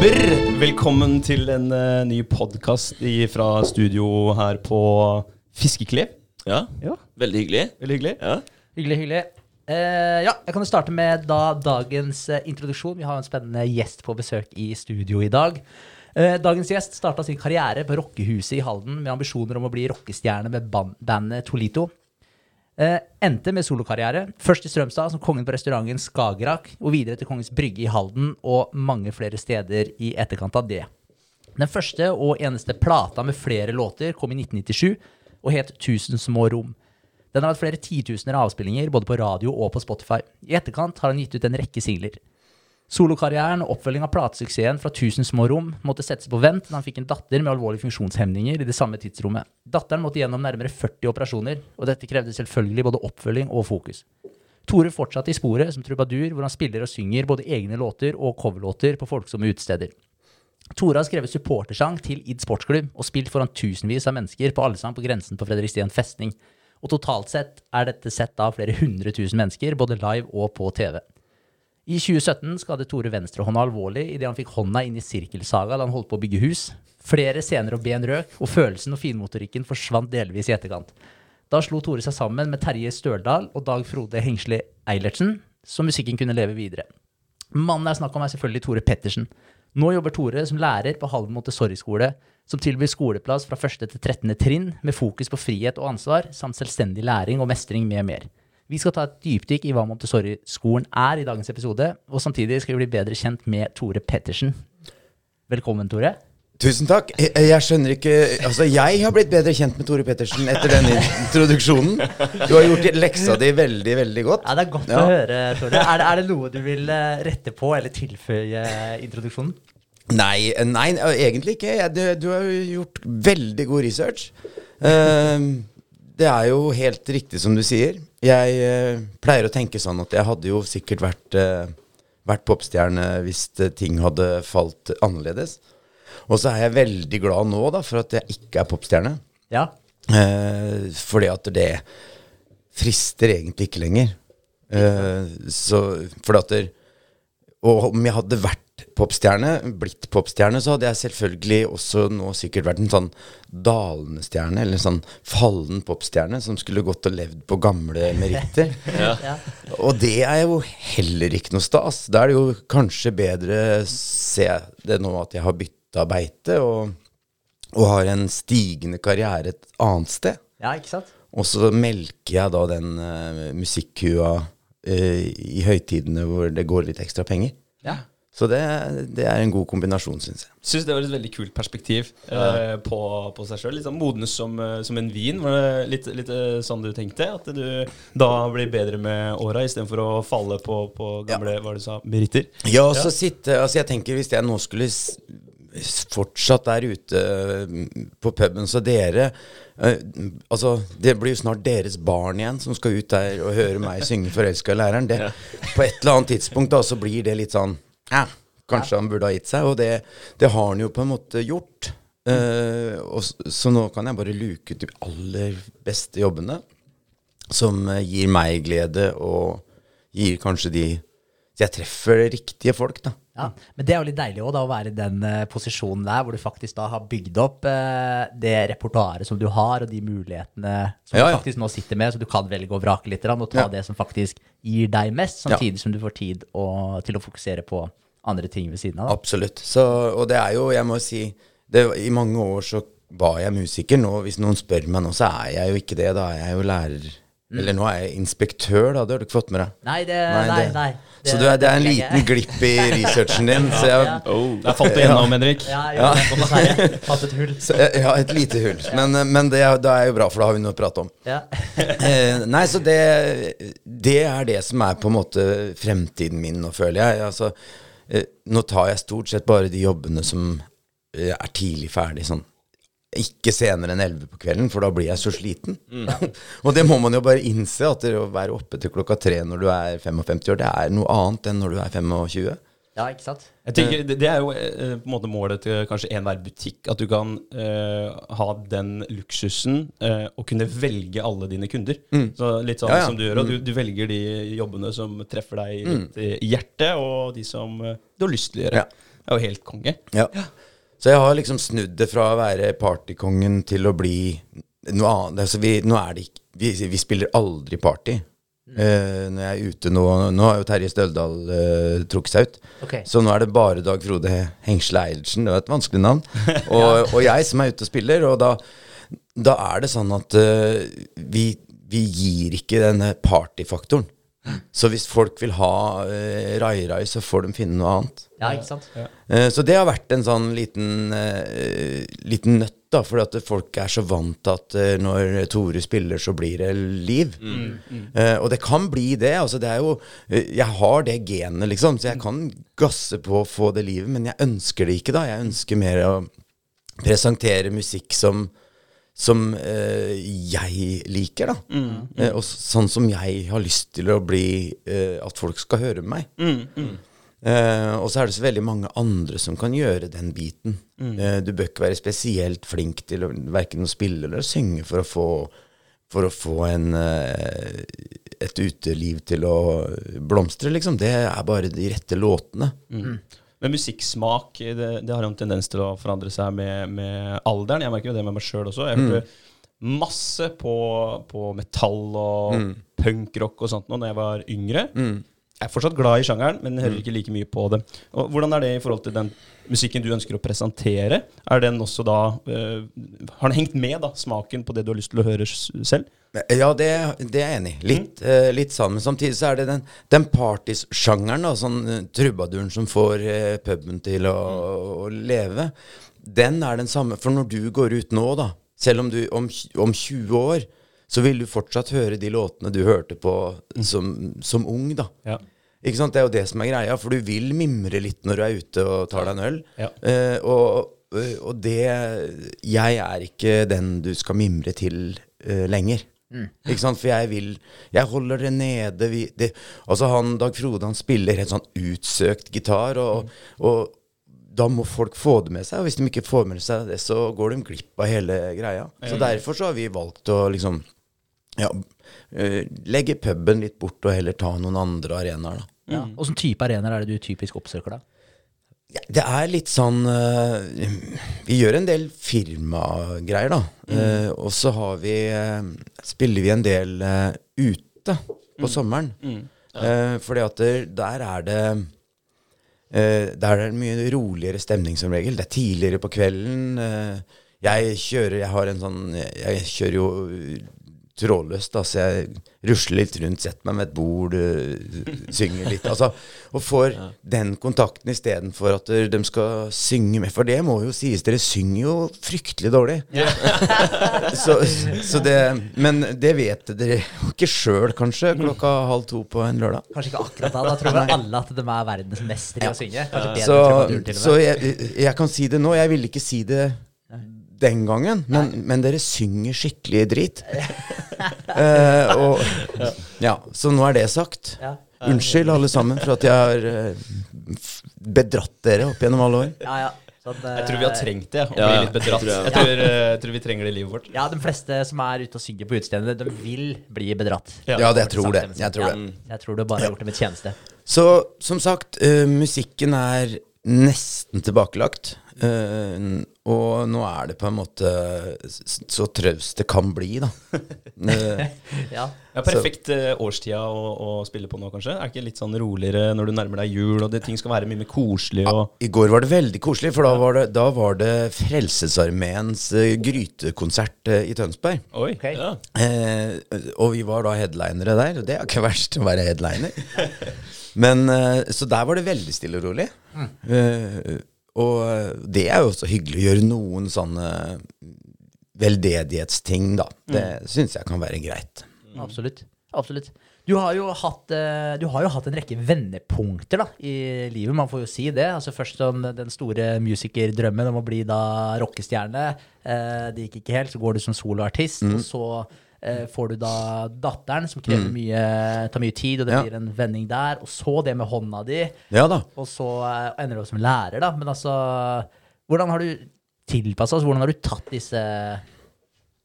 desember. Velkommen til en uh, ny podkast fra studio her på Fiskekliv. Ja, Ja, veldig hyggelig. veldig hyggelig. Ja. Hyggelig, hyggelig. Uh, ja, jeg kan jo starte med da dagens uh, introduksjon. Vi har en spennende gjest på besøk i studio i dag. Eh, dagens gjest starta sin karriere på rockehuset i Halden med ambisjoner om å bli rockestjerne med ban bandet Tolito. Eh, endte med solokarriere, først i Strømstad som kongen på restauranten Skagerrak, og videre til Kongens Brygge i Halden og mange flere steder i etterkant av det. Den første og eneste plata med flere låter kom i 1997 og het 1000 små rom. Den har hatt flere titusener avspillinger både på radio og på Spotify. I etterkant har han gitt ut en rekke singler. Solokarrieren og oppfølging av platesuksessen fra 1000 små rom måtte settes på vent da han fikk en datter med alvorlige funksjonshemninger i det samme tidsrommet. Datteren måtte gjennom nærmere 40 operasjoner, og dette krevde selvfølgelig både oppfølging og fokus. Tore fortsatte i sporet som trubadur, hvor han spiller og synger både egne låter og coverlåter på folksomme utesteder. Tore har skrevet supportersang til Id sportsklubb og spilt foran tusenvis av mennesker på Allsang på grensen på Fredrikstien festning. Og totalt sett er dette sett av flere hundre tusen mennesker, både live og på TV. I 2017 skadet Tore venstrehånda alvorlig idet han fikk hånda inn i sirkelsaga da han holdt på å bygge hus. Flere scener og ben røk, og følelsen og finmotorikken forsvant delvis i etterkant. Da slo Tore seg sammen med Terje Størdal og Dag Frode Hengsli Eilertsen, så musikken kunne leve videre. Mannen det er snakk om, er selvfølgelig Tore Pettersen. Nå jobber Tore som lærer på Halden Montessori-skole, som tilbyr skoleplass fra 1. til 13. trinn, med fokus på frihet og ansvar, samt selvstendig læring og mestring med mer. Vi skal ta et dypdykk i hva Montessori-skolen er i dagens episode, og samtidig skal vi bli bedre kjent med Tore Pettersen. Velkommen, Tore. Tusen takk. Jeg, jeg skjønner ikke Altså, jeg har blitt bedre kjent med Tore Pettersen etter denne introduksjonen. Du har gjort leksa di veldig, veldig godt. Ja, Det er godt Ja. å høre, Tore. Er det, er det noe du vil eh, rette på eller tilføye introduksjonen? Nei, eh, nei, egentlig ikke. Du, du har gjort veldig god research. Eh, det er jo helt riktig som du sier. Jeg eh, pleier å tenke sånn at jeg hadde jo sikkert vært, uh, vært popstjerne hvis eh, ting hadde falt annerledes. Og så er jeg veldig glad nå da, for at jeg ikke er popstjerne. Ja. Eh, fordi at det frister egentlig ikke lenger. Eh, så fordi at det, Og om jeg hadde vært popstjerne, blitt popstjerne, så hadde jeg selvfølgelig også nå sikkert vært en sånn dalende stjerne, eller en sånn fallen popstjerne som skulle gått og levd på gamle meritter. ja. Og det er jo heller ikke noe stas. Da er det jo kanskje bedre, se det nå, at jeg har bytta beite og, og har en stigende karriere et annet sted. ja, ikke sant? Og så melker jeg da den uh, musikkua uh, i høytidene hvor det går litt ekstra penger. Ja. Så det, det er en god kombinasjon, syns jeg. Syns det var et veldig kult perspektiv eh, på, på seg sjøl. Sånn modnes som, eh, som en vin. Var det litt, litt eh, sånn du tenkte? At du da blir bedre med åra istedenfor å falle på, på gamle hva du sa, meritter? Ja, og så sitte Altså, jeg tenker hvis jeg nå skulle fortsatt der ute mm, på puben, så dere Uh, Altså, det blir jo snart deres barn igjen som skal ut der og høre meg synge 'Forelska i læreren'. Det, På et eller annet tidspunkt da, så blir det litt sånn ja, Kanskje han burde ha gitt seg. Og det, det har han jo på en måte gjort. Eh, og, så nå kan jeg bare luke ut de aller beste jobbene som eh, gir meg glede, og gir kanskje de jeg treffer riktige folk, da. Ja, Men det er jo litt deilig også, da, å være i den eh, posisjonen der, hvor du faktisk da har bygd opp eh, det repertoaret som du har, og de mulighetene som Ja, du ja. faktisk nå sitter med, så du kan velge og vrake litt, og ta Ja. det som faktisk gir deg mest, samtidig som du får tid å, til å fokusere på andre ting ved siden av. Da. Absolutt. Så, og det er jo, jeg må si det, I mange år så var jeg musiker. Nå, hvis noen spør meg nå, så er jeg jo ikke det. Da er jeg jo lærer. Eller nå er jeg inspektør, da. Det har du ikke fått med deg. Nei, det, nei, det- nei. så du det er en liten glipp i researchen din. Så jeg, Ja. Oh, der falt det gjennom, Henrik. Ja, ja. Fant et hull. så, ja, et lite hull. Men, men det, er- da er jo bra, for da har vi noe å prate om. Ja. Eh, nei, så det, det er det som er på en måte fremtiden min nå, føler jeg. Altså, eh, nå tar jeg stort sett bare de jobbene som eh, er tidlig ferdig, sånn. Ikke senere enn 11 på kvelden, for da blir jeg så sliten. og det må man jo bare innse, at det å være oppe til klokka tre når du er 55 år, det er noe annet enn når du er 25. Ja, ikke sant? Jeg tenker, det, er jo eh, på en måte målet til kanskje enhver butikk. At du kan eh, ha den luksusen eh, å kunne velge alle dine kunder. Så Litt sånn Ja, ja. som du gjør. Og du, du velger de jobbene som treffer deg litt i hjertet, og de som eh, du har lyst til å gjøre. Ja. Det er jo helt konge. Ja. Så jeg har liksom snudd det fra å være partykongen til å bli noe annet. Altså vi, nå er det ikke vi, vi spiller aldri party. Uh, når jeg er ute nå Nå har jo Terje Støldal uh, trukket seg ut. Okay. Så nå er det bare Dag Frode Hengsle Eilertsen. Det var et vanskelig navn. Og, og jeg som er ute og spiller. Og da, da er det sånn at uh, vi, vi gir ikke denne partyfaktoren. Så hvis folk vil ha uh, rai-rai, så får de finne noe annet. Ja, ikke sant? Eh, Så det har vært en sånn liten, uh, liten nøtt, da, fordi at folk er så vant til at uh, når Tore spiller, så blir det liv. Eh, og det kan bli det. altså det er jo, Jeg har det genet, liksom, så jeg kan gasse på å få det livet, men jeg ønsker det ikke da. Jeg ønsker mer å presentere musikk som som eh, jeg liker, da. Eh, og sånn som jeg har lyst til å bli eh, At folk skal høre meg. Eh, og så er det så veldig mange andre som kan gjøre den biten. Eh, du bør ikke være spesielt flink til verken å spille eller å synge for å få, for å få en, eh, et uteliv til å blomstre, liksom. Det er bare de rette låtene. Men musikksmak det, det har jo en tendens til å forandre seg med, med alderen. Jeg merker jo det med meg sjøl også. Jeg hørte masse på, på metall og punkrock og sånt nå når jeg var yngre. Jeg er fortsatt glad i sjangeren, men hører ikke like mye på det. Og hvordan er det i forhold til den musikken du ønsker å presentere? Er den også da eh, Har den hengt med, da, smaken på det du har lyst til å høre selv? Ja, det, det er jeg enig i. Litt, eh, litt sammen. Samtidig så er det den, den partysjangeren, da, sånn eh, trubaduren som får uh, puben til å, å leve, den er den samme. For når du går ut nå, da, selv om du om, om 20 år, så vil du fortsatt høre de låtene du hørte på som, som ung, da. Ja. Ikke sant? Det er jo det som er greia, for du vil mimre litt når du er ute og tar deg en øl. Ja. Eh, og, og det Jeg er ikke den du skal mimre til eh, lenger. Ikke sant? For jeg vil Jeg holder det nede. Vi, det, altså han Dag Frode han spiller helt sånn utsøkt gitar, og, og da må folk få det med seg. Og hvis de ikke får med seg det, så går de glipp av hele greia. Så derfor så har vi valgt å liksom ja, eh, legge puben litt bort og heller ta noen andre arenaer, da. Ja. Åssen type arenaer er det du typisk oppsøker, da? Ja, det er litt sånn eh, Vi gjør en del firmagreier, da. Eh, og så har vi Spiller vi en del ute på sommeren. Eh, fordi at der, der er det eh, Der er det mye roligere stemning som regel. Det er tidligere på kvelden. jeg kjører Jeg har en sånn Jeg kjører jo trådløst, Altså jeg rusler litt rundt, setter meg med et bord, øh, synger litt. Altså, og får den kontakten istedenfor at øh, de skal synge med. For det må jo sies, dere synger jo fryktelig dårlig. så, så det, men det vet dere jo ikke sjøl, kanskje, klokka halv to på en lørdag. Kanskje ikke akkurat da. Da tror vel alle at de er verdensmestere i å synge. Så, så jeg, jeg kan si det nå. Jeg ville ikke si det den gangen, men, men dere synger skikkelig drit. Eh, og, ja, så nå er det sagt. Ja. Unnskyld alle sammen for at jeg har eh, bedratt dere opp gjennom alle år. Ja, ja. Sånn, Jeg tror vi har trengt det, å Ja, bli litt bedratt. tror jeg. Jeg tror, eh, jeg tror vi trenger det i livet vårt. Ja, de fleste som er ute og synger på utestedene, de vil bli bedratt. Ja, det, jeg tror det. Jeg tror Ja, det. Jeg tror du bare har gjort dem en tjeneste. Så som sagt, uh, musikken er nesten tilbakelagt. Eh, og nå er det på en måte så traust det kan bli, da. Ja. Ja, Perfekt eh, årstida å, å spille på nå, kanskje? Er det ikke litt sånn roligere når du nærmer deg jul, og det, ting skal være mye mer koselig? Og, I går var det veldig koselig, for da var det, da var det Frelsesarmeens eh, grytekonsert eh, i Tønsberg. oi, okay. ja. Eh, og vi var da headlinere der, og det er ikke verst å være headliner. Men, så der var det veldig stille og rolig. Eh, og det er jo også hyggelig å gjøre noen sånne veldedighetsting, da. Det syns jeg kan være greit. Absolutt. Absolutt. Du har, hatt, eh, du har jo hatt en rekke vendepunkter da, i livet, man får jo si det. Altså Først sånn, den store musikerdrømmen om å bli da rockestjerne. Eh, det gikk ikke helt. Så går du som soloartist, og så Eh, får du da datteren, som krever mye, tar mye tid, og det Ja. blir en vending der, og så det med hånda di, Ja da. og så eh, ender du opp som lærer, da. Men altså, hvordan har du tilpassa oss? Hvordan har du tatt disse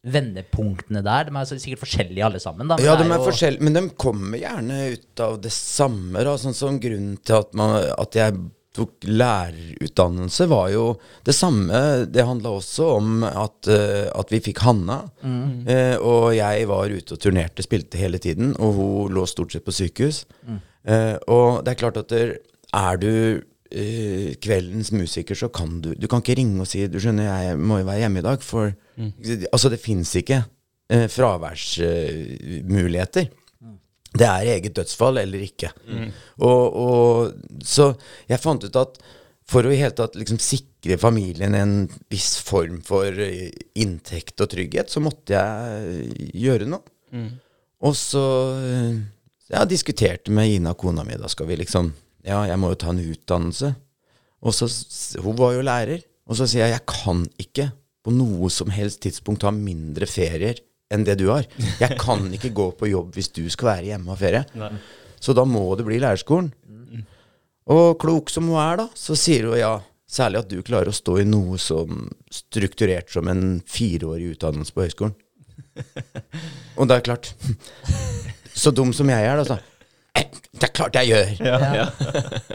vendepunktene der? De er sikkert forskjellige alle sammen, da. men Ja, de er forskjellige, men de kommer gjerne ut av det samme. Da. Sånn som grunnen til at, man, at jeg tok lærerutdannelse, var jo det samme. Det handla også om at, eh, at vi fikk Hanna. Eh, og jeg var ute og turnerte, spilte hele tiden, og hun lå stort sett på sykehus. Eh, og det er klart at der, er du eh, kveldens musiker, så kan du Du kan ikke ringe og si Du skjønner, jeg må jo være hjemme i dag, for Altså, det fins ikke eh, fraværsmuligheter. Det er eget dødsfall eller ikke. Og, og Så jeg fant ut at for å i hele tatt liksom sikre familien en viss form for eh, inntekt og trygghet, så måtte jeg gjøre noe. Og så eh, Jeg diskuterte med Ina, kona mi, da skal vi liksom Ja, jeg må jo ta en utdannelse. Og så Hun var jo lærer. Og så sier jeg jeg kan ikke på noe som helst tidspunkt ha mindre ferier enn det du har. Jeg kan ikke gå på jobb hvis du skal være hjemme og ferie. ferie. Så da må det bli lærerskolen. Og klok som hun er, da, så sier hun ja. Særlig at du klarer å stå i noe som strukturert som en fireårig utdannelse på høyskolen. Og det er klart Så dum som jeg er, da, så «Eh, Det er klart jeg gjør!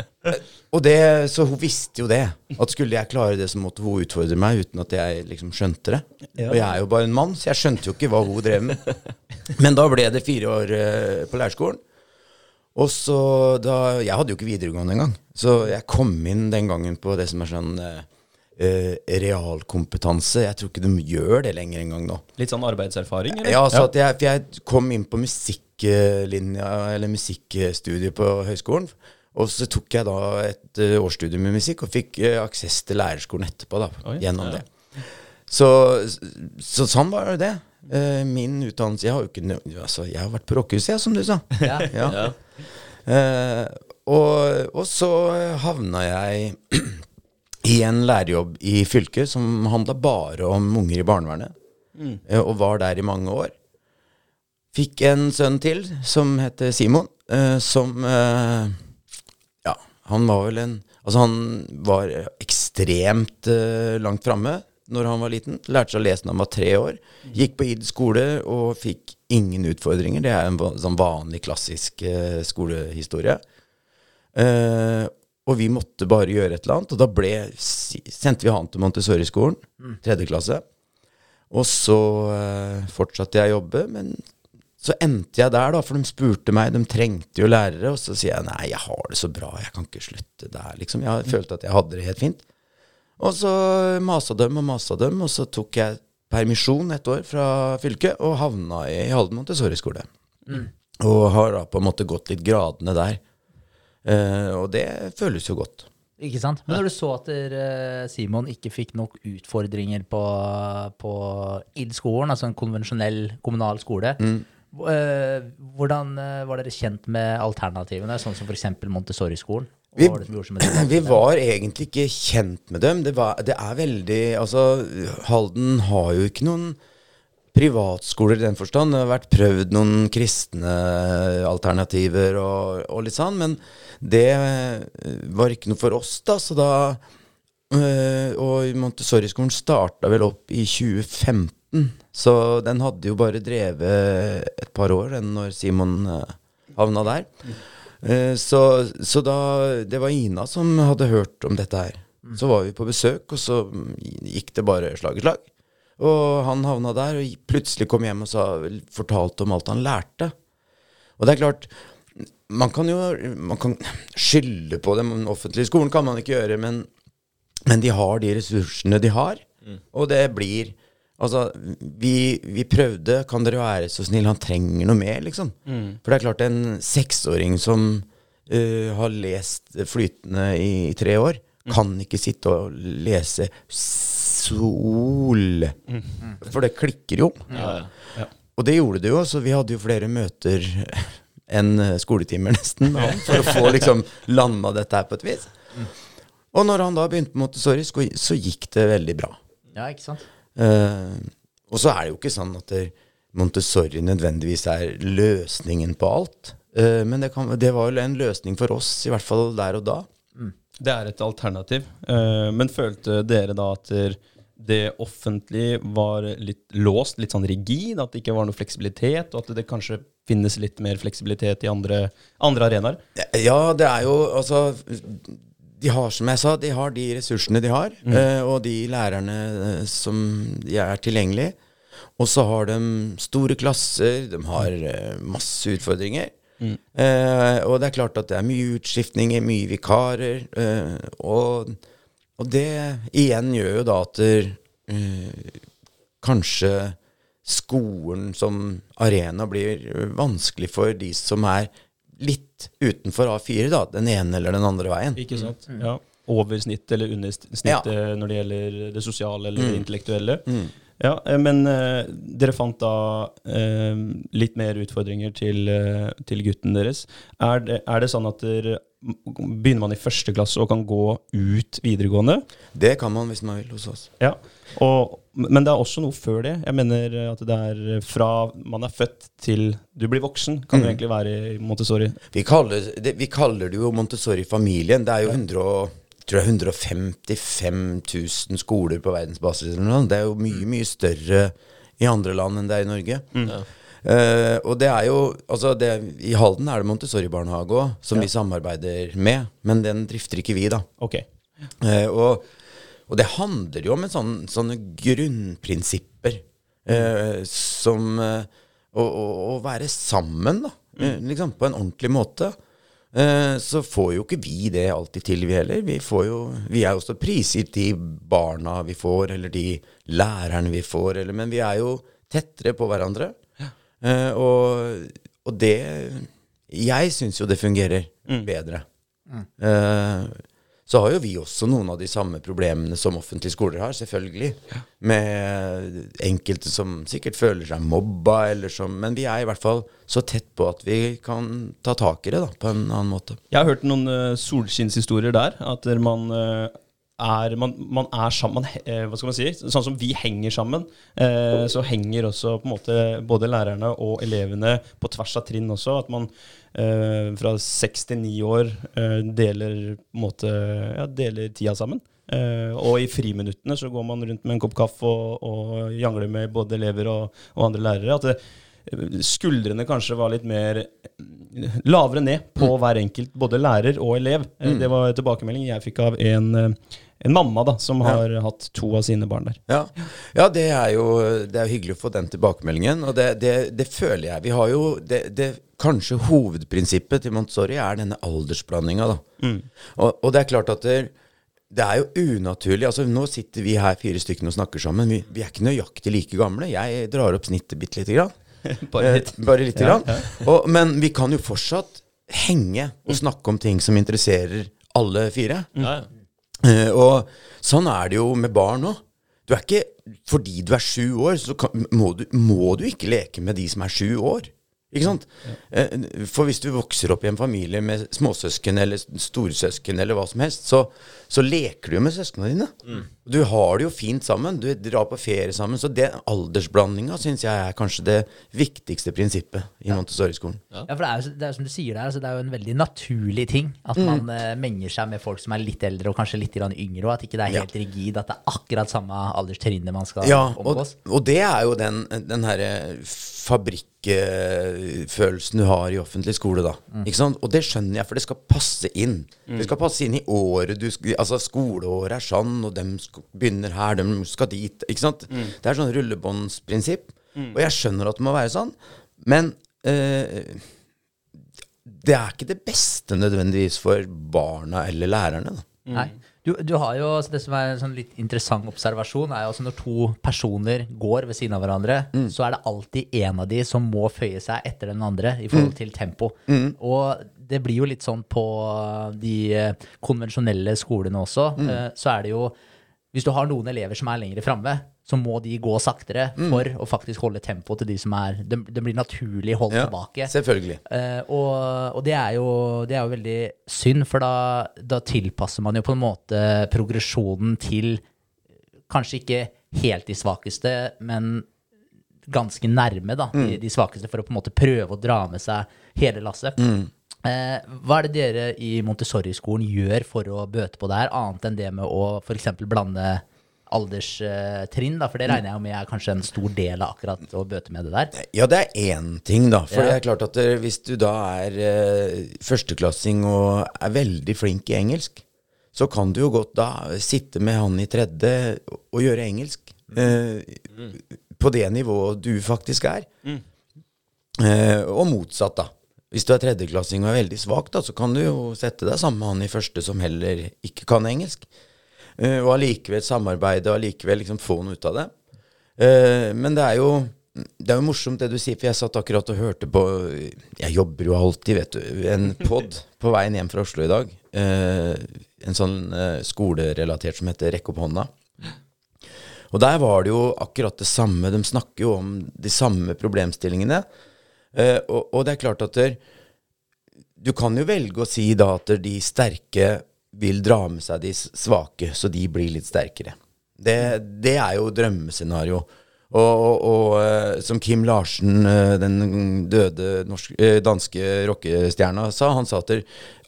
Og det, så hun visste jo det. At skulle jeg klare det, så måtte hun utfordre meg uten at jeg liksom skjønte det. Og jeg er jo bare en mann, så jeg skjønte jo ikke hva hun drev med. Men da ble det fire år eh, på leirskolen. Og så da Jeg hadde jo ikke videregående engang. Så jeg kom inn den gangen på det som er sånn uh, realkompetanse. Jeg tror ikke de gjør det lenger engang nå. Litt sånn arbeidserfaring, eller? Ja, så at jeg, for jeg kom inn på musikklinja, eller musikkstudiet på høyskolen. Og så tok jeg da et uh, årsstudium med musikk, og fikk uh, aksess til lærerskolen etterpå, da, Oi, gjennom ja. det. Så, så sånn var det. Eh, min utdannelse Jeg har jo ikke altså, Jeg har vært på rockehuset, jeg, som du sa. Ja. Ja. Uh, og, og så havna jeg i en lærerjobb i fylket som handla bare om unger i barnevernet. Eh, og var der i mange år. Fikk en sønn til som heter Simon, eh, som eh, Ja, han var vel en Altså, han var ekstremt eh, langt framme når han var liten. Lærte seg å lese når han var tre år. Gikk på id skole og fikk ingen utfordringer. Det er en sånn vanlig, klassisk eh, skolehistorie. Eh, og vi måtte bare gjøre et eller annet, og da ble, sendte vi han til Montessori-skolen, tredje klasse. Og så eh, fortsatte jeg å jobbe, men så endte jeg der, da, for de spurte meg, de trengte jo lærere, og så sier jeg nei, jeg har det så bra, jeg kan ikke slutte der, liksom. Jeg følte at jeg hadde det helt fint. Og så masa dem og masa dem, og så tok jeg permisjon et år fra fylket og havna i Halden Montessori-skole. Og har da på en måte gått litt gradene der. Eh, og det føles jo godt. Ikke sant? Men når du så at der, Simon ikke fikk nok utfordringer på, på ID-skolen, altså en konvensjonell kommunal skole, Mm. Eh, hvordan eh, var dere kjent med alternativene, sånn som f.eks. Montessori-skolen? Vi- Vi var egentlig ikke kjent med dem. Det, var, det er veldig Altså, Halden har jo ikke noen privatskoler i den forstand. Det har vært prøvd noen kristne alternativer og, og litt sånn, men det eh, var ikke noe for oss, da. Så da øh, Og Montessori-skolen starta vel opp i 2015, så den hadde jo bare drevet et par år, den når Simon eh, havna der. Eh, Så, så da Det var Ina som hadde hørt om dette her. Så var vi på besøk, og så mm, gikk det bare slag i slag. Og han havna der, og plutselig kom hjem og sa, fortalte om alt han lærte. Og det er klart, man kan jo man kan skylde på den offentlige skolen, kan man ikke gjøre, men, men de har de ressursene de har. Og det blir Altså, vi, vi prøvde, kan dere være så snill, han trenger noe mer, liksom. For det er klart, en seksåring som uh, har lest flytende i, i tre år, kan ikke sitte og lese sol. For det klikker jo. Ja, ja. Og det gjorde det jo, så vi hadde jo flere møter enn eh, skoletimer nesten da, for å få liksom landa dette her på et vis. Og når han da begynte på Montessori, så så gikk det veldig bra. Ja, ikke sant? Eh, og så er det jo ikke sånn at Montessori nødvendigvis er løsningen på alt. Uh, men det, kan, det var jo en løsning for oss, i hvert fall der og da. Det er et alternativ. Uh, men følte dere da at det offentlige var litt låst, litt sånn rigid? At det ikke var noe fleksibilitet, og at det kanskje finnes litt mer fleksibilitet i andre, andre arenaer? Ja, det er jo altså De har, som jeg sa, de har de ressursene de har, eh, og de lærerne eh, som de er tilgjengelige. Og så har de store klasser, de har eh, masse utfordringer. Eh, og det er klart at det er mye utskiftninger, mye vikarer. Eh, og, og det igjen gjør jo da at eh, kanskje skolen som arena blir vanskelig for de som er litt utenfor A4, da, den ene eller den andre veien. Ikke sant? Ja. Over snitt eller under snittet Ja. når det gjelder det sosiale eller det intellektuelle. Ja, eh, men uh, dere fant da uh, litt mer utfordringer til, uh, til gutten deres. Er det, er det sånn at dere, begynner man i første klasse og kan gå ut videregående? Det kan man hvis man vil hos oss. Ja, og, men det er også noe før det. Jeg mener at det er fra man er født til du blir voksen, kan du egentlig være i Montessori. Vi kaller det, vi kaller det jo Montessori-familien. Det er jo 100, og- tror jeg 155 000 skoler på verdensbasis. eller noe. Det er jo mye, mye større i andre land enn det er i Norge. Eh, og det er jo altså det, I Halden er det Montessori-barnehage òg, som vi samarbeider med. Men den drifter ikke vi, da. Ok. Uh, og, og det handler jo om en sånn, sånne grunnprinsipper eh, som eh, å, å, være sammen, da. Mm. Liksom, på en ordentlig måte. Eh, så får jo ikke vi det alltid til, vi heller. Vi, får jo, vi er jo også prisgitt de barna vi får, eller de lærerne vi får, eller, men vi er jo tettere på hverandre. Eh, og, og det Jeg syns jo det fungerer bedre. Eh, så har jo vi også noen av de samme problemene som offentlige skoler har, selvfølgelig. Med enkelte som sikkert føler seg mobba, eller som Men vi er i hvert fall så tett på at vi kan ta tak i det, da, på en annen måte. Jeg har hørt noen uh, solskinnshistorier der. At man uh, er man, man er sammen uh, eh, Hva skal man si? Sånn som vi henger sammen, uh, så henger også på en måte både lærerne og elevene på tvers av trinn også. At man eh, fra seks til ni år eh, deler måte Ja, deler tida sammen. Eh, og i friminuttene så går man rundt med en kopp kaffe og, og jangler med både elever og, og andre lærere. At det, skuldrene kanskje var litt mer eh, lavere ned på hver enkelt, både lærer og elev. Mm. Det var tilbakemelding jeg fikk av en, eh, en mamma da, som har hatt to av sine barn der. Ja, ja det, er jo, det er hyggelig å få den tilbakemeldingen. Og det, det, det føler jeg. Vi har jo det, det Kanskje hovedprinsippet til Montessori er denne aldersblandinga. da. Og, og det er klart at det, det er jo unaturlig. altså Nå sitter vi her fire stykker og snakker sammen. Vi, vi er ikke nøyaktig like gamle. Jeg drar opp snittet bitte lite grann. Bare litt. Eh, bare lite grann. Og, men vi kan jo fortsatt henge og snakke om ting som interesserer alle fire. Ja, ja. Eh, og sånn er det jo med barn òg. Du er ikke, fordi du er sju år, så kan, må, du, må du ikke leke med de som er sju år. Ikke sant? Eh, For hvis du vokser opp i en familie med småsøsken eller storsøsken eller hva som helst, så, så leker du jo med søsknene dine. Du har det jo fint sammen. Du drar på ferie sammen. Så det aldersblandinga syns jeg er kanskje det viktigste prinsippet i Montessori-skolen. Ja, for det er, jo, det er jo som du sier der, altså det er jo en veldig naturlig ting at Mm. man uh, menger seg med folk som er litt eldre og kanskje litt yngre, og at ikke det er Ja. helt rigid, at det er akkurat samme alderstrinnet man skal Ja, og, omgås. og det er jo den, den herre fabrikkfølelsen du har i offentlig skole, da. Ikke sant? Og det skjønner jeg, for det skal passe inn. Det skal passe inn i året du sk- Altså, skoleåret er sånn, og dem begynner her, dem skal dit. Ikke sant? Det er sånn rullebåndsprinsipp. Og jeg skjønner at det må være sånn, men eh, det er ikke det beste nødvendigvis for barna eller lærerne. Da. Nei. Du, du har jo, altså Det som er en sånn litt interessant observasjon, er jo altså når to personer går ved siden av hverandre, så er det alltid en av de som må føye seg etter den andre i forhold til tempo. Og det blir jo litt sånn på de eh, konvensjonelle skolene også. Mm. Så er det jo Hvis du har noen elever som er lenger framme, så må de gå saktere for å faktisk holde tempo til de som er Det, de blir naturlig holdt Ja, tilbake. selvfølgelig. Uh, og og det, er jo, det er jo veldig synd, for da, da tilpasser man jo på en måte progresjonen til kanskje ikke helt de svakeste, men ganske nærme da, de, de svakeste, for å på en måte prøve å dra med seg hele lasset. Eh, hva er det dere i Montessori-skolen gjør for å bøte på det her, annet enn det med å f.eks. blande alderstrinn? da, For det regner jeg jo med er kanskje en stor del av akkurat å bøte med det der. Ja, det er én ting, da. For Ja. det er klart at eh, hvis du da er eh, førsteklassing og er veldig flink i engelsk, så kan du jo godt da sitte med han i tredje og, gjøre engelsk. Eh, På det nivået du faktisk er. Eh, og motsatt, da. Hvis du er tredjeklassing og er veldig svak, da, så kan du jo sette deg sammen med han i første som heller ikke kan engelsk. Uh, og allikevel samarbeide og allikevel liksom få noe ut av det. Uh, men det er jo det er jo morsomt det du sier, for jeg satt akkurat og hørte på Jeg jobber jo alltid, vet du. En pod på veien hjem fra Oslo i dag. Eh, en sånn eh, skolerelatert som heter Rekk opp hånda. Og der var det jo akkurat det samme. De snakker jo om de samme problemstillingene. Eh, og, og det er klart at der, du kan jo velge å si da at de sterke vil dra med seg de svake, så de blir litt sterkere. Det, det er jo drømmescenario. Og, og, og eh, som Kim Larsen, eh, den døde norsk, danske rockestjerna, sa, han sa at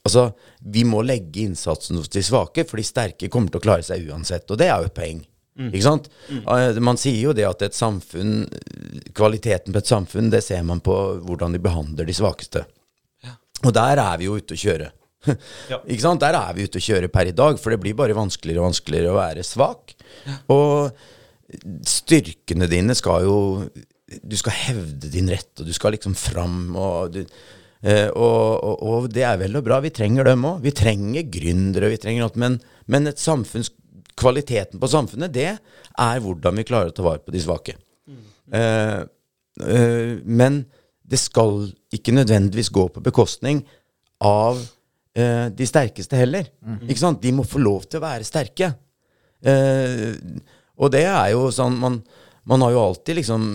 altså, vi må legge innsatsen hos de svake, for de sterke kommer til å klare seg uansett. Og det er jo et poeng. Ikke sant? Mm. Man sier jo det at et samfunn, kvaliteten på et samfunn, det ser man på hvordan de behandler de svakeste. Og der er vi jo ute å kjøre. Ja. Ikke sant? Der er vi ute å kjøre per i dag, for det blir bare vanskeligere og vanskeligere å være svak. Og styrkene dine skal jo Du skal hevde din rett, og du skal liksom fram. Og, du, eh, og, og, og det er vel og bra. Vi trenger dem òg. Vi trenger gründere, vi trenger alt. Men, men et samfunns, kvaliteten på samfunnet, det er hvordan vi klarer å ta vare på de svake. Eh, eh, men det skal ikke nødvendigvis gå på bekostning av eh, de sterkeste heller. Ikke sant? De må få lov til å være sterke. Eh, og det er jo sånn man, man har jo alltid liksom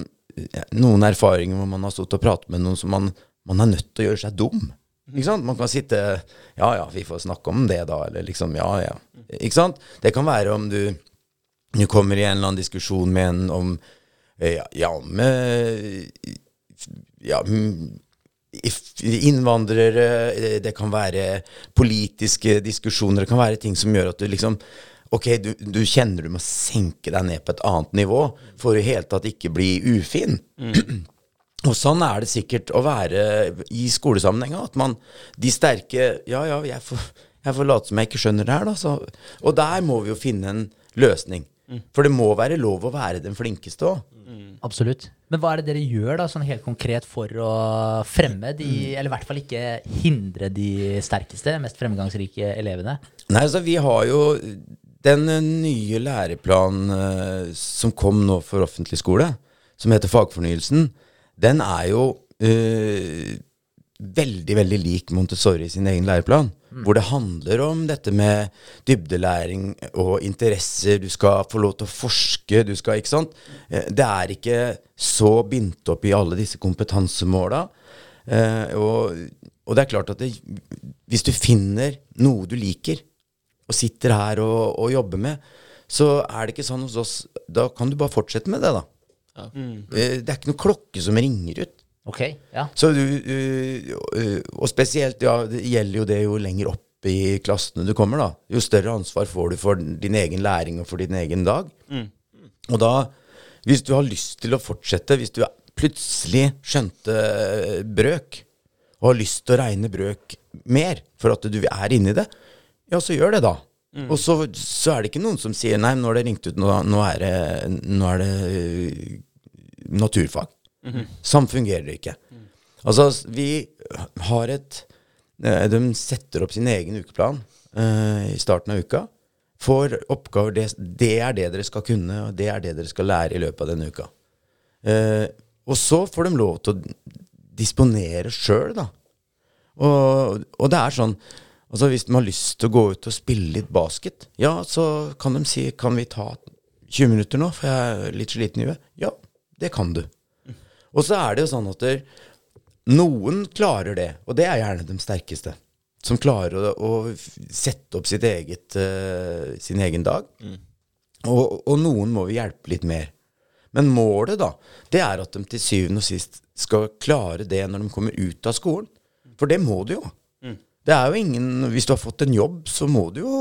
noen erfaringer hvor man har stått og pratet med noen som man, man er nødt til å gjøre seg dum. Ikke sant? Man kan sitte Ja, ja, vi får snakke om det, da. Eller liksom Ja, ja. Ikke sant? Det kan være om du du kommer i en eller annen diskusjon med en om eh, ja, ja med ja, mm, innvandrere, eh, det kan være politiske diskusjoner, det kan være ting som gjør at du liksom Ok, du, du kjenner du må senke deg ned på et annet nivå for i hele tatt ikke bli ufin. Og sånn er det sikkert å være i skolesammenheng. At man, de sterke Ja, ja, jeg får, jeg får late som jeg ikke skjønner det her, da. Så, og der må vi jo finne en løsning. For det må være lov å være den flinkeste òg. Absolutt. Men hva er det dere gjør da, sånn helt konkret for å fremme de, eller i hvert fall ikke hindre de sterkeste, mest fremgangsrike elevene? Nei, altså vi har jo den nye læreplanen eh, som kom nå for offentlig skole, som heter Fagfornyelsen, den er jo uh, veldig, veldig lik Montessori sin egen læreplan. Hvor det handler om dette med dybdelæring og interesser. Du skal få lov til å forske. Du skal, ikke sant? Eh, Det er ikke så bindt opp i alle disse kompetansemåla. Uh, og, og det er klart at det, hvis du finner noe du liker, og sitter her og, og jobber med, så er det ikke sånn hos oss Da kan du bare fortsette med det, da. Eh, Det er ikke noe klokke som ringer ut. Ok, ja. Så du, øh, og spesielt, ja, det gjelder jo det jo lenger opp i klassene du kommer, da. Jo større ansvar får du for din egen læring og for din egen dag. Og da, hvis du har lyst til å fortsette, hvis du plutselig skjønte brøk, og har lyst til å regne brøk mer for at du er inni det, ja, så gjør det, da. Og så, så er det ikke noen som sier nei, nå har det ringt ut, nå, nå er det, nå er det naturfag. Sånn fungerer det ikke. Altså, vi har et eh, De setter opp sin egen ukeplan uh, i starten av uka. Får oppgaver det, det er det dere skal kunne, og det er det dere skal lære i løpet av denne uka. Uh, og så får de lov til å disponere sjøl, da. Og, og det er sånn Altså Hvis de har lyst til å gå ut og spille litt basket, ja, så kan de si Kan vi ta 20 minutter nå, for jeg er litt sliten i huet? Ja, det kan du. Og så er det jo sånn at der, noen klarer det, og det er gjerne de sterkeste. Som klarer å, å sette opp sitt eget, uh, sin egen dag. Og, og noen må vi hjelpe litt mer. Men målet, da, det er at de til syvende og sist skal klare det når de kommer ut av skolen. For det må du jo. Det er jo ingen Hvis du har fått en jobb, så må du jo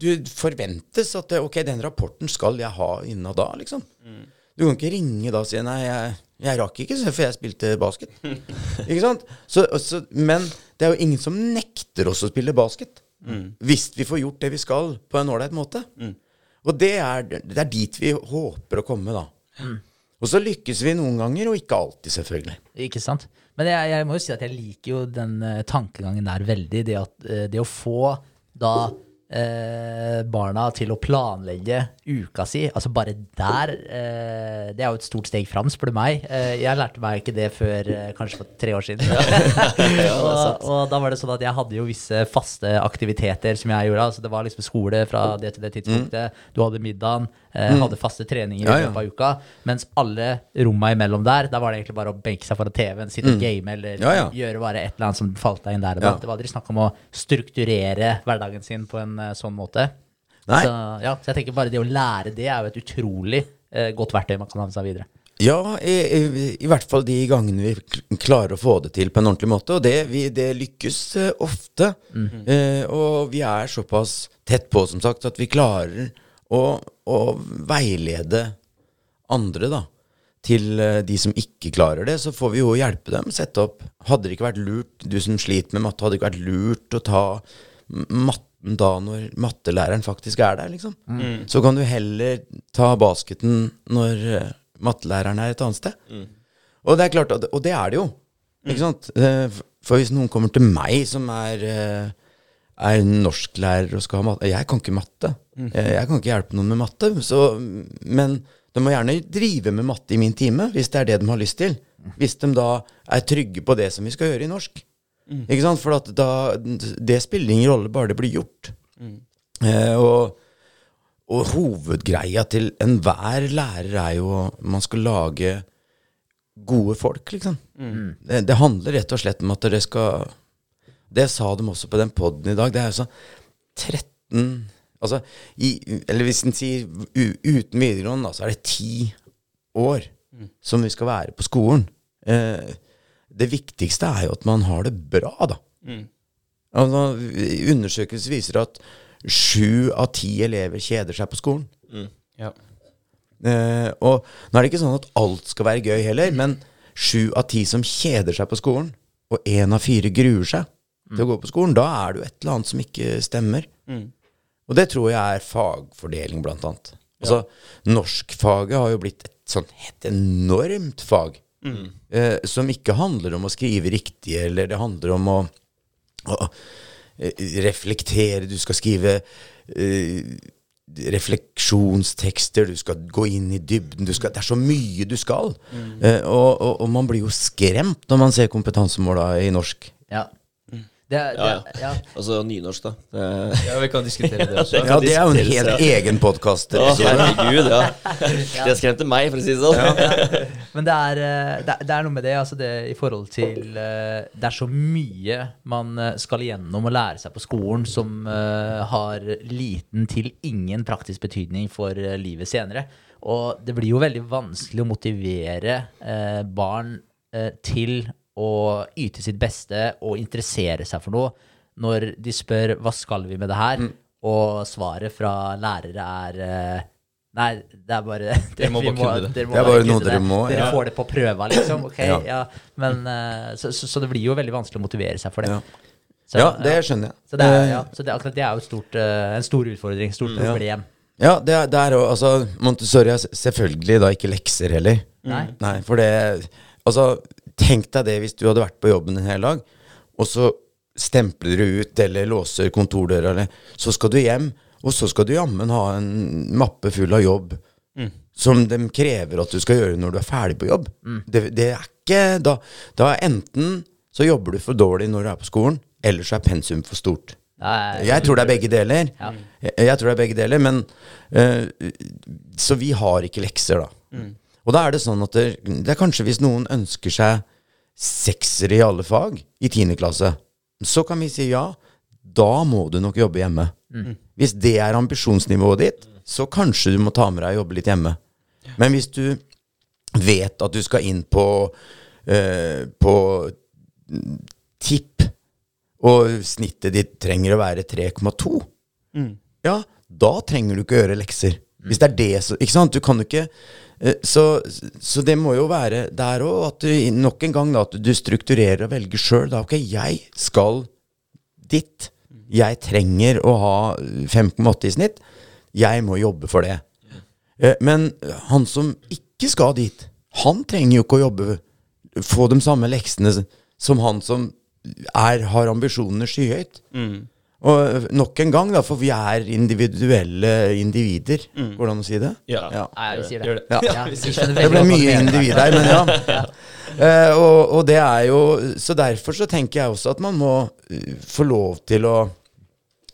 Du forventes at det, Ok, den rapporten skal jeg ha innen da, liksom. Du kan ikke ringe da og si Nei, jeg, jeg rakk ikke, for jeg spilte basket. ikke sant? Så, så, men det er jo ingen som nekter oss å spille basket. Hvis vi får gjort det vi skal på en ålreit måte. Og det er, det er dit vi håper å komme, da. Og så lykkes vi noen ganger, og ikke alltid, selvfølgelig. Ikke sant? Men jeg, jeg må jo si at jeg liker jo den uh, tankegangen der veldig. Det, at, uh, det å få da eh, barna til å planlegge uka si. Altså bare der eh, Det er jo et stort steg fram, spør du meg. Eh, jeg lærte meg ikke det før eh, kanskje for tre år siden. og, og da var det sånn at jeg hadde jo visse faste aktiviteter som jeg gjorde. Altså det var liksom skole fra det til det tidspunktet. Du hadde middagen. Eh, Hadde faste treninger i løpet av uka. Mens alle romma imellom der, der var det egentlig bare å benke seg foran TV-en, sitte og game eller gjøre bare et eller annet som falt deg inn der og da. Det var aldri snakk om å strukturere hverdagen sin på en eh, sånn måte. Nei. Så, ja, så jeg tenker bare det å lære det er jo et utrolig eh, godt verktøy man kan ha med seg videre. Ja, i, i, i hvert fall de gangene vi klarer å få det til på en ordentlig måte. Og det, vi, det lykkes eh, ofte. eh, og vi er såpass tett på, som sagt, at vi klarer å, og veilede andre, da. Til eh, de som ikke klarer det, så får vi jo hjelpe dem. Sette opp Hadde det ikke vært lurt, du som sliter med matte, hadde det ikke vært lurt å ta matten da når mattelæreren faktisk er der, liksom. Så kan du heller ta basketen når eh, mattelæreren er et annet sted. Og det er klart, og det er det jo. Ikke sant? Eh, For hvis noen kommer til meg som er, er norsklærer og skal ha matte Jeg kan ikke matte. Jeg, jeg kan ikke hjelpe noen med matte. Så, men de må gjerne drive med matte i min time, hvis det er det de har lyst til. Hvis de da er trygge på det som vi skal gjøre i norsk. Ikke sant? For da, det spiller ingen rolle, bare det blir gjort. Eh, og, og hovedgreia til enhver lærer er jo at man skal lage gode folk, liksom. Det, det handler rett og slett om at dere skal Det sa de også på den poden i dag. Det er sånn 13 Altså, i, eller hvis en sier u, uten videregående, da, så er det ti år som vi skal være på skolen. Eh, det viktigste er jo at man har det bra, da. Altså, undersøkelser viser at sju av ti elever kjeder seg på skolen. Ja. Eh, og nå er det ikke sånn at alt skal være gøy heller, men sju av ti som kjeder seg på skolen, og én av fire gruer seg til å gå på skolen, da er det jo et eller annet som ikke stemmer. Og det tror jeg er fagfordeling, blant annet. Altså, Norskfaget har jo blitt et sånn helt enormt fag. Eh, som ikke handler om å skrive riktig, eller det handler om å, å eh, reflektere. Du skal skrive eh, refleksjonstekster, du skal gå inn i dybden. Du skal, det er så mye du skal. Eh, og, og, og man blir jo skremt når man ser kompetansemåla i norsk. Ja. Det, er- det, Ja, er- ja. ja. Altså nynorsk, da. Ja, vi kan diskutere det også. Ja, det er jo en helt egen podkast. Å, herregud, ja. Det skremte meg, for å si det sånn. Men det er, eh, det, er- det er noe med det, altså det i forhold til eh, Det er så mye man eh, skal igjennom og lære seg på skolen som har liten til ingen praktisk betydning for livet senere. Og det blir jo veldig vanskelig å motivere eh, barn til å yte sitt beste og interessere seg for noe når de spør hva skal vi med det her, og svaret fra lærere er eh, Nei, det er bare Dere må bare kunne det. dere må Det er bare noe dere det. må, Dere ja. får det på prøva, liksom. Ok, Ja. ja. Men, eh, så, så, så det blir jo veldig vanskelig å motivere seg for det. Ja. Så, Ja, det skjønner jeg. Så, det er, Eh, ja, så det, akkurat det er jo stort, en stor utfordring, stort Ja. problem. Ja, det er, det er jo Altså, Montessori er selvfølgelig da ikke lekser heller. Nei. Nei, for det Altså, tenk deg det hvis du hadde vært på jobben en hel dag, og så stempler du ut eller låser kontordøra, eller Så skal du hjem, og så skal du jammen ha en mappe full av jobb som de krever at du skal gjøre når du er ferdig på jobb. Det, det er ikke da, da enten så jobber du for dårlig når du er på skolen, eller så er pensum for stort. Nei, Jeg tror det er begge deler. Ja. Jeg, jeg tror det er begge deler, men uh, Så vi har ikke lekser, da. Og da er det sånn at det, det er kanskje hvis noen ønsker seg seksere i alle fag i tiende klasse, så kan vi si ja. Da må du nok jobbe hjemme. Hvis det er ambisjonsnivået ditt, så kanskje du må ta med deg og jobbe litt hjemme. Men hvis du vet at du skal inn på, uh, på tipp, og snittet ditt trenger å være 3,2, ja, da trenger du ikke å gjøre lekser. Hvis det er det så Ikke sant? Du kan jo ikke så, så det må jo være der òg at du nok en gang da, at du strukturerer og velger sjøl. Ok, jeg skal dit. Jeg trenger å ha 5,8 i snitt. Jeg må jobbe for det. Eh, Men han som ikke skal dit, han trenger jo ikke å jobbe Få de samme leksene som han som er, har ambisjonene skyhøyt. Og nok en gang, da, for vi er individuelle individer. Går det an å si det? Ja. Ja. Nei, vi sier det. Gjør det. Ja. Ja, Det ble mye individ her, men ja. Uh, og, og det er jo Så derfor så tenker jeg også at man må uh, få lov til å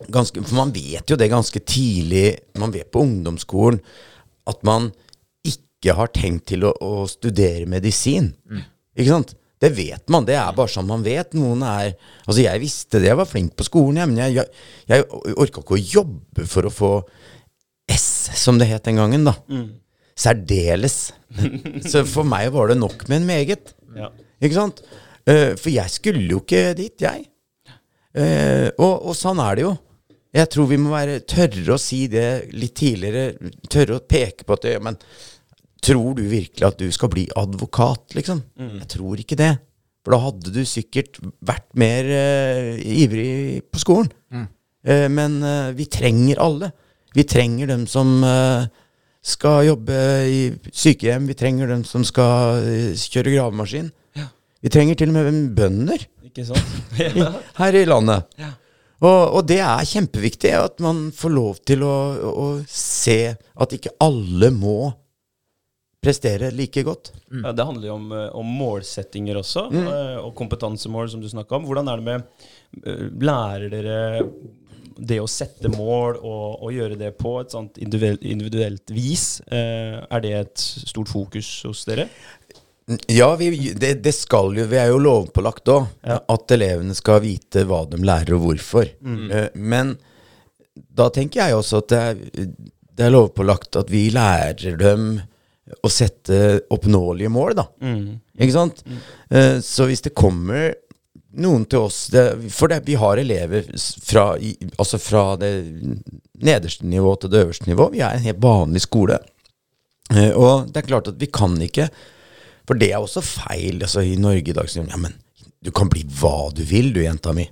ganske, For man vet jo det ganske tidlig, man vet på ungdomsskolen, at man ikke har tenkt til å, å studere medisin. Ikke sant? Det vet man. Det er bare sånn man vet. Noen er Altså, jeg visste det, jeg var flink på skolen, jeg, men jeg, jeg, jeg orka ikke å jobbe for å få S, som det het den gangen, da. Særdeles. Så for meg var det nok med en meget. Ja. Ikke sant? Uh, for jeg skulle jo ikke dit, jeg. Uh, og, og sånn er det jo. Jeg tror vi må være tørre å si det litt tidligere. Tørre å peke på at det, Men tror du virkelig at du skal bli advokat, liksom? Jeg tror ikke det. For da hadde du sikkert vært mer uh, ivrig på skolen. Eh, men uh, vi trenger alle. Vi trenger dem som skal jobbe i sykehjem. Vi trenger dem som skal kjøre gravemaskin. Vi trenger til og med bønder sant? her i landet. Og, og det er kjempeviktig at man får lov til å, å se at ikke alle må prestere like godt. Ja, det handler jo om, eh, om målsettinger også, Mm. eh, og kompetansemål, som du snakka om. Hvordan er det med eh, Lærer dere det å sette mål og, og gjøre det på et sånt individuelt, individuelt vis? Er det et stort fokus hos dere? Ja, vi, det, det skal jo Vi er jo lovpålagt òg. At elevene skal vite hva de lærer og hvorfor. Mm. Men da tenker jeg også at det er, det er lovpålagt at vi lærer dem å sette oppnåelige mål, da. Ikke sant? Eh, Så hvis det kommer noen til oss det, For det, vi har elever fra, i, altså fra det nederste nivå til det øverste nivå. Vi er en helt vanlig skole. Uh, Og det er klart at vi kan ikke For det er også feil altså, i Norge i dag. Så, ja, men du kan bli hva du vil, du, jenta mi.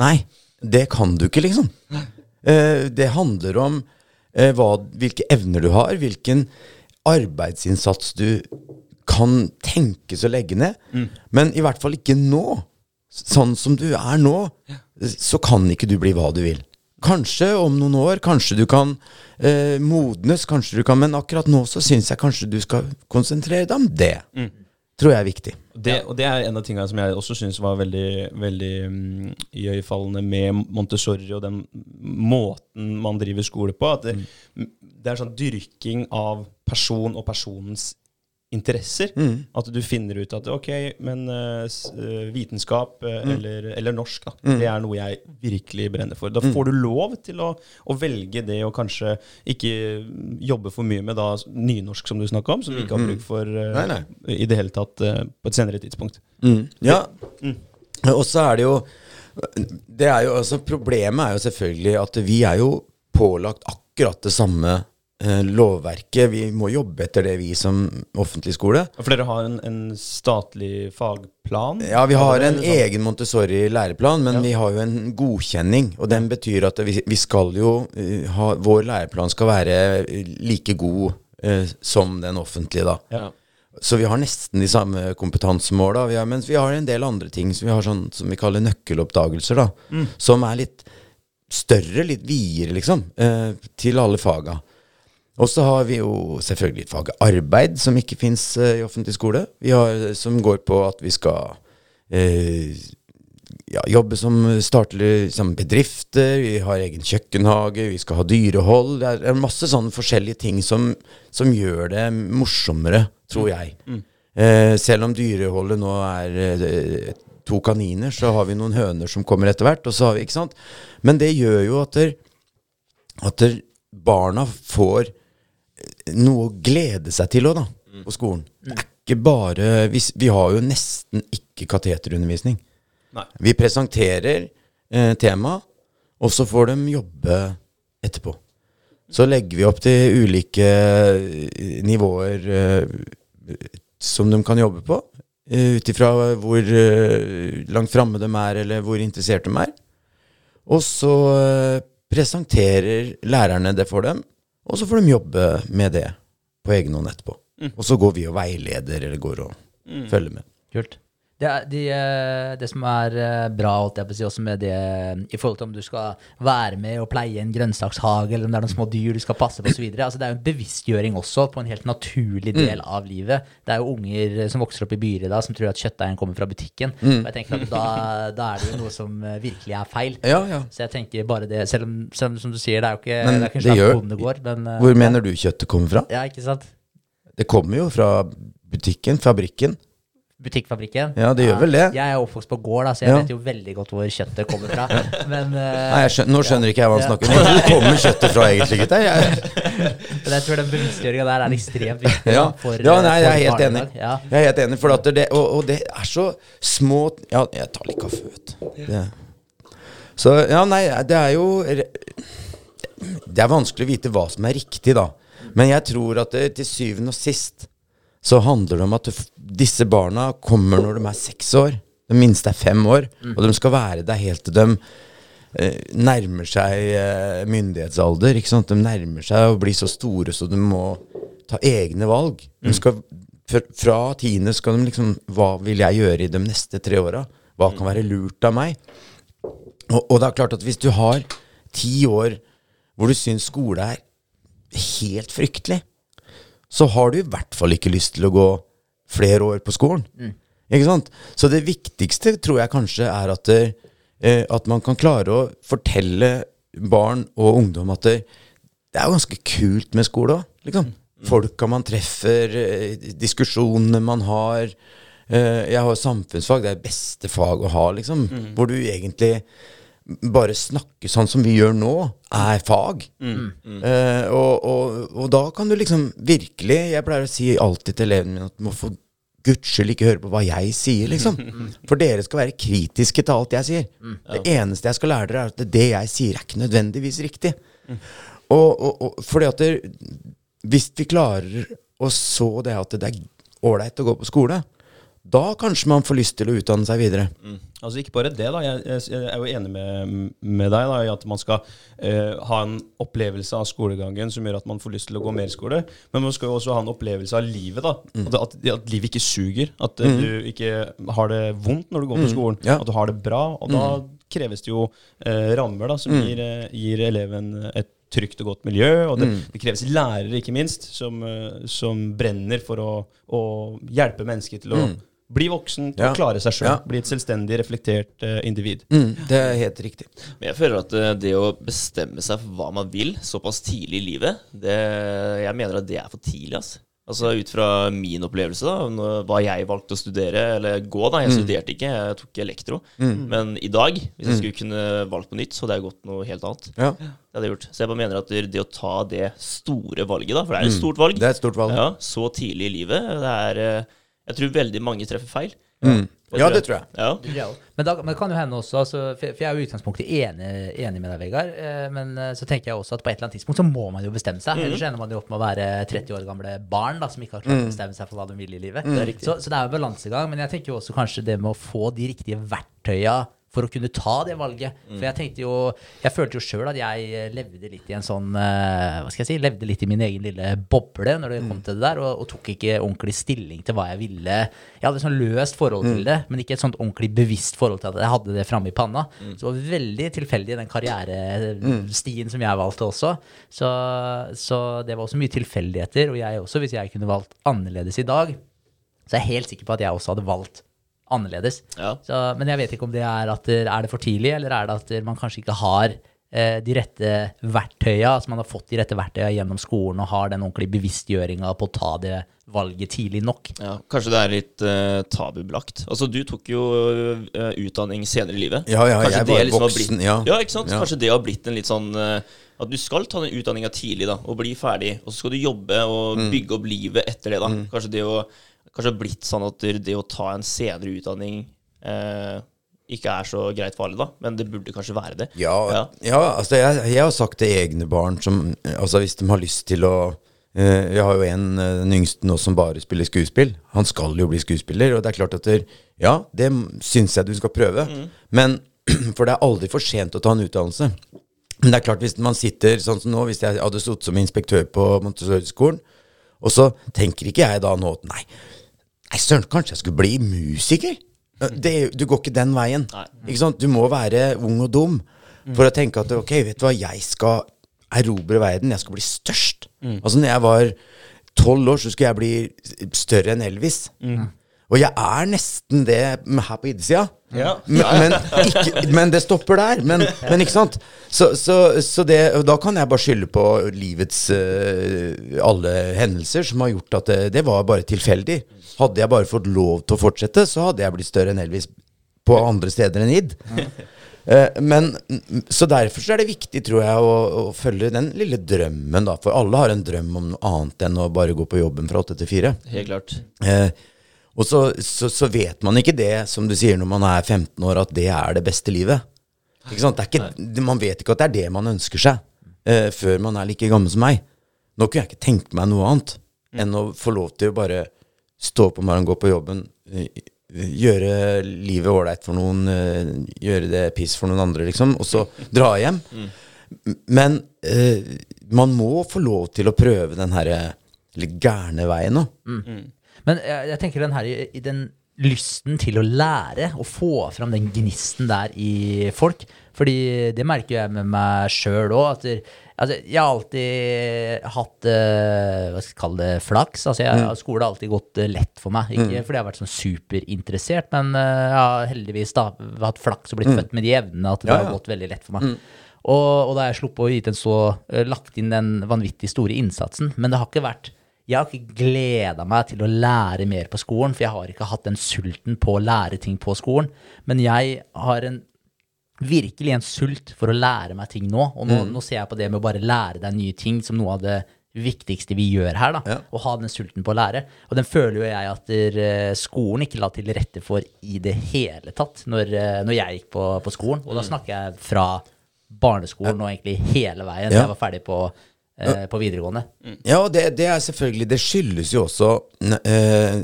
Nei, det kan du ikke, liksom. Uh, det handler om hva, hvilke evner du har, hvilken arbeidsinnsats du kan tenkes å legge ned. Men i hvert fall ikke nå. Sånn som du er nå, så kan ikke du bli hva du vil. Kanskje om noen år, kanskje du kan eh, modnes, kanskje du kan Men akkurat nå så syns jeg kanskje du skal konsentrere deg om det. Tror jeg er viktig. Det, og det er en av tingene som jeg også syns var veldig, veldig mm, iøynefallende med Montessori og den måten man driver skole på. At det, det er sånn dyrking av person og personens interesser. At du finner ut at ok, men uh, vitenskap uh, eh, eller, eller norsk, da, det er noe jeg virkelig brenner for. Da får du lov til å, å velge det og kanskje ikke jobbe for mye med da nynorsk, som du snakka om, som vi ikke har bruk for uh, Nei, nei. i det hele tatt på et senere tidspunkt. Ja. Og så er det jo det er jo, altså Problemet er jo selvfølgelig at vi er jo pålagt akkurat det samme lovverket. Vi må jobbe etter det, vi som offentlig skole. For dere har en, en statlig fagplan? Ja, vi har en sånn? egen Montessori-læreplan, men vi har jo en godkjenning. Og den betyr at vi, vi skal jo eh, ha Vår læreplan skal være eh, like god eh, som den offentlige, da. Ja. Så vi har nesten de samme kompetansemåla, mens vi har en del andre ting som vi har sånn som vi kaller nøkkeloppdagelser, da. Som er litt større, litt videre, liksom, eh, til alle faga. Og så har vi jo selvfølgelig faget arbeid, som ikke fins uh, i offentlig skole. Vi har, som går på at vi skal uh, ja, jobbe som starter som bedrifter, vi har egen kjøkkenhage, vi skal ha dyrehold. Det er, er masse sånne forskjellige ting som, som gjør det morsommere, tror jeg. Eh, selv om dyreholdet nå er eh, to kaniner, så har vi noen høner som kommer etter hvert. Og så har vi, ikke sant? Men det gjør jo at, der, at der barna får noe å glede seg til òg, da, på skolen. Det er ikke bare Vi, vi har jo nesten ikke kateterundervisning. Nei. Vi presenterer eh, tema, og så får de jobbe etterpå. Så legger vi opp til ulike eh, nivåer eh, som de kan jobbe på. Uh, Ut ifra hvor eh, langt framme de er, eller hvor interessert de er. Og så eh, presenterer lærerne det for dem, og så får de jobbe med det på egen hånd etterpå. Og så går vi og veileder, eller går og følger med. Kult. Det, de, eh, det som er eh, bra holdt jeg på å si, også med det i forhold til om du skal være med og pleie en grønnsakshage, eller om det er noen små dyr du skal passe på osv. Altså, det er jo en bevisstgjøring også på en helt naturlig del av livet. Det er jo unger som vokser opp i byer i dag som tror at kjøttdeigen kommer fra butikken. Og jeg tenker at da, da er det jo noe som eh, virkelig er feil. Ja, ja. Så jeg tenker bare det, selv om, selv om som du sier, det er jo ikke, Men det er ikke en slags bondegård, men eh, Hvor mener du kjøttet kommer fra? Ja, ikke sant? Det kommer jo fra butikken, fabrikken. Butikkfabrikken. Ja, det gjør vel det. Jeg er oppvokst på gård, da, så jeg Ja. vet jo veldig godt hvor kjøttet kommer fra. Men, uh, Nei, jeg skjønner, Nå skjønner ikke jeg hva han snakker om. Hvor kommer kjøttet fra egentlig, gutta? Jeg, men jeg tror den bevisstgjøringa der er ekstremt viktig. ja. for, ja, nei, jeg er helt enig. Ja. Jeg er helt enig, for at det, og, og det er så små Ja, jeg tar litt kaffe, vet du. Så ja, nei, det er jo Det er vanskelig å vite hva som er riktig, da. Men jeg tror at det, til syvende og sist så handler det om at disse barna kommer når de er seks år. De minste er fem år. Og de skal være der helt til de eh, nærmer seg eh, myndighetsalder. Ikke sant? De nærmer seg å bli så store så de må ta egne valg. De skal, fra, tiende skal de liksom Hva vil jeg gjøre i de neste tre åra? Hva kan være lurt av meg? Og, og det er klart at hvis du har ti år hvor du syns skole er helt fryktelig, så har du i hvert fall ikke lyst til å gå flere år på skolen. Ikke sant? Så det viktigste tror jeg kanskje er at, det, eh, at man kan klare å fortelle barn og ungdom at det, det er jo ganske kult med skole òg. Liksom. Folka man treffer, eh, diskusjonene man har. Eh, jeg har samfunnsfag, det er beste fag å ha, liksom. Hvor du egentlig bare snakke sånn som vi gjør nå, er fag. Eh, og, og, og da kan du liksom virkelig Jeg pleier å si alltid til elevene mine at du må for guds skyld ikke høre på hva jeg sier, liksom. For dere skal være kritiske til alt jeg sier. Det eneste jeg skal lære dere, er at det jeg sier, er ikke nødvendigvis riktig. Og, og, og fordi at det, hvis vi klarer å så det at det er ålreit å gå på skole, da kanskje man får lyst til å utdanne seg videre. Altså Ikke bare det, da. Jeg, er jo enig med, med deg da, i at man skal eh, ha en opplevelse av skolegangen som gjør at man får lyst til å gå mer skole. Men man skal jo også ha en opplevelse av livet. da At, at, at livet ikke suger. At mm. du ikke har det vondt når du går på skolen. Ja. At du har det bra. Og da kreves det jo eh, rammer da som gir, eh, gir eleven et trygt og godt miljø. Og det, det kreves lærere, ikke minst, som, eh, som brenner for å, å hjelpe mennesker til å bli voksen, Ja. klare seg sjøl. Ja. Bli et selvstendig, reflektert uh, individ. Mm, det er helt riktig. Men jeg føler at uh, det å bestemme seg for hva man vil såpass tidlig i livet, det, jeg mener at det er for tidlig. ass. Altså Ut fra min opplevelse, da, hva jeg valgte å studere, eller gå, da. Jeg studerte ikke, jeg tok elektro. Men i dag, hvis jeg skulle kunne valgt på nytt, så hadde jeg gått noe helt annet. Ja, Det hadde jeg gjort. Så jeg bare mener at det, å ta det store valget, da, for det er et stort valg, det er et stort valg. ja, så tidlig i livet, det er eh, Jeg tror veldig mange treffer feil. Mm. Ja, det tror jeg. Ja. Men, da, men det kan jo hende også, altså, for, for jeg er jo i utgangspunktet enig, enig med deg, Vegard. Eh, men eh, så tenker jeg også at på et eller annet tidspunkt så må man jo bestemme seg. Ellers ender man jo opp med å være 30 år gamle barn da, som ikke har klart å bestemme seg for hva de vil i livet. Det er. Så, så det er jo balansegang. Men jeg tenker jo også kanskje det med å få de riktige verktøya for å kunne ta det valget. For jeg tenkte jo Jeg følte jo sjøl at jeg eh, levde litt i en sånn eh, Hva skal jeg si? Levde litt i min egen lille boble når det kom til det der, og, og tok ikke ordentlig stilling til hva jeg ville. Jeg hadde et sånn løst forhold til det, men ikke et sånt ordentlig bevisst forhold til at jeg hadde det framme i panna. Så det var veldig tilfeldig den karrierestien som jeg valgte også. Så, så det var også mye tilfeldigheter. Og jeg også, hvis jeg kunne valgt annerledes i dag, så er jeg helt sikker på at jeg også hadde valgt annerledes. Ja. Så, men jeg vet ikke om det er at det, er det for tidlig, eller er det at man kanskje ikke har eh, de rette verktøya, altså man har fått de rette verktøya gjennom skolen og har den ordentlige bevisstgjøringa på å ta det valget tidlig nok. Ja, kanskje det er litt uh, tabubelagt. Altså, du tok jo uh, utdanning senere i livet. Ja, ja, Kanskje jeg var liksom voksen, blitt, ja. ikke sant? Ja. Kanskje det har blitt en litt sånn uh, At du skal ta den utdanninga tidlig da, og bli ferdig, og så skal du jobbe og Mm. bygge opp livet etter det. da. Kanskje det å Kanskje blitt sånn at det å ta en senere utdanning eh, ikke er så greit for alle, da. Men det burde kanskje være det. Ja, Ja. ja. altså jeg, jeg har sagt til egne barn som Altså hvis de har lyst til å eh, har jo en, eh, den yngste nå som bare spiller skuespill. Han skal jo bli skuespiller, og det er klart at der, Ja, det syns jeg du skal prøve. Men For det er aldri for sent å ta en utdannelse. Men det er klart, hvis man sitter sånn som nå, hvis jeg hadde sittet som inspektør på Montessori-skolen, og så tenker ikke jeg da nå at nei, nei søren, kanskje jeg skulle bli musiker? Det, du går ikke den veien. Ikke? Du må være ung og dum for å tenke at ok, vet du hva, jeg skal erobre verden. Jeg skal bli størst. Altså når jeg var tolv år, så skulle jeg bli større enn Elvis. Og jeg er nesten det her på idesida. Ja. Men, men, men det stopper der. Men, men ikke sant? Så, så, så det, da kan jeg bare skylde på livets uh, alle hendelser som har gjort at det, det var bare tilfeldig. Hadde jeg bare fått lov til å fortsette, så hadde jeg blitt større enn Elvis på andre steder enn id. Eh, men, så derfor så er det viktig, tror jeg, å, å følge den lille drømmen, da. For alle har en drøm om noe annet enn å bare gå på jobben fra åtte til fire. Helt klart. Eh, og så, så, så vet man ikke det, som du sier, når man er 15 år, at det er det beste livet. Ikke sant? Det er ikke, man vet ikke at det er det man ønsker seg, uh, før man er like gammel som meg. Nå kunne jeg ikke tenkt meg noe annet enn å få lov til å bare stå opp om morgenen, gå på jobben, eh, gjøre livet ålreit for noen, eh, gjøre det piss for noen andre, liksom, og så dra hjem. M- Men uh, man må få lov til å prøve den her eh, litt gærne veien òg. Men jeg, jeg tenker den her i, i den lysten til å lære, og få fram den gnisten der i folk. Fordi det merker jeg med meg sjøl òg. Altså, jeg har alltid hatt eh, hva skal jeg kalle det, flaks. Altså, jeg, Skole har alltid gått eh, lett for meg. Ikke fordi jeg har vært sånn superinteressert, men eh, jeg har heldigvis da hatt flaks og blitt født med de evnene at det Ja, har gått veldig lett for meg. Og, og da har jeg sluppet å gitt en så lagt inn den vanvittig store innsatsen. Men det har ikke vært Jeg har ikke gleda meg til å lære mer på skolen, for jeg har ikke hatt den sulten på å lære ting på skolen. Men jeg har en virkelig en sult for å lære meg ting nå. Og nå, nå ser jeg på det med å bare lære deg nye ting som noe av det viktigste vi gjør her. da, Ja. Å ha den sulten på å lære. Og den føler jo jeg at der, eh, skolen ikke la til rette for i det hele tatt når, eh, når jeg gikk på, på skolen. Og da snakker jeg fra barneskolen og egentlig hele veien Ja. jeg var ferdig på, eh, på videregående. Ja, og det, det er selvfølgelig Det skyldes jo også eh,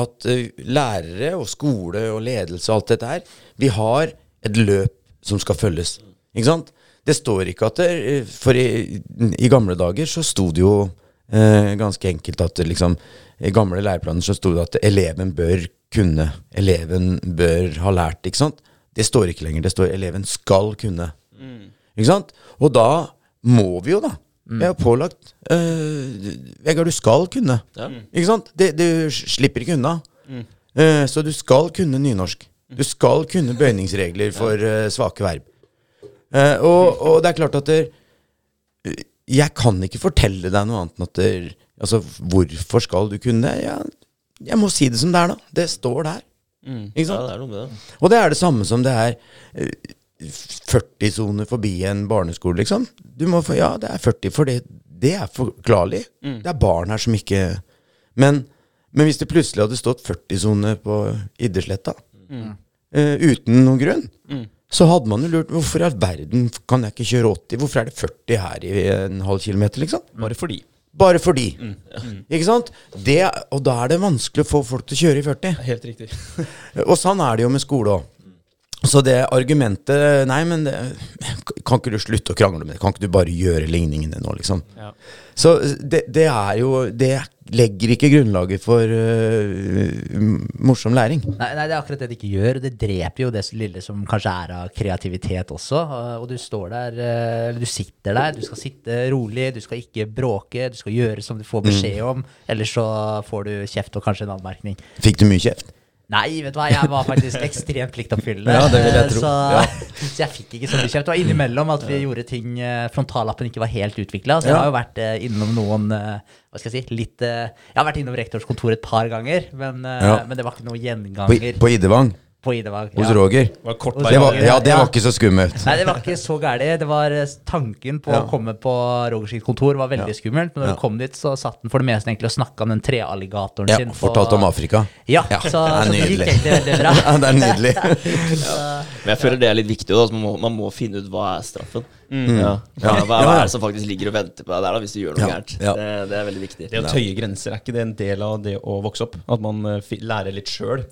at eh, lærere og skole og ledelse og alt dette her Vi har et løp som skal følges. Ikke sant? Det står ikke at det, eh, For i, i gamle dager så sto det jo eh, ganske enkelt at liksom I gamle læreplaner så sto det at eleven bør kunne. Eleven bør ha lært, ikke sant? Det står ikke lenger. Det står eleven skal kunne. Ikke sant? Og da må vi jo, da. Vi har pålagt uh, Vegard, du skal kunne. Ja. Ikke sant? Det, du slipper ikke unna. Eh, så du skal kunne nynorsk. Du skal kunne bøyningsregler for uh, svake verb. Uh, og, og det er klart at det, jeg kan ikke fortelle deg noe annet enn at der, Altså, hvorfor skal du kunne det? Jeg, jeg må si det som det er, da. Det står der. Ikke Ja, det er noe med det. Og det er det samme som det er eh, 40 soner forbi en barneskole, liksom. Du må få, ja, det er 40, for det, det er forklarlig. Det er barn her som ikke Men, men hvis det plutselig hadde stått 40 soner på Iddersletta mm. uh, uten noen grunn, så hadde man jo lurt Hvorfor i all verden kan jeg ikke kjøre 80? Hvorfor er det 40 her i en halv kilometer, liksom? Bare fordi. Bare fordi. Ikke sant? Det, og da er det vanskelig å få folk til å kjøre i 40. Helt riktig. Og sånn er det jo med skole òg. Så det argumentet Nei, men det, kan ikke du slutte å krangle med det? Kan ikke du bare gjøre ligningene nå, liksom? Ja. Så det, det er jo Det legger ikke grunnlaget for uh, morsom læring. Nei, nei, det er akkurat det det ikke gjør. Det dreper jo det lille som kanskje er av kreativitet også. Og du står der, uh, eller du sitter der, du skal sitte rolig, du skal ikke bråke, du skal gjøre som du får beskjed om, ellers så får du kjeft og kanskje en anmerkning. Fikk du mye kjeft? Nei, vet du hva, jeg var faktisk ekstremt pliktoppfyllende. Ja, det vil jeg tro. Så, Ja. Så jeg fikk ikke så mye kjeft. Det var innimellom at vi gjorde ting eh, Frontallappen ikke var helt utvikla. Så jeg Ja. har jo vært eh, innom noen eh, Hva skal jeg si litt Jeg har vært innom rektors kontor et par ganger, men, Ja. men det var ikke noe På, gjenganger på Idevang på Idevag hos Ja. Roger. Det var kort Det. Det var, ja, det var ikke så skummelt. Nei, det var ikke så gærent. Det var eh, tanken på Ja. å komme på Rogers kontor var veldig Ja. skummelt. Men når Ja. du kom dit, så satt den for det meste egentlig og snakka om den trealligatoren Ja, sin. på- Fortalte om Afrika. Ja, Ja, så, det er så det gikk veldig bra. Ja, det er nydelig. Men jeg føler det er litt viktig. Da, man, må, man må finne ut hva er straffen. Ja. Hva, hva, hva Ja, ja. er det som faktisk ligger og venter på deg der da, hvis du gjør noe Ja, gærent? ja. Det, det er veldig viktig. Det å tøye grenser, er ikke det en del av det å vokse opp? At man eh, lærer litt sjøl?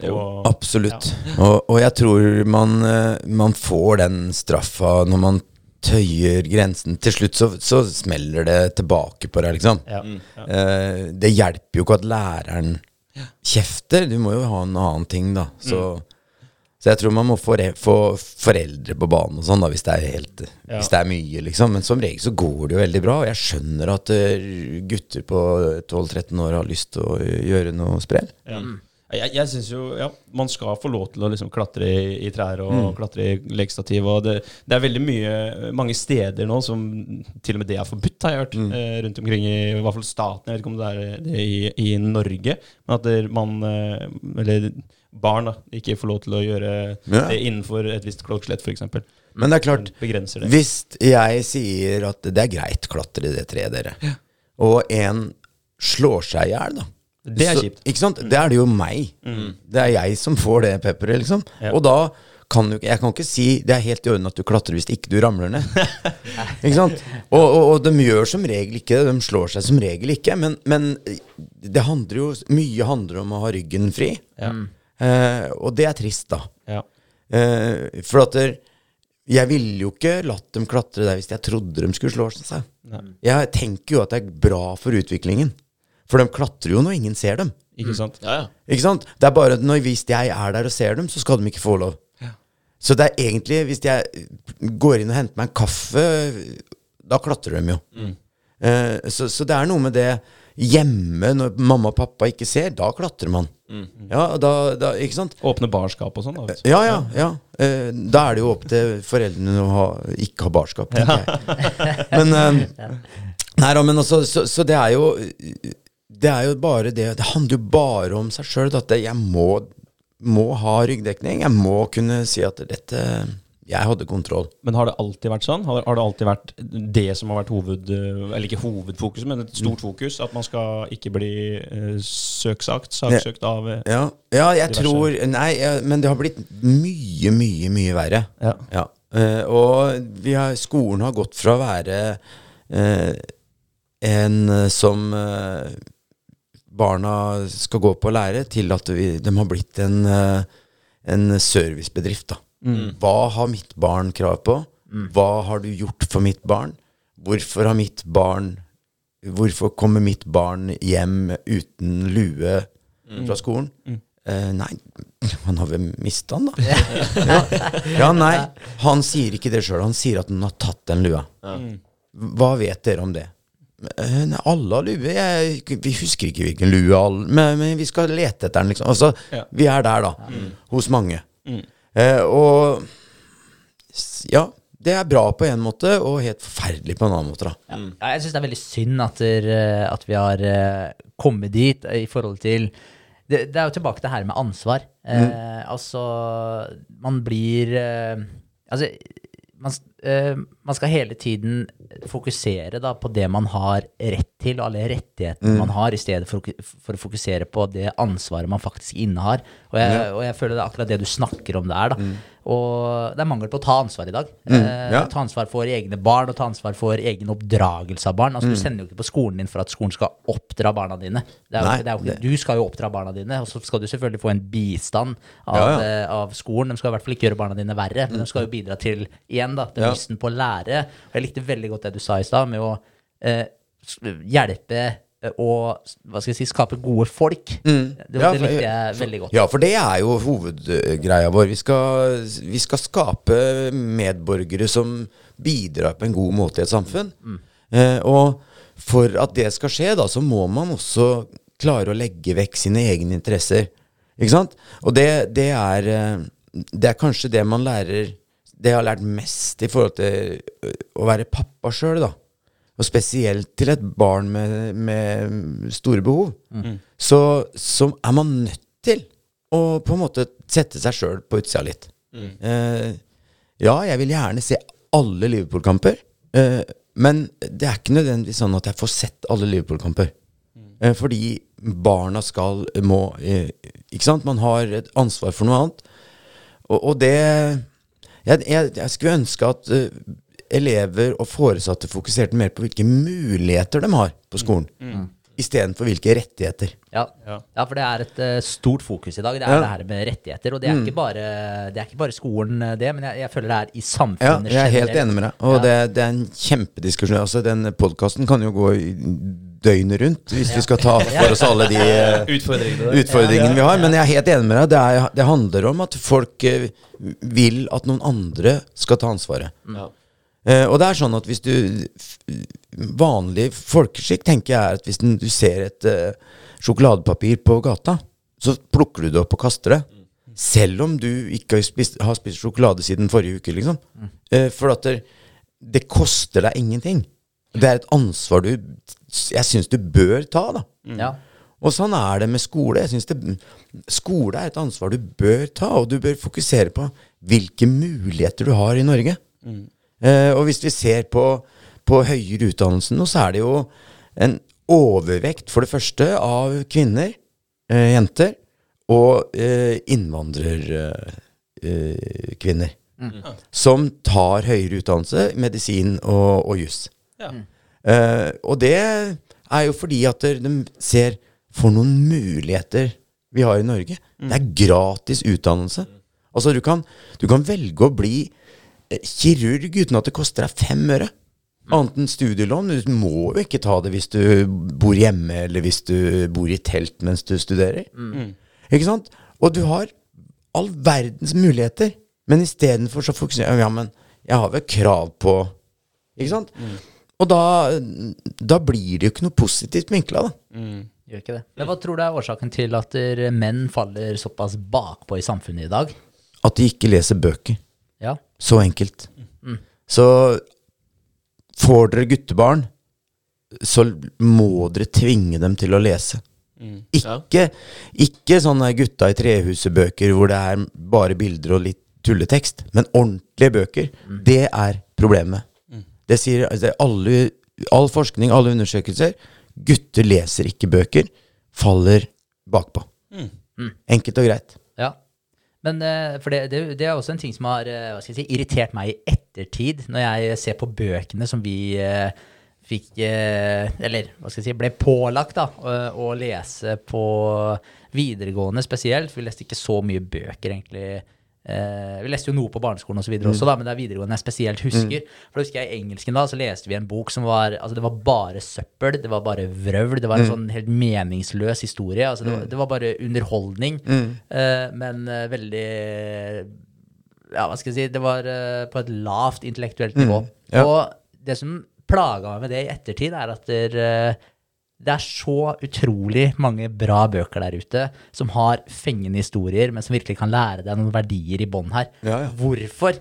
Absolutt. Og, og jeg tror man, eh, man får den straffa når man tøyer grensen. Til slutt så, så smeller det tilbake på deg, liksom. Ja. Eh, det hjelper jo ikke at læreren kjefter. Du må jo ha en annen ting, da. Så, så jeg tror man må få, foreldre på banen og sånn, da, hvis det er helt Ja. Hvis det er mye, liksom. Men som regel så går det jo veldig bra. Og jeg skjønner at eh, gutter på 12-13 år har lyst til å gjøre noe sprell. Ja. Jeg, jeg syns jo ja, man skal få lov til å liksom klatre i, i trær og klatre i lekestativ. Og det, det er veldig mye mange steder nå som til og med det er forbudt, har jeg hørt. Eh, rundt omkring i, i hvert fall staten. Jeg vet ikke om det er det i, i Norge. Men at man eh, Eller barn da, ikke får lov til å gjøre Ja. det innenfor et visst klokkeslett, f.eks. Men det er klart, det. Hvis jeg sier at det er greit, klatre i det treet, dere, ja. og en slår seg i hjel, da Det er så- kjipt. Ikke sant? Det er det jo meg. Det er jeg som får det pepperet, liksom. Ja. Og da kan du Jeg kan ikke si det er helt i orden at du klatrer hvis ikke du ramler ned. ikke sant? Og, og, og de gjør som regel ikke det. De slår seg som regel ikke. Men, men det handler jo Mye handler om å ha ryggen fri. Ja. Eh, og det er trist, da. Ja. Eh, for at der, jeg ville jo ikke latt dem klatre der hvis jeg trodde de skulle slå seg. Nei. Jeg tenker jo at det er bra for utviklingen. For de klatrer jo når ingen ser dem. Ikke sant? Ja, ja. Ikke sant? Det er bare når hvis jeg er der og ser dem, så skal de ikke få lov. Så det er egentlig Hvis jeg går inn og henter meg en kaffe, da klatrer de jo. Eh, så, så det er noe med det hjemme, når mamma og pappa ikke ser, da klatrer man. Ja, da, da Ikke sant? Åpne barskap og sånn. da. Ja, ja. ja. Eh, da er det jo opp til foreldrene å ha, ikke ha barskap, tenker jeg. Men eh, Nei men også, så, så det er jo Det er jo bare det Det handler jo bare om seg sjøl. At jeg må, må ha ryggdekning. Jeg må kunne si at dette Jeg hadde kontroll. Men har det alltid vært sånn? Har, det alltid vært det som har vært hoved... Eller ikke hovedfokus, men et stort fokus? At man skal ikke bli uh, søksagt, saksøkt av eh, Ja, ja jeg Diverse. tror Nei, ja, men det har blitt mye, mye, mye verre. Ja. Ja. Uh, og vi har, skolen har gått fra å være uh, en som barna skal gå på og lære, til at vi, de har blitt en, en servicebedrift. da. Hva har mitt barn krav på? Hva har du gjort for mitt barn? Hvorfor har mitt barn Hvorfor kommer mitt barn hjem uten lue fra skolen? Uh, nei, han har vel mista den, da. ja. ja, nei, han sier ikke det sjøl. Han sier at han har tatt den lua. Hva vet dere om det? Eh, nei, alle har lue. Jeg, vi husker ikke hvilken lue alle men, men vi skal lete etter den, liksom. Altså, Ja. vi er der, da. Hos mange. Eh, og ja, det er bra på en måte, og helt forferdelig på en annen måte. Ja, jeg syns det er veldig synd at, der, eh, at vi har eh, kommet dit eh, i forhold til det, det er jo tilbake til det her med ansvar. Eh, altså, man blir eh, Altså, man, eh, man skal hele tiden fokusere da, på det man har rett til, og alle rettighetene man har, i stedet for, for å fokusere på det ansvaret man faktisk innehar. Og jeg, og jeg føler det er akkurat det du snakker om det er. da. Og det er mangel på å ta ansvar i dag. Mm, ja. Ta ansvar for egne barn, og ta ansvar for egen oppdragelse av barn. Altså, Du sender jo ikke på skolen din for at skolen skal oppdra barna dine. Det er jo, Nei, det jo ikke, du skal jo oppdra barna dine, og så skal du selvfølgelig få en bistand av, Ja, ja. eh, av skolen. De skal i hvert fall ikke gjøre barna dine verre, men de skal jo bidra til igjen da, til Ja. lysten på å lære. Og jeg likte veldig godt det du sa i stad, med å eh, hjelpe eh, og hva skal jeg si, skape gode folk. Det, Mm. Ja, det likte jeg veldig godt. Ja, for det er jo hovedgreia vår. Vi skal, vi skal skape medborgere som bidrar på en god måte i et samfunn. Eh, og for at det skal skje, da, så må man også klare å legge vekk sine egne interesser. Ikke sant? Og det, det, er, eh, det er kanskje det man lærer det jeg har lært mest i forhold til å være pappa sjøl, da, og spesielt til et barn med, med store behov, så, så er man nødt til å på en måte sette seg sjøl på utsida litt. Eh, ja, jeg vil gjerne se alle Liverpool-kamper, eh, men det er ikke nødvendigvis sånn at jeg får sett alle Liverpool-kamper. Eh, fordi barna skal, må eh, Ikke sant? Man har et ansvar for noe annet. Og, og det jeg, jeg, jeg skulle ønske at uh, elever og foresatte fokuserte mer på hvilke muligheter de har på skolen, istedenfor hvilke rettigheter. Ja. Ja. ja, for det er et uh, stort fokus i dag. Det er Ja. det her med rettigheter. Og det er, ikke, bare, det er ikke bare skolen, eh, det, men jeg, jeg føler det er i Ja, jeg er helt generelt. enig med deg. Og Ja. det, det er en kjempediskusjon. Altså, den podkasten kan jo gå i døgnet rundt hvis vi skal ta for oss alle de eh, Utfordringene. utfordringene vi har. Men jeg er helt enig med deg. Det, er, det handler om at folk eh, vil at noen andre skal ta ansvaret. Ja. Eh, og det er sånn at hvis du Vanlig folkeskikk tenker jeg er at hvis den, du ser et uh, sjokoladepapir på gata, så plukker du det opp og kaster det. Selv om du ikke har spist, har spist sjokolade siden forrige uke, liksom. Eh, for at det, det koster deg ingenting. Det er et ansvar du Jeg syns du bør ta, da. Ja. Og sånn er det med skole. Jeg synes det, Skole er et ansvar du bør ta, og du bør fokusere på hvilke muligheter du har i Norge. Eh, og hvis vi ser på, på høyere utdannelse nå, så er det jo en overvekt, for det første, av kvinner, eh, jenter, og eh, innvandrerkvinner. Som tar høyere utdannelse, medisin og, og juss. Ja. Eh, og det er jo fordi at de ser for noen muligheter vi har i Norge. Det er gratis utdannelse. Altså du kan, du kan velge å bli eh, kirurg uten at det koster deg fem øre. Annet enn studielån. Du må jo ikke ta det hvis du bor hjemme, eller hvis du bor i telt mens du studerer. Ikke sant? Og du har all verdens muligheter. Men istedenfor så fokuserer jeg Ja, men jeg har vel krav på Ikke sant? Og da, da blir det jo ikke noe positivt vinkla, da. Gjør ikke det. Men hva tror du er årsaken til at der menn faller såpass bakpå i samfunnet i dag? At de ikke leser bøker. Ja. Så enkelt. Så får dere guttebarn, så må dere tvinge dem til å lese. Ikke, ikke sånne gutta i trehuset-bøker hvor det er bare bilder og litt tulletekst, men ordentlige bøker. Det er problemet. Det sier altså, alle, all forskning, alle undersøkelser. Gutter leser ikke bøker, faller bakpå. Enkelt og greit. Ja. Men eh, for det, det, det er også en ting som har eh, hva skal jeg si, irritert meg i ettertid, når jeg ser på bøkene som vi eh, fikk Eller hva skal jeg si, ble pålagt da, å, å lese på videregående spesielt. For vi leste ikke så mye bøker, egentlig. Eh, vi leste jo noe på barneskolen og så videre også, da, men det er videregående jeg spesielt husker. For da husker jeg I engelsken da, så leste vi en bok som var altså det var bare søppel, det var bare vrøvl. Det var en sånn helt meningsløs historie. altså Det var, det var bare underholdning, eh, men uh, veldig Ja, hva skal jeg si Det var uh, på et lavt intellektuelt nivå. ja. Og det som plaga meg med det i ettertid, er at der, eh, det er så utrolig mange bra bøker der ute som har fengende historier, men som virkelig kan lære deg noen verdier i bånn her. Ja, ja. Hvorfor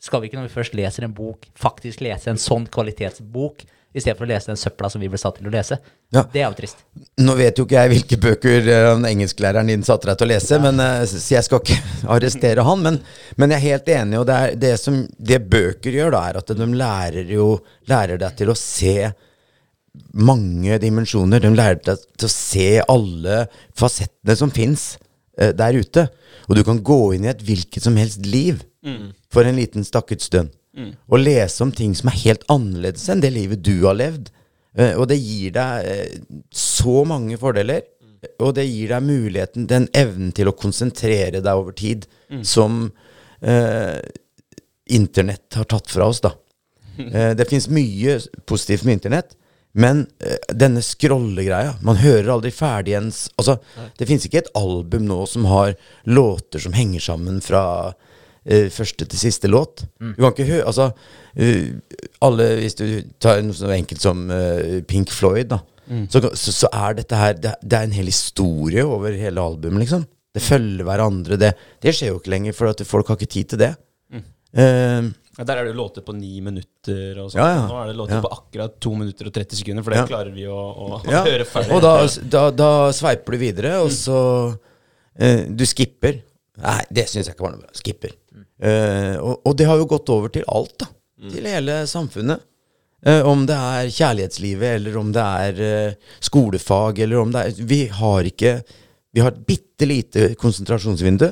skal vi ikke, når vi først leser en bok, faktisk lese en sånn kvalitetsbok, i stedet for å lese den søpla som vi ble satt til å lese? Ja. Det er jo trist. Nå vet jo ikke jeg hvilke bøker den engelsklæreren din satte deg til å lese, men, eh, så jeg skal ikke arrestere han. Men, men jeg er helt enig, og det, er det som det bøker gjør, da, er at de lærer jo lærer deg til å se mange dimensjoner. De lærer deg til å se alle fasettene som fins eh, der ute. Og du kan gå inn i et hvilket som helst liv for en liten stakket stund. Og lese om ting som er helt annerledes enn det livet du har levd. Eh, og det gir deg eh, så mange fordeler. Og det gir deg muligheten, den evnen til å konsentrere deg over tid, som eh, internett har tatt fra oss, da. Eh, det fins mye positivt med internett, men uh, denne scrollegreia Man hører aldri ferdig ens Altså, Altså, det fins ikke et album nå som har låter som henger sammen fra uh, første til siste låt. Du kan ikke høre Altså, uh, alle Hvis du tar noe så enkelt som Pink Floyd, da, så, så, så er dette her det, det er en hel historie over hele albumet, liksom. Det følger hverandre. Det, det skjer jo ikke lenger, for folk har ikke tid til det. Mm. Der er det jo låter på ni minutter og sånt. Ja, ja. Nå er det låter Ja. på akkurat to minutter og 30 sekunder, for det Ja. klarer vi å, å ja. høre ferdig. Og da, da, da sveiper du videre, og så eh, Du skipper. Nei, det syns jeg ikke var noe bra. Skipper. Eh, og, og det har jo gått over til alt, da. Til hele samfunnet. Eh, om det er kjærlighetslivet, eller om det er eh, skolefag, eller om det er Vi har ikke Vi har et bitte lite konsentrasjonsvindu.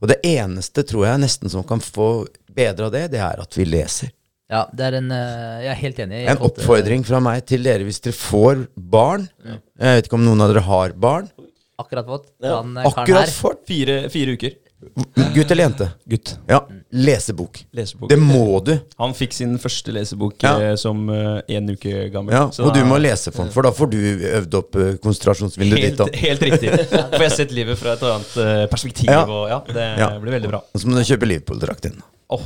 Og det eneste, tror jeg, nesten som kan få bedre av det, det er at vi leser. Ja, det er en eh, Jeg er helt enig. i En oppfordring fra meg til dere hvis dere får barn. Jeg vet ikke om noen av dere har barn. Akkurat fått. Han ja. Akkurat her. fått. Fire, fire uker. Gutt eller jente? Gutt. Ja. Lesebok. Lesebok. Det må du. Han fikk sin første lesebok Ja. eh, som én uke gammel. Ja, og og du må lese for den, for da får du øvd opp eh, konsentrasjonsvinduet ditt. Helt, da. helt riktig. For jeg sett livet fra et annet eh, perspektiv, Ja. og ja, det Ja. blir veldig bra. Og så må du kjøpe Liverpool-drakt din. Åh,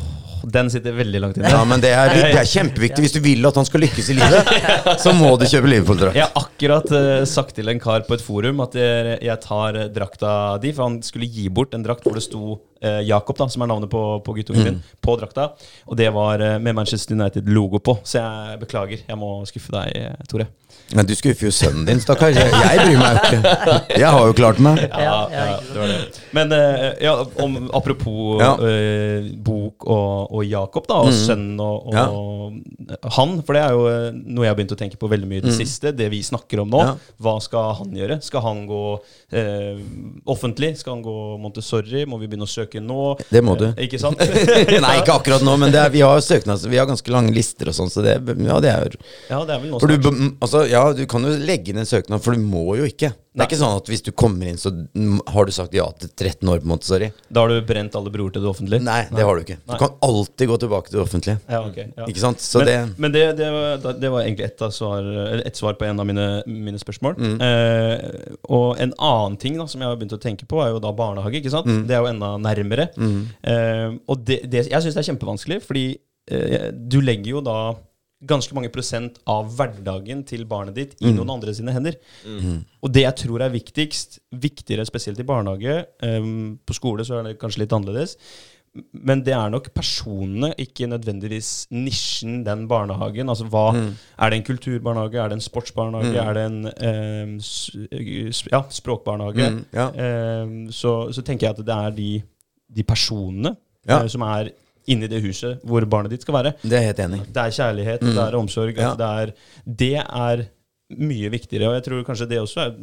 den sitter veldig langt inne. Ja, men det er, det er kjempeviktig. Hvis du vil at han skal lykkes i livet, så må du kjøpe Liverpool-drakt. Jeg har akkurat uh, sagt til en kar på et forum at jeg, jeg tar eh, drakta di, for han skulle gi bort en drakt hvor det sto uh, Jakob, da, som er navnet på, på guttungen min, på drakta. Og det var uh, med Manchester United-logo på, så jeg beklager. Jeg må skuffe deg, Tore. Men du skuffer jo sønnen din, stakkar. Jeg, jeg bryr meg jo ikke. Jeg har jo klart meg. Ja, Ja, ja, ja, det var det. Men eh, ja, om, apropos Ja. eh, bok og, og Jakob, da, og sønnen og, og han. For det er jo eh, noe jeg har begynt å tenke på veldig mye i det siste. Det vi snakker om nå. Ja. Hva skal han gjøre? Skal han gå eh, offentlig? Skal han gå Montessori? Må vi begynne å søke nå? Det må du. Eh, ikke sant? Nei, ikke akkurat nå, men det er, vi har søknads, vi har ganske lange lister og sånn, så det, ja, det er ja, det er vel nå For du, altså, ja, du kan jo legge inn en søknad, for du må jo ikke. Det er ikke sånn at hvis du kommer inn, så mm, har du sagt ja til 13 år på en måte. Sorry. Da har du brent alle broer til det offentlige? Nei, det har du ikke. Du Nei. kan alltid gå tilbake til det offentlige. Ja, okay, Ja. Ikke sant? Så men det men det, det, var, det var egentlig ett, svar, et svar på en av mine, mine spørsmål. Mm. Eh, og en annen ting da, som jeg har begynt å tenke på, er jo da barnehage. ikke sant? Mm. Det er jo enda nærmere. Eh, og det, det, jeg syns det er kjempevanskelig, fordi eh, du legger jo da ganske mange prosent av hverdagen til barnet ditt i noen andre sine hender. Og det jeg tror er viktigst, viktigere spesielt i barnehage, um, på skole så er det kanskje litt annerledes, men det er nok personene, ikke nødvendigvis nisjen, den barnehagen. Altså hva Er det en kulturbarnehage? Er det en sportsbarnehage? Er det en eh, s- ja, språkbarnehage? Mm, ja. Eh, så, så tenker jeg at det er de, de personene Ja. eh, som er inni det huset hvor barnet ditt skal være. Det er helt enig. Det er kjærlighet, det er omsorg. Mm. Ja. Det, er, det er mye viktigere. Og jeg tror kanskje det også er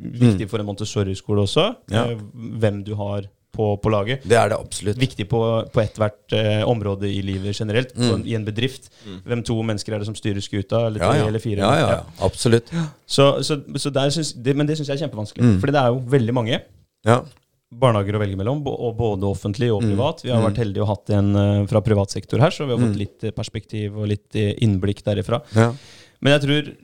viktig for en Montessori-skole også. Mm. Ja. eh, Hvem du har på, på laget. Det er det absolutt. Viktig på, på ethvert eh, område i livet generelt. På en, Mm. I en bedrift. Hvem to mennesker er det som styrer skuta? Eller Ja, tre ja. eller fire? ja, ja, ja. Absolutt. Så, så, så der syns, det, men det syns jeg er kjempevanskelig. Mm. Fordi det er jo veldig mange Ja. Barnehager å velge mellom, både offentlig Mm. og privat. Vi har vært heldige og hatt en eh, fra privat sektor her, så vi har fått litt eh, perspektiv og litt eh, innblikk derifra. ja. Men jeg tror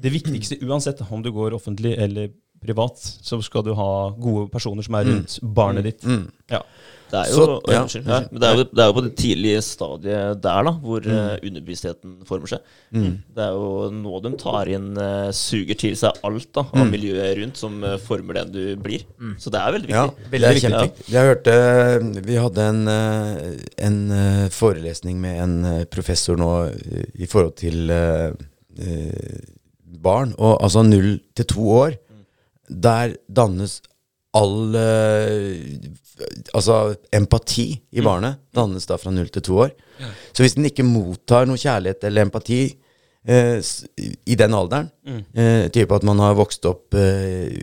det viktigste uansett, om du går offentlig eller privat, så skal du ha gode personer som er rundt barnet ditt. Mm. Ja. Det er jo, Så- ja. unnskyld, ja, men det er jo, det er jo på det tidlige stadiet der da hvor eh, underbevisstheten former seg. Det er jo nå de tar inn uh, suger til seg alt da av miljøet rundt som uh, former den du blir. Så det er veldig Ja, viktig. det Veldig er viktig. Ja. Jeg hørte Vi hadde en, en forelesning med en professor nå i forhold til barn, og altså null til to år. Der dannes all eh, Altså empati i barnet dannes da fra null til to år. Så hvis den ikke mottar noe kjærlighet eller empati eh, i den alderen, eh, type at man har vokst opp eh,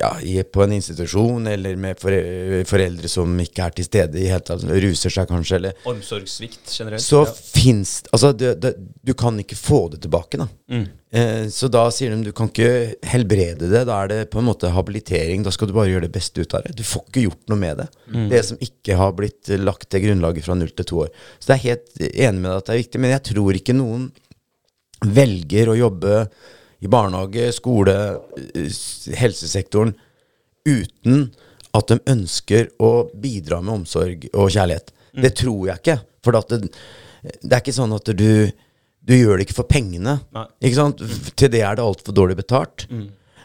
ja, på en institusjon, eller med foreldre som ikke er til stede i hele tatt, ruser seg kanskje, eller Omsorgssvikt generelt. Så ja. fins Altså, det, det, du kan ikke få det tilbake, da. Mm. Eh, så da sier de du kan ikke helbrede det. Da er det på en måte habilitering. Da skal du bare gjøre det beste ut av det. Du får ikke gjort noe med det. Det som ikke har blitt eh, lagt til grunnlaget fra null til to år. Så jeg er helt enig med deg at det er viktig, men jeg tror ikke noen velger å jobbe i barnehage, skole, eh, helsesektoren uten at de ønsker å bidra med omsorg og kjærlighet. Det tror jeg ikke. For at det, det er ikke sånn at du, du gjør det ikke for pengene. Ikke sant? Til det er det altfor dårlig betalt.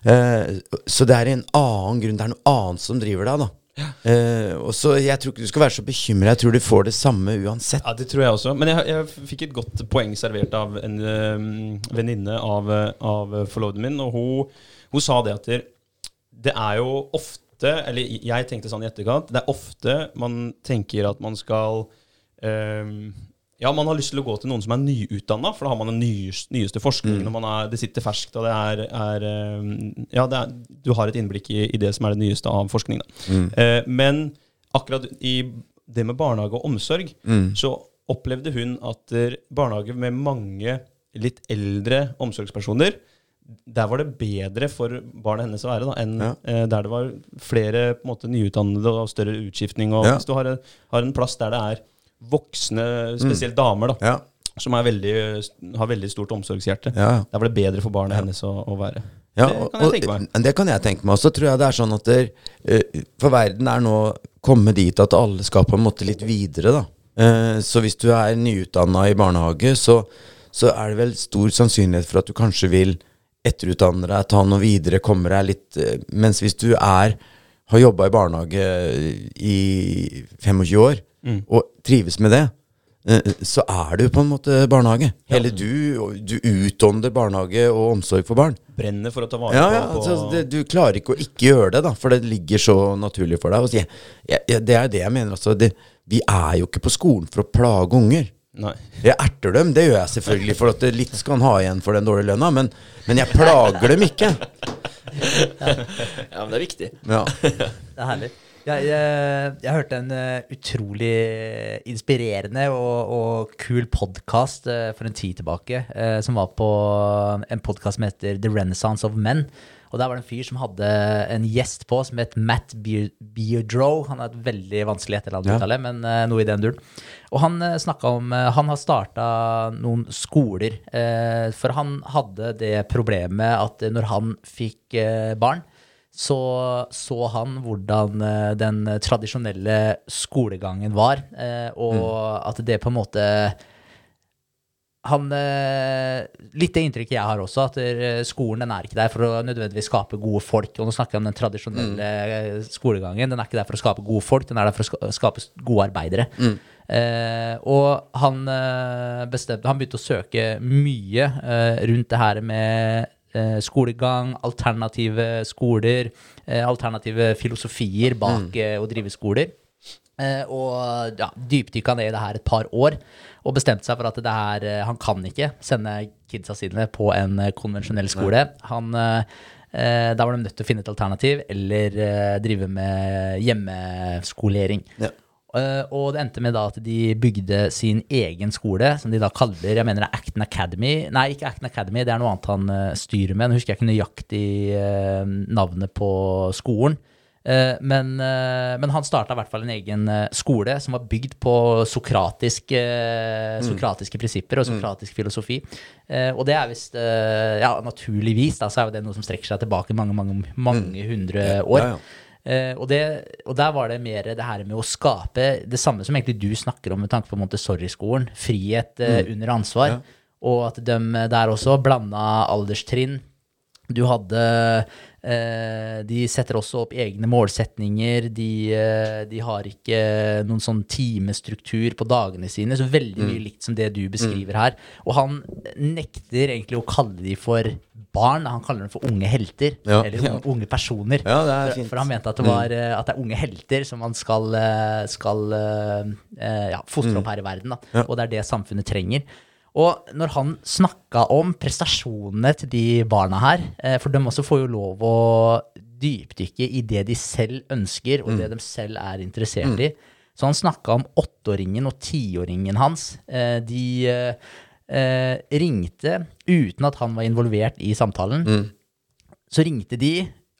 Eh, så det er en annen grunn. Det er noe annet som driver deg. da Eh, og så Jeg tror ikke du skal være så bekymra. Jeg tror du får det samme uansett. Ja, det tror jeg også. Men jeg, jeg fikk et godt poeng servert av en um, venninne av, av forloveden min, og hun, hun sa det at det, det er jo ofte Eller jeg tenkte sånn i etterkant. Det er ofte man tenker at man skal um, ja, man har lyst til å gå til noen som er nyutdanna, for da har man den nyeste, nyeste forskningen. og er, Det sitter ferskt, og det er, er Ja, det er, du har et innblikk i, i, det som er det nyeste av forskningen. Mm. Eh, men akkurat i det med barnehage og omsorg, mm. så opplevde hun at barnehage med mange litt eldre omsorgspersoner der var det bedre for barnet hennes å være da, enn ja. eh, der det var flere på en måte, nyutdannede og større utskiftning. Og ja. Hvis du har, har en plass der det er voksne, spesielt damer, da, ja. som veldig, har veldig stort omsorgshjerte. Ja. Der var det bedre for barnet hennes å, å være. Ja, det kan jeg tenke meg. Og, det kan jeg tenke meg. Og så tror jeg det er sånn at der, uh, For verden er nå kommet dit at alle skal på en måte litt videre, da. Uh, så hvis du er nyutdanna i barnehage, så, så, er det vel stor sannsynlighet for at du kanskje vil etterutdanne deg, ta noe videre, komme deg litt uh, Mens hvis du er har jobba i barnehage i 25 år, mm. og trives med det, eh, så er du på en måte barnehage. Hele du, du utånder barnehage og omsorg for barn. Brenner for å ta vare ja, ja, på, altså, det, Du klarer ikke å ikke gjøre det, da, for det ligger så naturlig for deg. Altså, jeg, jeg, det er det jeg mener. Altså, det, vi er jo ikke på skolen for å plage unger. Nei. Jeg erter dem, det gjør jeg selvfølgelig, for at litt skal han ha igjen for den dårlige lønna, men, men jeg plager dem ikke. ja, men det er viktig. Ja. det er herlig. Jeg, jeg, jeg, hørte en uh, utrolig inspirerende og, og kul podkast uh, for en tid tilbake, uh, som var på en podkast som heter The Renaissance of Men. Og der var det en fyr som hadde en gjest på som het Matt Beardrow. Han er et veldig vanskelig etternavn ja. men noe i den duren. Og han uh, snakka om Han har starta noen skoler. for han hadde det problemet at når han fikk barn, så så han hvordan eh, den tradisjonelle skolegangen var, eh, og mm. at det på en måte han, eh, Litt det inntrykket jeg har også, at skolen den er ikke der for å nødvendigvis skape gode folk. Og nå snakker jeg om den tradisjonelle mm. skolegangen. Den er ikke der for å skape gode folk, den er der for å skape gode arbeidere. Mm. Eh, og han bestemte Han begynte å søke mye eh, rundt det her med Eh, skolegang, alternative skoler, eh, alternative filosofier bak mm. Eh, å drive skoler. og ja, dypdykka ned i det her et par år og bestemte seg for at det her, han kan ikke sende kidsa sine på en konvensjonell skole. Han, da var de nødt til å finne et alternativ eller drive med hjemmeskolering. Ja. Uh, og det endte med da at de bygde sin egen skole, som de da kaller jeg mener det er Acton Academy. Nei, ikke Acton Academy, det er noe annet han uh, styrer med. Nå husker jeg ikke nøyaktig uh, navnet på skolen. Men, men, han starta i hvert fall en egen skole som var bygd på sokratiske, mm. sokratiske prinsipper og mm. sokratisk mm. filosofi. Og det er visst Ja, naturligvis da, så er det noe som strekker seg tilbake mange, mange, mange mm. hundre år. Ja, ja. Uh, og, det, og, der var det mer det her med å skape det samme som egentlig du snakker om med tanke på Montessori-skolen. Frihet uh, mm. under ansvar. Ja. Og at de der også blanda alderstrinn. Du hadde uh, De setter også opp egne målsetninger. De, de, har ikke noen sånn timestruktur på dagene sine. Så veldig mye mm. likt som det du beskriver mm. her. Og han nekter egentlig å kalle de for barn. Han kaller dem for unge helter. Ja. Eller unge, unge personer. Ja, for, for, han mente at det, var, mm. at det er unge helter som man skal, eh, skal uh, ja, fostre opp mm. her i verden. Da. Og det er det samfunnet trenger. Og når han snakka om prestasjonene til de barna her, for de også får jo lov å dypdykke i det de selv ønsker, og mm. det de selv er interessert i. Så han snakka om åtteåringen og tiåringen hans. De eh, ringte uten at han var involvert i samtalen. Mm. Så ringte de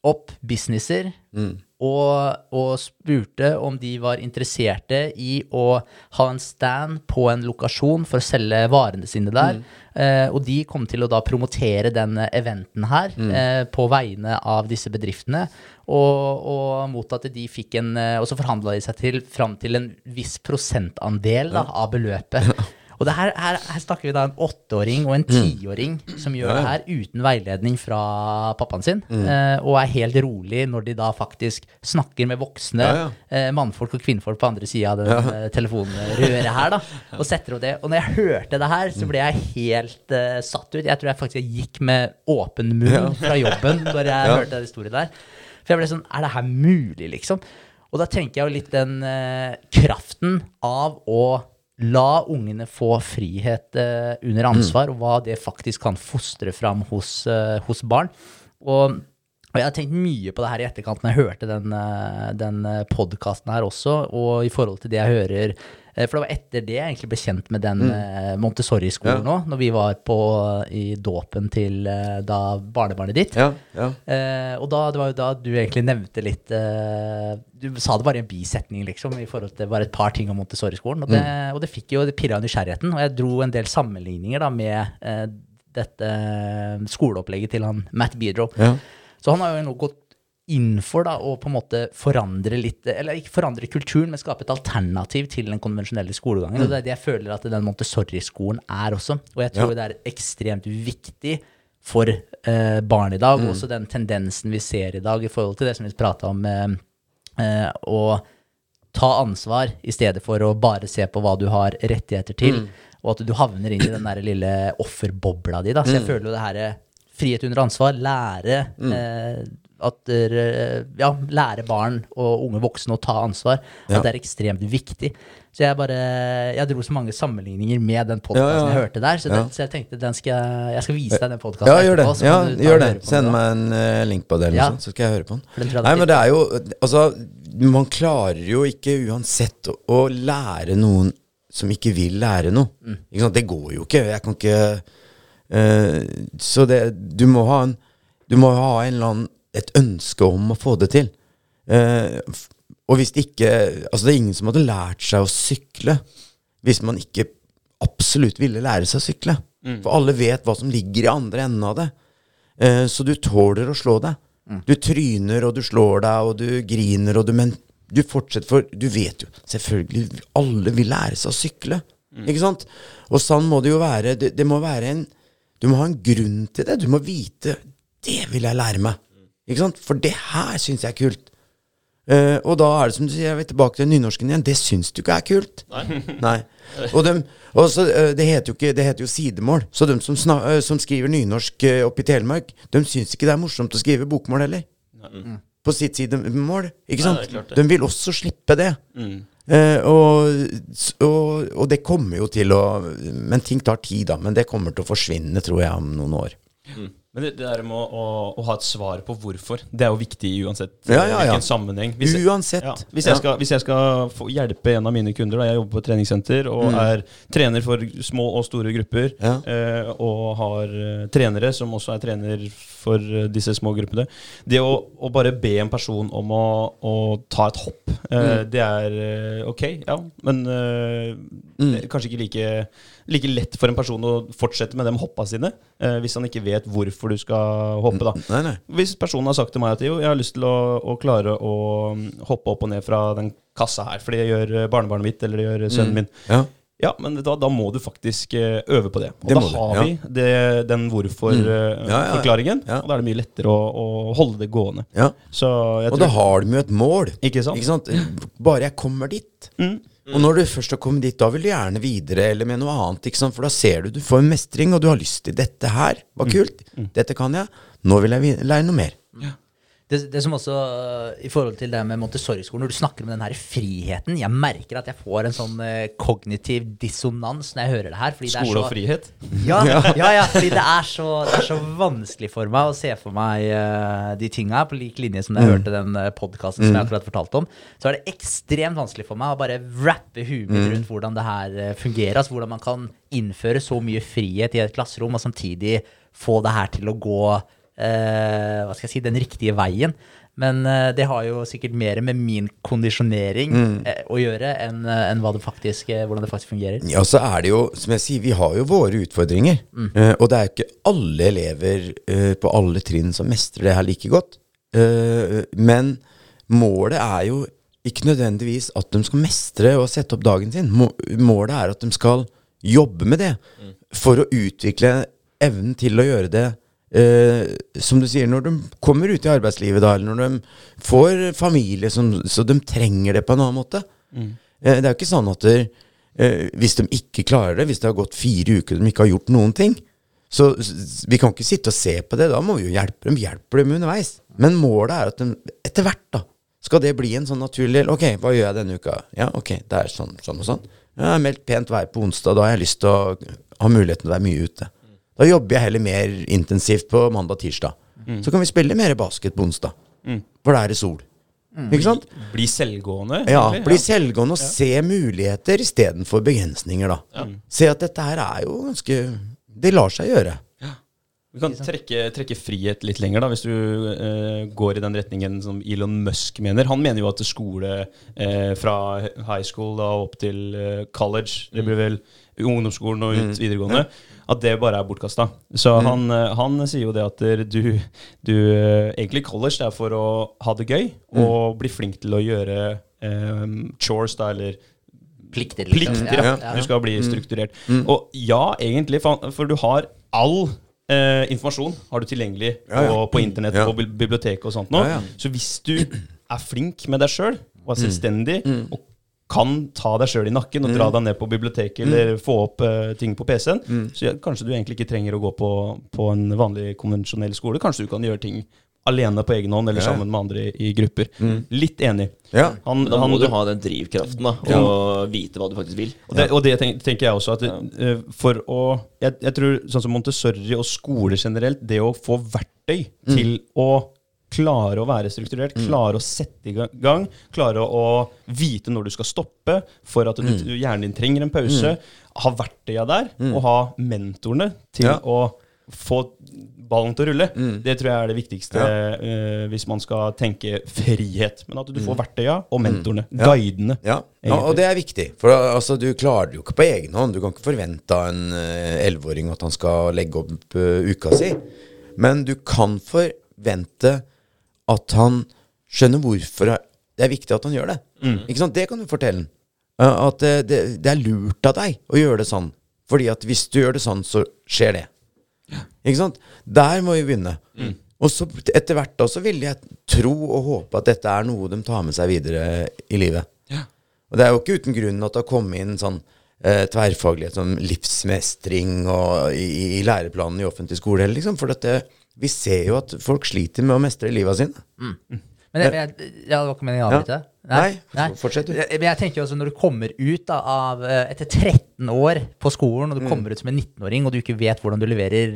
opp businesser mm. og, og, spurte om de var interesserte i å ha en stand på en lokasjon for å selge varene sine der. Mm. Eh, og de kom til å da promotere den eventen her mm. eh, på vegne av disse bedriftene. Og, og mot at de fikk en eh, Og så forhandla de seg til fram til en viss prosentandel da, av beløpet. Og det her, her, her snakker vi da en åtteåring og en tiåring som gjør det her uten veiledning fra pappaen sin, eh, og er helt rolig når de da faktisk snakker med voksne Ja, ja. eh, mannfolk og kvinnfolk på andre sida av det ja. telefonrøret her, da, og setter opp det. Og når jeg hørte det her, så ble jeg helt eh, satt ut. Jeg tror jeg faktisk gikk med åpen munn fra jobben når jeg Ja. hørte den historien der. For jeg ble sånn Er det her mulig, liksom? Og da tenker jeg jo litt den eh, kraften av å la ungene få frihet eh, under ansvar, og hva det faktisk kan fostre fram hos, eh, hos barn. Og, og jeg har tenkt mye på det her i etterkant når jeg hørte den, eh, den podkasten her også, og i forhold til det jeg hører eh, For det var etter det jeg egentlig ble kjent med den mm. Montessori-skolen Ja. når vi var på, i dåpen til eh, da barnebarnet ditt. Ja, ja. Eh, og da, det var jo da du egentlig nevnte litt eh, Du sa det bare i en bisetning, liksom, i forhold til bare et par ting om Montessori-skolen. Og, det- og det fikk jo det pirra nysgjerrigheten. Og jeg dro en del sammenligninger da med eh, dette skoleopplegget til han Matt Beedrow. Så han har jo nå gått inn for da, å på en måte forandre litt Eller ikke forandre kulturen, men skape et alternativ til den konvensjonelle skolegangen. Og det er det jeg føler at den Montessori-skolen er også. Og jeg tror Ja. det er ekstremt viktig for eh, barn i dag. Også den tendensen vi ser i dag i forhold til det som vi prata om, eh, eh, å ta ansvar i stedet for å bare se på hva du har rettigheter til, og at du havner inn i den der lille offerbobla di. Da. Så jeg føler jo det her eh, frihet under ansvar, lære eh, at ja, lære barn og unge voksne å ta ansvar, Ja. at det er ekstremt viktig. Så jeg bare Jeg dro så mange sammenligninger med den podkasten Ja, ja. jeg hørte der, så, den, så jeg tenkte den skal, jeg- skal vise deg den podkasten Ja, gjør det. Etterpå, Ja, gjør det. Send meg en uh, link på det, sånt, så skal jeg høre på den. Nei, men det er jo Altså, man klarer jo ikke uansett å, å lære noen som ikke vil lære noe. Mm. Det går jo ikke. Jeg kan ikke uh, Så det Du må ha en Du må ha en eller annen et ønske om å få det til. Eh, og hvis det ikke Altså, det er ingen som hadde lært seg å sykle hvis man ikke absolutt ville lære seg å sykle. For alle vet hva som ligger i andre enden av det. Eh, så du tåler å slå deg. Du tryner, og du slår deg, og du griner, og du Men du fortsetter, for du vet jo Selvfølgelig, alle vil lære seg å sykle. Ikke sant? Og sånn må det jo være. Det, det må være en Du må ha en grunn til det. Du må vite Det vil jeg lære meg. Ikke sant? For det her syns jeg er kult. Uh, og da er det som du sier, jeg vil tilbake til nynorsken igjen. Det syns du ikke er kult. Nei. Og, dem, og så, uh, det heter jo ikke Det heter jo sidemål. Så de som, sna, uh, som skriver nynorsk eh, oppe i Telemark, de syns ikke det er morsomt å skrive bokmål heller. På sitt sidemål. Ikke sant? det. de vil også slippe det. Mm. Eh, og, og, og det kommer jo til å Men ting tar tid, da. Men det kommer til å forsvinne, tror jeg, om noen år. Men det, det der med å, å, å ha et svar på hvorfor, det er jo viktig uansett Ja, eh, ja, ja. hvilken sammenheng. Hvis, Uansett. ja, hvis, jeg skal, hvis jeg skal få hjelpe en av mine kunder, da jeg jobber på et treningssenter og Mm. er trener for små og store grupper, Ja. eh, og har eh, trenere som også er trener for eh, disse små gruppene Det å, å bare be en person om å, å ta et hopp, eh, Mm. det er ok, ja, men eh, det er kanskje ikke like, like lett for en person å fortsette med de hoppa sine, hvis han ikke vet hvorfor du skal hoppe, da. Nei, nei. Hvis personen har sagt til meg at jo, jeg har lyst til å, å klare å mm, hoppe opp og ned fra den kassa her, fordi det gjør eh, barnebarnet mitt, eller det gjør sønnen min. Ja. Ja, men da, da må du faktisk eh, øve på det. Og Det da har har ja. vi det, den hvorfor-forklaringen, Ja, ja, og da er det mye lettere å, å holde det gående. ja. Så jeg Og da har de jo et mål. Ikke sant? Bare jeg kommer dit. Mm. Og når du først har kommet dit, da vil du gjerne videre eller med noe annet. Ikke sant? For da ser du du får en mestring, og du har lyst til dette her. Var kult. Dette kan jeg. Nå vil jeg lære noe mer. Det, det som også, øh, I forhold til det med Montessori-skolen, når du snakker om den her friheten Jeg merker at jeg får en sånn øh, kognitiv dissonans når jeg hører det her. Fordi det er Skole og frihet. Ja, ja, ja, fordi det er, så, det er så vanskelig for meg å se for meg uh, de tinga på lik linje som jeg jeg hørte den podkasten mm. som jeg akkurat fortalte om. Så er det ekstremt vanskelig for meg å bare wrappe huet mitt rundt hvordan det her fungerer. Altså hvordan man kan innføre så mye frihet i et klasserom, og samtidig få det her til å gå eh, hva skal jeg si, den riktige veien. Men eh, det har jo sikkert mer med min kondisjonering eh, å gjøre enn eh, enn det faktisk, eh, hvordan det faktisk fungerer. Ja, så er det jo, som jeg sier, vi har jo våre utfordringer. Eh, og det er ikke alle elever eh, på alle trinn som mestrer det her like godt. Eh, men målet er jo ikke nødvendigvis at de skal mestre og sette opp dagen sin. Målet er at de skal jobbe med det. For å utvikle evnen til å gjøre det eh, som du sier, når de kommer ut i arbeidslivet, da, eller når de får familie, som, så de trenger det på en annen måte. Eh, det er jo ikke sånn at det, eh, hvis de ikke klarer det, hvis det har gått fire uker og de ikke har gjort noen ting, så vi kan ikke sitte og se på det. Da må vi jo hjelpe dem, hjelper dem underveis. Men målet er at de etter hvert da, skal det bli en sånn naturlig del. Ok, hva gjør jeg denne uka? Ja, ok, det er sånn, sånn og sånn. Jeg har meldt pent vær på onsdag, da har jeg lyst til å ha muligheten til å være mye ute. Da jobber jeg heller mer intensivt på mandag-tirsdag. Så kan vi spille mer basket på onsdag. For da er det sol. Ikke sant? Bli selvgående? Ja, eller? bli selvgående og se muligheter istedenfor begrensninger, da. Se at dette her er jo ganske Det lar seg gjøre. Du kan trekke, trekke frihet litt lenger, da, hvis du eh, går i den retningen som Elon Musk mener. Han mener jo at skole eh, fra high school da, opp til eh, college, det blir vel ungdomsskolen og ut videregående, at det bare er bortkasta. Så han, eh, han sier jo det at du, du eh, Egentlig college det er for å ha det gøy og bli flink til å gjøre um, chores, da, eller Plikter, liksom. Plikter, ja. Ja, Du skal bli strukturert. Og ja, egentlig, for, for du har all eh, informasjon har du tilgjengelig Ja, ja. På, på internett, Ja. og biblioteket og sånt nå. Ja, ja. Så hvis du er flink med deg sjøl, og er selvstendig, og kan ta deg sjøl i nakken og dra deg ned på biblioteket eller få opp uh, ting på PC-en, så ja, kanskje du egentlig ikke trenger å gå på, på en vanlig konvensjonell skole. Kanskje du kan gjøre ting alene på egen hånd eller Ja. sammen med andre i, i grupper. Litt enig. Ja. Han, da da han- må du ha den drivkraften, da, og vite hva du faktisk vil. Og det, og det tenk, tenker jeg også at eh, for å jeg, jeg tror sånn som Montessori og skole generelt, det å få verktøy til å klare å være strukturert, klare å sette i gang, klare å, vite når du skal stoppe, for at du, mm. hjernen din trenger en pause, ha verktøya der, og ha mentorene til Ja. å få ballen til å rulle. Det tror jeg er det viktigste Ja. uh, hvis man skal tenke frihet. Men at du får verktøya og mentorene, guidene. Ja, ja, og det er viktig. For altså, du klarer det jo ikke på egen hånd. Du kan ikke forvente av en elleveåring uh, at han skal legge opp uh, uka si. Men du kan forvente at han skjønner hvorfor det er viktig at han gjør det. Ikke sant? Det kan du fortelle. Eh, At det, det, det er lurt av deg å gjøre det sånn. Fordi at hvis du gjør det sånn, så skjer det. Ikke sant? Der må vi begynne. Og så etter hvert da så vil jeg tro og håpe at dette er noe de tar med seg videre i livet. Og det er jo ikke uten grunn at det har kommet inn sånn eh, tverrfaglighet som livsmestring og i, i læreplanen i offentlig skole. Liksom, for dette, vi ser jo at folk sliter med å mestre livet sine. Men jeg, jeg, ja, det var ikke meningen å Ja. avbryte. Nei, fortsett du. Jeg- Men jeg tenker også når du kommer ut da, av eh, Etter 13 år på skolen, Mm. og du kommer ut som en 19-åring, og du ikke vet hvordan du leverer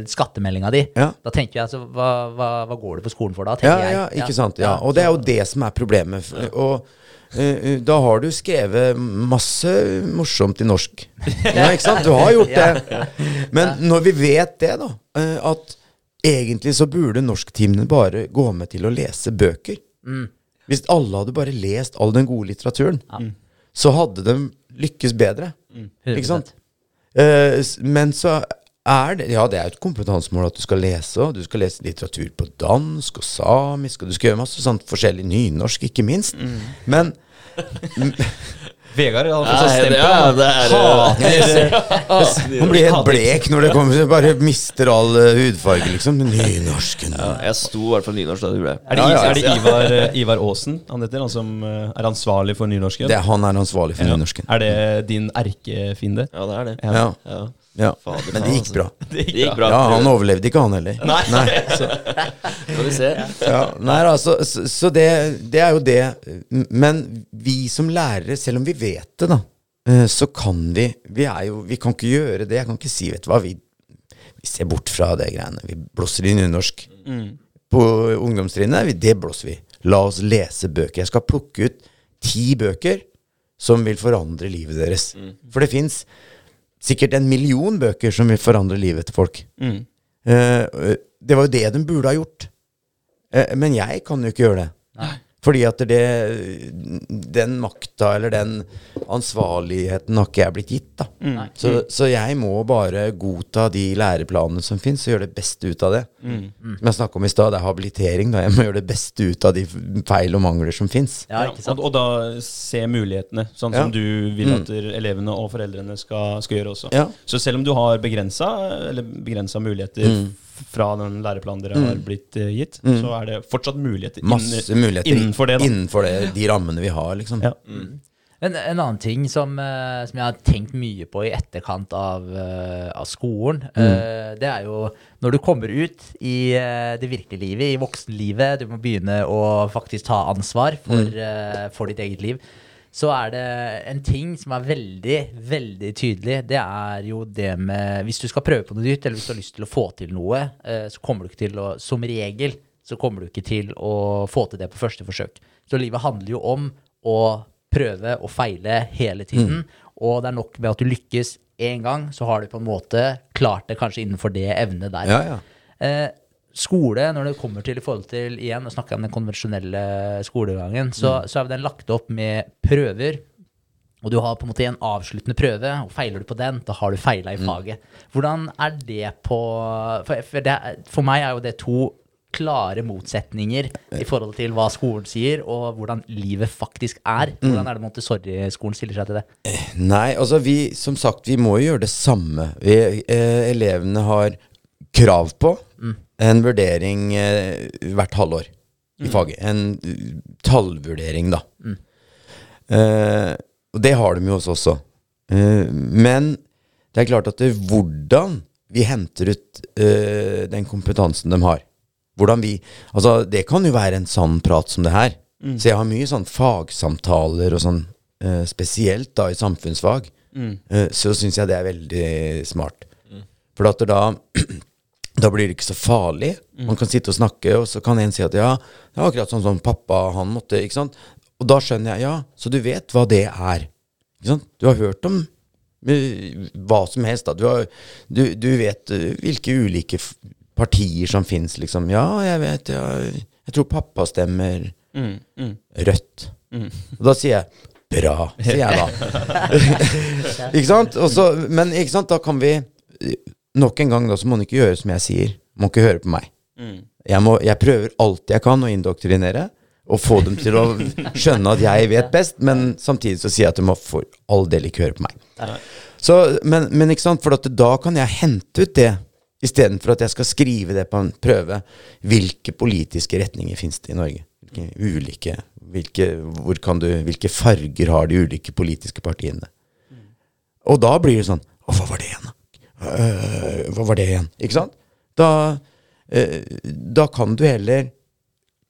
uh, skattemeldinga di, Ja. da tenker jeg altså hva, hva, hva går du på skolen for da? Ja, ja, ikke sant. Ja. Og det er jo det som er problemet. Og eh, da har du skrevet masse morsomt i norsk. Ja, ikke sant? Du har gjort det. Men når vi vet det, da, eh, at egentlig så burde norsktimene bare gå med til å lese bøker. Hvis alle hadde bare lest all den gode litteraturen, så hadde de lykkes bedre. Ikke sant? Uh, men så er det Ja, det er jo et kompetansemål at du skal lese, og du skal lese litteratur på dansk og samisk, og du skal gjøre masse sånt forskjellig nynorsk, ikke minst. Men Vegard han får sånn stempel. ja, han. det er- Hater han blir helt blek når det kommer Bare mister all eh, hudfarge, liksom. Nynorsken. Ja, jeg sto i hvert fall nynorsk da du gjorde. Er det, er det Ivar, eh, Ivar Aasen han heter, han som eh, er ansvarlig for nynorsken? Det, han er ansvarlig for nynorsken. Er det din erkefiende? Ja, det er det. Ja. Ja. Fader, Men det gikk altså. bra. Det Det gikk bra. Ja, han overlevde ikke, han heller. Nei. Vi se. Ja, nei, altså, så, så det, det er jo det. Men vi som lærere, selv om vi vet det, da, eh, så kan vi Vi, er jo, vi kan ikke gjøre det. Jeg kan ikke si, vet du hva, vi, vi ser bort fra det greiene. Vi blåser i nynorsk. På ungdomstrinnet, det blåser vi. La oss lese bøker. Jeg skal plukke ut ti bøker som vil forandre livet deres. For det fins sikkert en million bøker som vil forandre livet til folk. Mm. Eh, det var jo det de burde ha gjort. Eh, men jeg kan jo ikke gjøre det. Fordi at det, den makta eller den ansvarligheten har ikke jeg blitt gitt. da. Så, så jeg må bare godta de læreplanene som fins, og gjøre det beste ut av det. Som jeg snakka om i stad, det er habilitering. da. Jeg må gjøre det beste ut av de feil og mangler som fins. Ja. Og, og da se mulighetene, sånn Ja. som du vil at elevene og foreldrene skal, skal gjøre også. Ja. Så selv om du har begrensa muligheter Mm. Fra den læreplanen dere har blitt eh, gitt, så er det fortsatt muligheter Masse muligheter innenfor det. da. innenfor det, de rammene vi har, liksom. Ja. En, en annen ting som, eh, som jeg har tenkt mye på i etterkant av, eh, av skolen, eh, det er jo når du kommer ut i det virkelige livet, i voksenlivet, du må begynne å faktisk ta ansvar for, eh, for ditt eget liv, så er det en ting som er veldig, veldig tydelig. Det er jo det med Hvis du skal prøve på noe nytt, eller hvis du har lyst til å få til noe, eh, så kommer du ikke til å Som regel så kommer du ikke til å få til det på første forsøk. Så livet handler jo om å prøve og feile hele tiden. Og det er nok med at du lykkes én gang, så har du på en måte klart det kanskje innenfor det evnet der. Ja, ja. Eh, skole, når det kommer til i forhold til igjen, å snakke om den konvensjonelle skolegangen, så, så er den lagt opp med prøver. Og du har på en måte en avsluttende prøve, og feiler du på den, da har du feila i faget. Hvordan er det på For, for, det, for meg er jo det to klare motsetninger i forhold til hva skolen sier, og hvordan livet faktisk er. Hvordan er det Montessori-skolen stiller seg til det? Nei, altså vi, som sagt, vi må jo gjøre det samme. Vi, eh, elevene har krav på en vurdering eh, hvert halvår i faget. En uh, tallvurdering, da. Eh, og det har de jo hos oss også. Eh, men det er klart at det, hvordan vi henter ut eh, den kompetansen de har hvordan vi, altså Det kan jo være en sann prat som det her. Så jeg har mye sånn fagsamtaler og sånn, eh, spesielt da i samfunnsfag. Eh, så syns jeg det er veldig smart. For at da da blir det ikke så farlig. Man kan sitte og snakke, og så kan en si at ja, det er akkurat sånn som pappa, han måtte ikke sant? Og da skjønner jeg, ja, så du vet hva det er. Ikke sant? Du har hørt om eh, hva som helst. da. Du, har, du, du vet eh, hvilke ulike partier som fins, liksom. Ja, jeg vet, ja, jeg tror pappa stemmer Mm, mm, rødt. mm. Og da sier jeg bra, sier jeg da. ikke sant? Også, men ikke sant, da kan vi Nok en gang da, så må man ikke gjøre som jeg sier. Må ikke høre på meg. Mm. Jeg, må, jeg prøver alt jeg kan å indoktrinere. Og få dem til å skjønne at jeg vet best, men samtidig så sier jeg at de må for all del ikke høre på meg. Så, men, men ikke sant, for at da kan jeg hente ut det, istedenfor at jeg skal skrive det på en prøve. Hvilke politiske retninger finnes det i Norge? Hvilke ulike hvilke, hvor kan du, hvilke farger har de ulike politiske partiene? Og da blir det sånn Å, hva var det igjen? da? Øh, hva var det igjen? Ikke sant? Da, øh, da kan du heller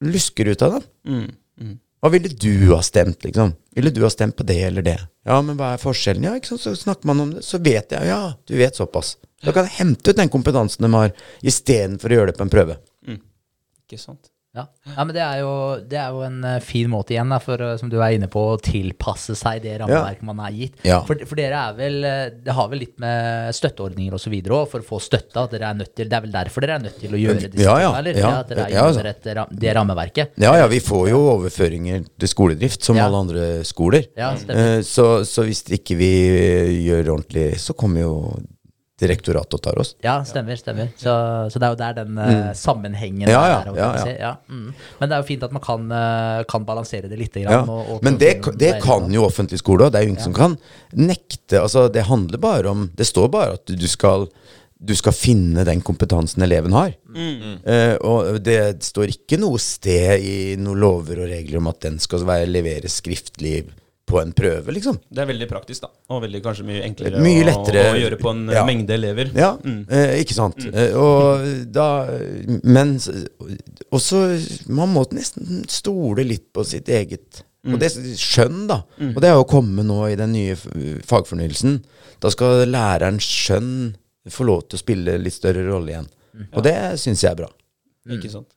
luske ut av dem. Mm, mm. Hva ville du ha stemt, liksom? Ville du ha stemt på det eller det? Ja, men hva er forskjellen? Ja, ikke sant? Så snakker man om det, så vet jeg. Ja, du vet såpass. Da kan jeg hente ut den kompetansen de har, istedenfor å gjøre det på en prøve. Ikke sant? Ja. ja, men det er, jo, det er jo en eh, fin måte igjen, da, for eh, som du er inne på, å tilpasse seg det rammeverket man er gitt. Ja. For, for dere er vel eh, Det har vel litt med støtteordninger osv. òg, for å få støtte. Dere er nødt til Det er vel derfor dere er nødt til å gjøre disse Ja, ja, tingene, eller? ja, at dere er ja, under et, det rammeverket. Ja, ja, vi får jo overføringer til skoledrift, som Ja. alle andre skoler. Ja, så, så hvis ikke vi gjør ordentlig, så kommer jo direktoratet tar oss. Ja, stemmer. stemmer. Så, så det er jo der den mm. sammenhengen Mm. Ja, ja, er. ja, si. ja. Mm. Men det er jo fint at man kan, eh, kan balansere det litt. Ja. Grann, og, og Men det, det kan jo offentlig skole òg. Det er jo ingen som kan nekte. Altså, det handler bare om Det står bare at du skal du skal finne den kompetansen eleven har. Eh, og det står ikke noe sted i noen lover og regler om at den skal være, leveres skriftlig på en prøve, liksom. Det er veldig praktisk, da. Og veldig kanskje mye enklere Mye lettere. å, gjøre på en Ja. mengde elever. Ja, Mm. eh, ikke sant. Eh, og da Men også Man må nesten stole litt på sitt eget Og det skjønn, da. Og det er jo komme nå i den nye fagfornyelsen. Da skal lærerens skjønn få lov til å spille litt større rolle igjen. Og det syns jeg er bra. Ikke sant.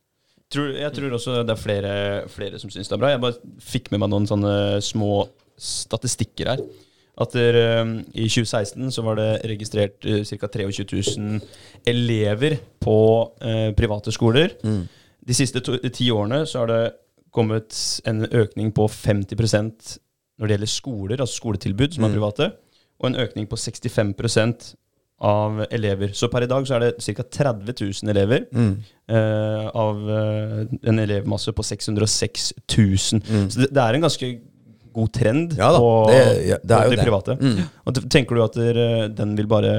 Tror, jeg tror også det er flere, flere som syns det er bra. Jeg bare fikk med meg noen sånne små statistikker her. At der, um, I 2016 så var det registrert uh, ca. 23 000 elever på uh, private skoler. De siste to, ti årene så har det kommet en økning på 50% når det gjelder skoler, altså skoletilbud som er Mm. private, og en økning på 65 av elever. Så per i dag så er det ca. 30 000 elever Mm. uh, av eh, en elevmasse på 606 000. Mm. Så det, det er en ganske god trend Ja da, på, det- ja, det på det. private. Mm. Og tenker du at der, den vil bare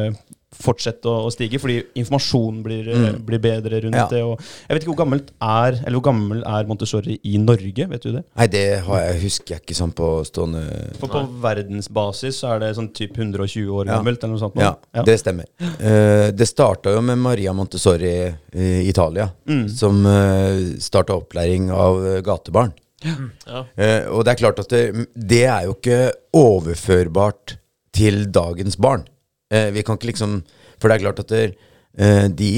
fortsette å, å stige, fordi informasjonen blir, eh, Mm. blir bedre rundt Ja. det? Og jeg vet ikke hvor gammelt er Eller hvor gammel er Montessori i Norge, vet du det? Nei, det har jeg, husker jeg ikke sånn på stående For på verdensbasis så er det sånn typ 120 år Ja. gammelt, eller noe sånt. Ja, Ja, det stemmer. Uh, det starta jo med Maria Montessori i Italia, Mm. som uh, starta opplæring av eh, gatebarn. Ja. Uh, og det er klart at det, det er jo ikke overførbart til dagens barn. Eh, vi kan ikke liksom For det er klart at der, eh, de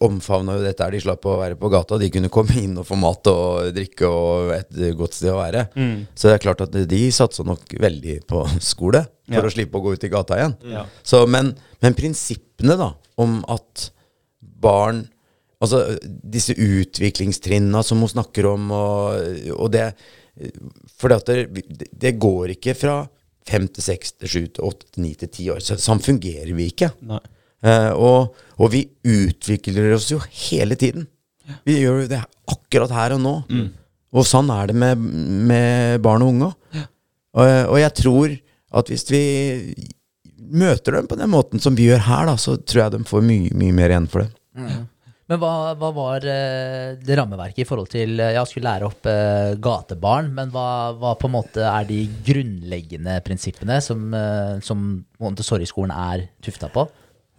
omfavna jo dette her. De slapp å være på gata. De kunne komme inn og få mat og drikke og et godt sted å være. Mm. Så det er klart at de satsa nok veldig på skole for Ja. å slippe å gå ut i gata igjen. Ja. Så, men, men prinsippene da, om at barn Altså disse utviklingstrinna som hun snakker om, og, og det For det, det går ikke fra fem til seks til sju til åtte til ni til ti år. Så, sånn fungerer vi ikke. Eh, og, og vi utvikler oss jo hele tiden. Vi gjør jo det akkurat her og nå. Og sånn er det med, med barn og unge. Og, og jeg tror at hvis vi møter dem på den måten som vi gjør her, da, så tror jeg de får mye, mye mer igjen for det. Men hva, hva var eh, det rammeverket i forhold til Jeg skulle lære opp eh, gatebarn, men hva, hva på en måte er de grunnleggende prinsippene som, eh, som Montessori-skolen er tufta på?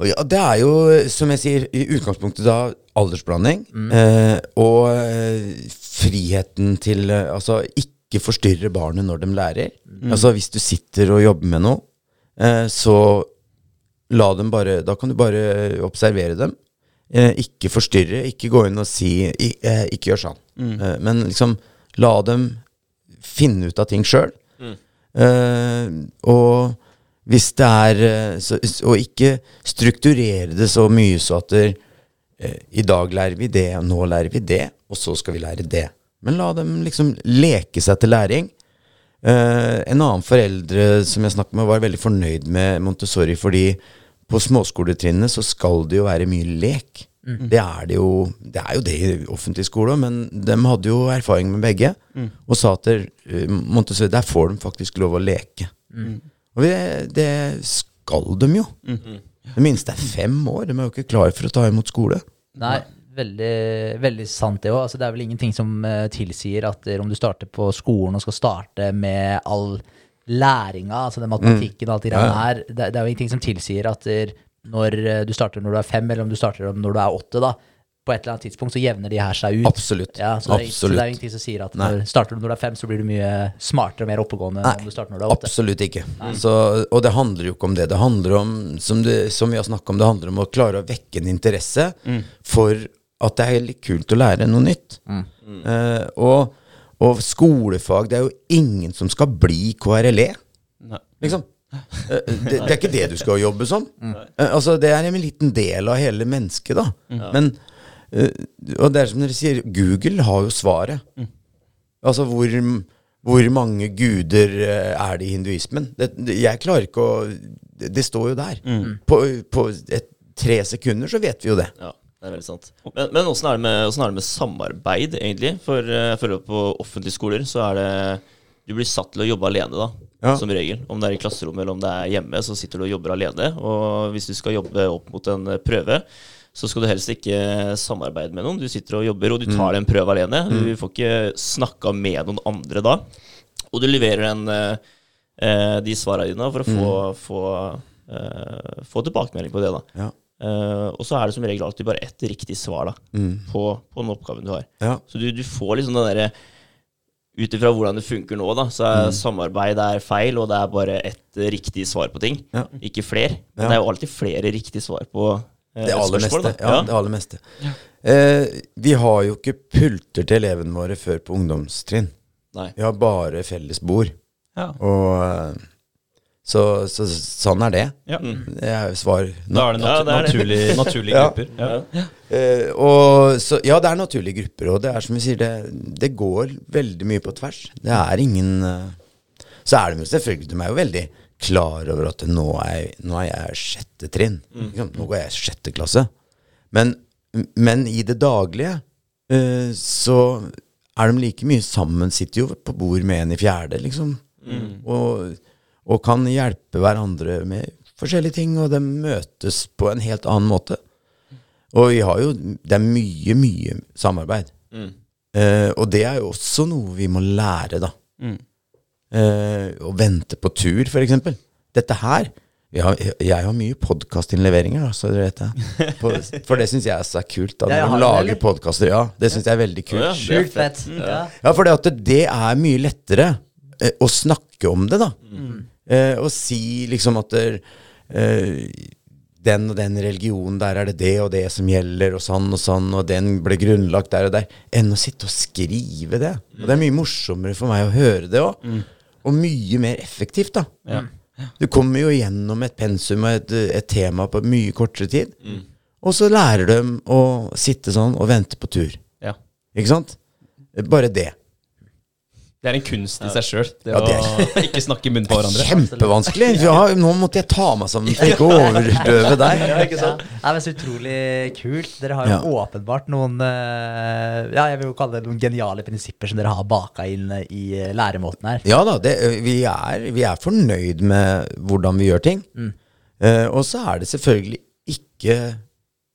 Ja, det er jo, som jeg sier, i utgangspunktet da aldersblanding. Eh, og eh, friheten til eh, Altså ikke forstyrre barnet når de lærer. Altså hvis du sitter og jobber med noe, eh, så la dem bare Da kan du bare observere dem. Eh, ikke forstyrre, ikke gå inn og si eh, Ikke gjør sånn. Eh, men liksom la dem finne ut av ting sjøl. Eh, og hvis det er så, Og ikke strukturere det så mye så at der, eh, i dag lærer vi det, og nå lærer vi det, og så skal vi lære det. Men la dem liksom leke seg til læring. Eh, en annen foreldre som jeg snakket med, var veldig fornøyd med Montessori fordi på småskoletrinnet så skal det jo være mye lek. Det, er det, jo, det er jo det i offentlig skole, men de hadde jo erfaring med begge. Og sa at der, eh, Montessori, der får de faktisk lov å leke. Og det, det skal de jo. Det minste er fem år. De er jo ikke klare for å ta imot skole. Nei, veldig, veldig sant det òg. Altså, det er vel ingenting som eh, tilsier at eh, om du starter på skolen og skal starte med all læringa, altså den matematikken og alt det ja. greiene her, det, det er jo ingenting som tilsier at når eh, du starter når du er fem, eller om du starter når du er åtte, da, på et eller annet tidspunkt så jevner de her seg ut. Absolutt. Ja, så, det er, så det er ingenting som sier at når starter du når du er fem, så blir du mye smartere og mer oppegående Nei, enn om du starter når du er åtte. Absolutt ikke. Så, og det handler jo ikke om det. Det handler om, som, det, som vi har snakka om, det handler om å klare å vekke en interesse for at det er litt kult å lære noe nytt. Eh, og, og skolefag Det er jo ingen som skal bli KRLE, liksom. Eh, det, det er ikke det du skal jobbe som. Eh, altså, det er en liten del av hele mennesket, da. Men eh, Og det er som dere sier, Google har jo svaret. Altså, hvor, hvor mange guder eh, er det i hinduismen? Det, jeg klarer ikke å Det, det står jo der. På, på et, tre sekunder så vet vi jo det. Ja, det er veldig sant. Men, men åssen er, med- er det med samarbeid, egentlig? For eh, jeg føler at på offentlige skoler så er det Du blir satt til å jobbe alene, da. Ja. Som regel. Om det er i klasserommet eller om det er hjemme, så sitter du og jobber alene. Og hvis du skal jobbe opp mot en eh, prøve, så skal du helst ikke samarbeide med noen. Du sitter og jobber, og du tar en prøve alene. Du får ikke snakka med noen andre da. Og du leverer en, eh, de svarene dine for å få, få, eh, få tilbakemelding på det. da. Ja. Eh, og så er det som regel alltid bare ett riktig svar da, på, på den oppgaven du har. Ja. Så du, du får liksom den derre Ut ifra hvordan det funker nå, da, så er samarbeid er feil, og det er bare ett riktig svar på ting. Ja. Ikke flere. Men Ja. det er jo alltid flere riktige svar på uh, Det aller spørsmål, meste. Ja, det aller meste. Uh, vi har jo ikke pulter til elevene våre før på ungdomstrinn. Nei. Vi har bare felles bord. Ja. Og Så, så sånn er det. Ja. Det er svar. Da er det, natu Ja, det er det. naturlig, naturlige grupper. Ja. Eh, og så, ja, det er naturlige grupper, og det er som vi sier, det, det går veldig mye på tvers. Det er ingen uh, Så er de jo selvfølgelig De er jo veldig klar over at nå er, nå er jeg sjette trinn. Mm. Nå går jeg sjette klasse. Men, men i det daglige uh, så er de like mye sammen. Sitter jo på bord med en i fjerde, liksom. Og, og kan hjelpe hverandre med forskjellige ting, og de møtes på en helt annen måte. Og vi har jo Det er mye, mye samarbeid. Eh, og det er jo også noe vi må lære, da. Mm. Eh, å vente på tur, eksempel. Dette her vi har, Jeg har mye podkastinnleveringer, så dere vet det. På, for det syns jeg er er kult. Da, når man lager podkaster. Ja, det syns jeg er veldig kult. Ja, Ja. Det for det, det er mye lettere eh, å snakke om det, da. Eh, og si liksom at der, eh, den og den religionen, der er det det og det som gjelder, og sånn og sånn, og den ble grunnlagt der og der, enn å sitte og skrive det. Og det er mye morsommere for meg å høre det òg. Og mye mer effektivt, da. Ja. Du kommer jo gjennom et pensum og et, et tema på mye kortere tid. Og så lærer de å sitte sånn og vente på tur. Ja. Ikke sant? Bare det. Det er en kunst i seg sjøl, det Ja, det å ikke snakke i munnen på hverandre. Kjempevanskelig. Ja, nå måtte jeg ta meg sammen for ikke å overdøve deg. Ja, ikke sant? Nei, men Så utrolig kult. Dere har jo Ja. åpenbart noen eh, Ja, jeg vil jo kalle det noen geniale prinsipper som dere har baka inn eh, i eh, læremåten her. Ja da, det, vi, er, vi er fornøyd med hvordan vi gjør ting. Eh, og så er det selvfølgelig ikke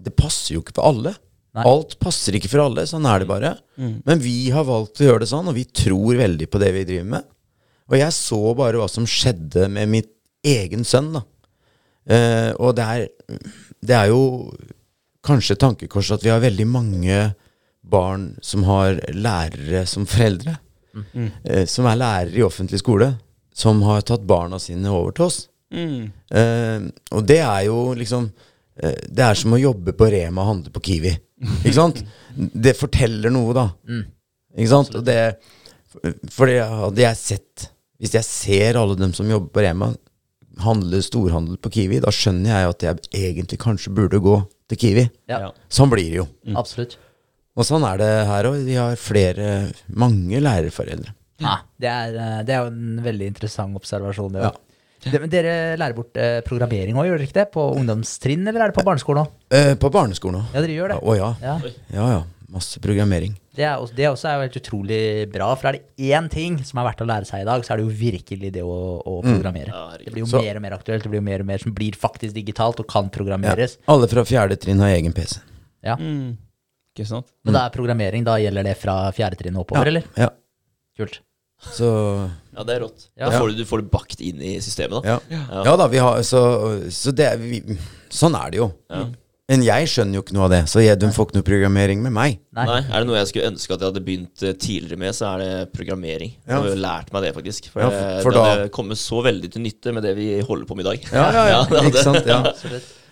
Det passer jo ikke for alle. Nei. Alt passer ikke for alle, sånn er det bare. Men vi har valgt å gjøre det sånn, og vi tror veldig på det vi driver med. Og jeg så bare hva som skjedde med mitt egen sønn, da. Eh, og det er, det er jo kanskje et tankekors at vi har veldig mange barn som har lærere som foreldre. Eh, som er lærere i offentlig skole, som har tatt barna sine over til oss. Mm. Eh, og det er jo liksom eh, Det er som å jobbe på Rema og handle på Kiwi. Ikke sant? Det forteller noe, da. Ikke sant? Og det fordi hadde jeg sett Hvis jeg ser alle dem som jobber på Rema, handle storhandel på Kiwi, da skjønner jeg at jeg egentlig kanskje burde gå til Kiwi. Ja. Sånn blir det jo. absolutt. Og sånn er det her òg. Vi har flere, mange lærerforeldre. Ja, det, er, eh, det er jo en veldig interessant observasjon. Det, Ja. Det, men dere lærer bort eh, programmering òg, gjør dere ikke det? På ungdomstrinn, eller er det på barneskolen òg? Eh, på barneskolen òg. Ja, dere gjør det. Å ja. Ja. Ja ja. Masse programmering. Det, er også, det også er jo helt utrolig bra. For er det én ting som er verdt å lære seg i dag, så er det jo virkelig det å, å programmere. Ja, herregud. det blir jo Så- mer og mer aktuelt. Det blir jo mer og mer som blir faktisk digitalt og kan Ja. programmeres. Alle fra fjerde trinn har egen PC. Ja. Mm. Ikke sant? Men da er programmering, da gjelder det fra fjerde trinn og oppover, eller? Ja. Kult. Så Ja, det er rått. Ja. Da får du, du får det bakt inn i systemet, da. Ja, ja da, vi har Så, så det er vi, Sånn er det jo. Men jeg skjønner jo ikke noe av det, så jeg, de får ikke noe programmering med meg. Nei. Nei, Er det noe jeg skulle ønske at jeg hadde begynt eh, tidligere med, så er det programmering. Ja. Jeg har jo lært meg det, faktisk. For, Ja, eh, for- for det da- hadde kommet så veldig til nytte med det vi holder på med i dag. Ja, ja, ja. ja Ikke sant? Ja.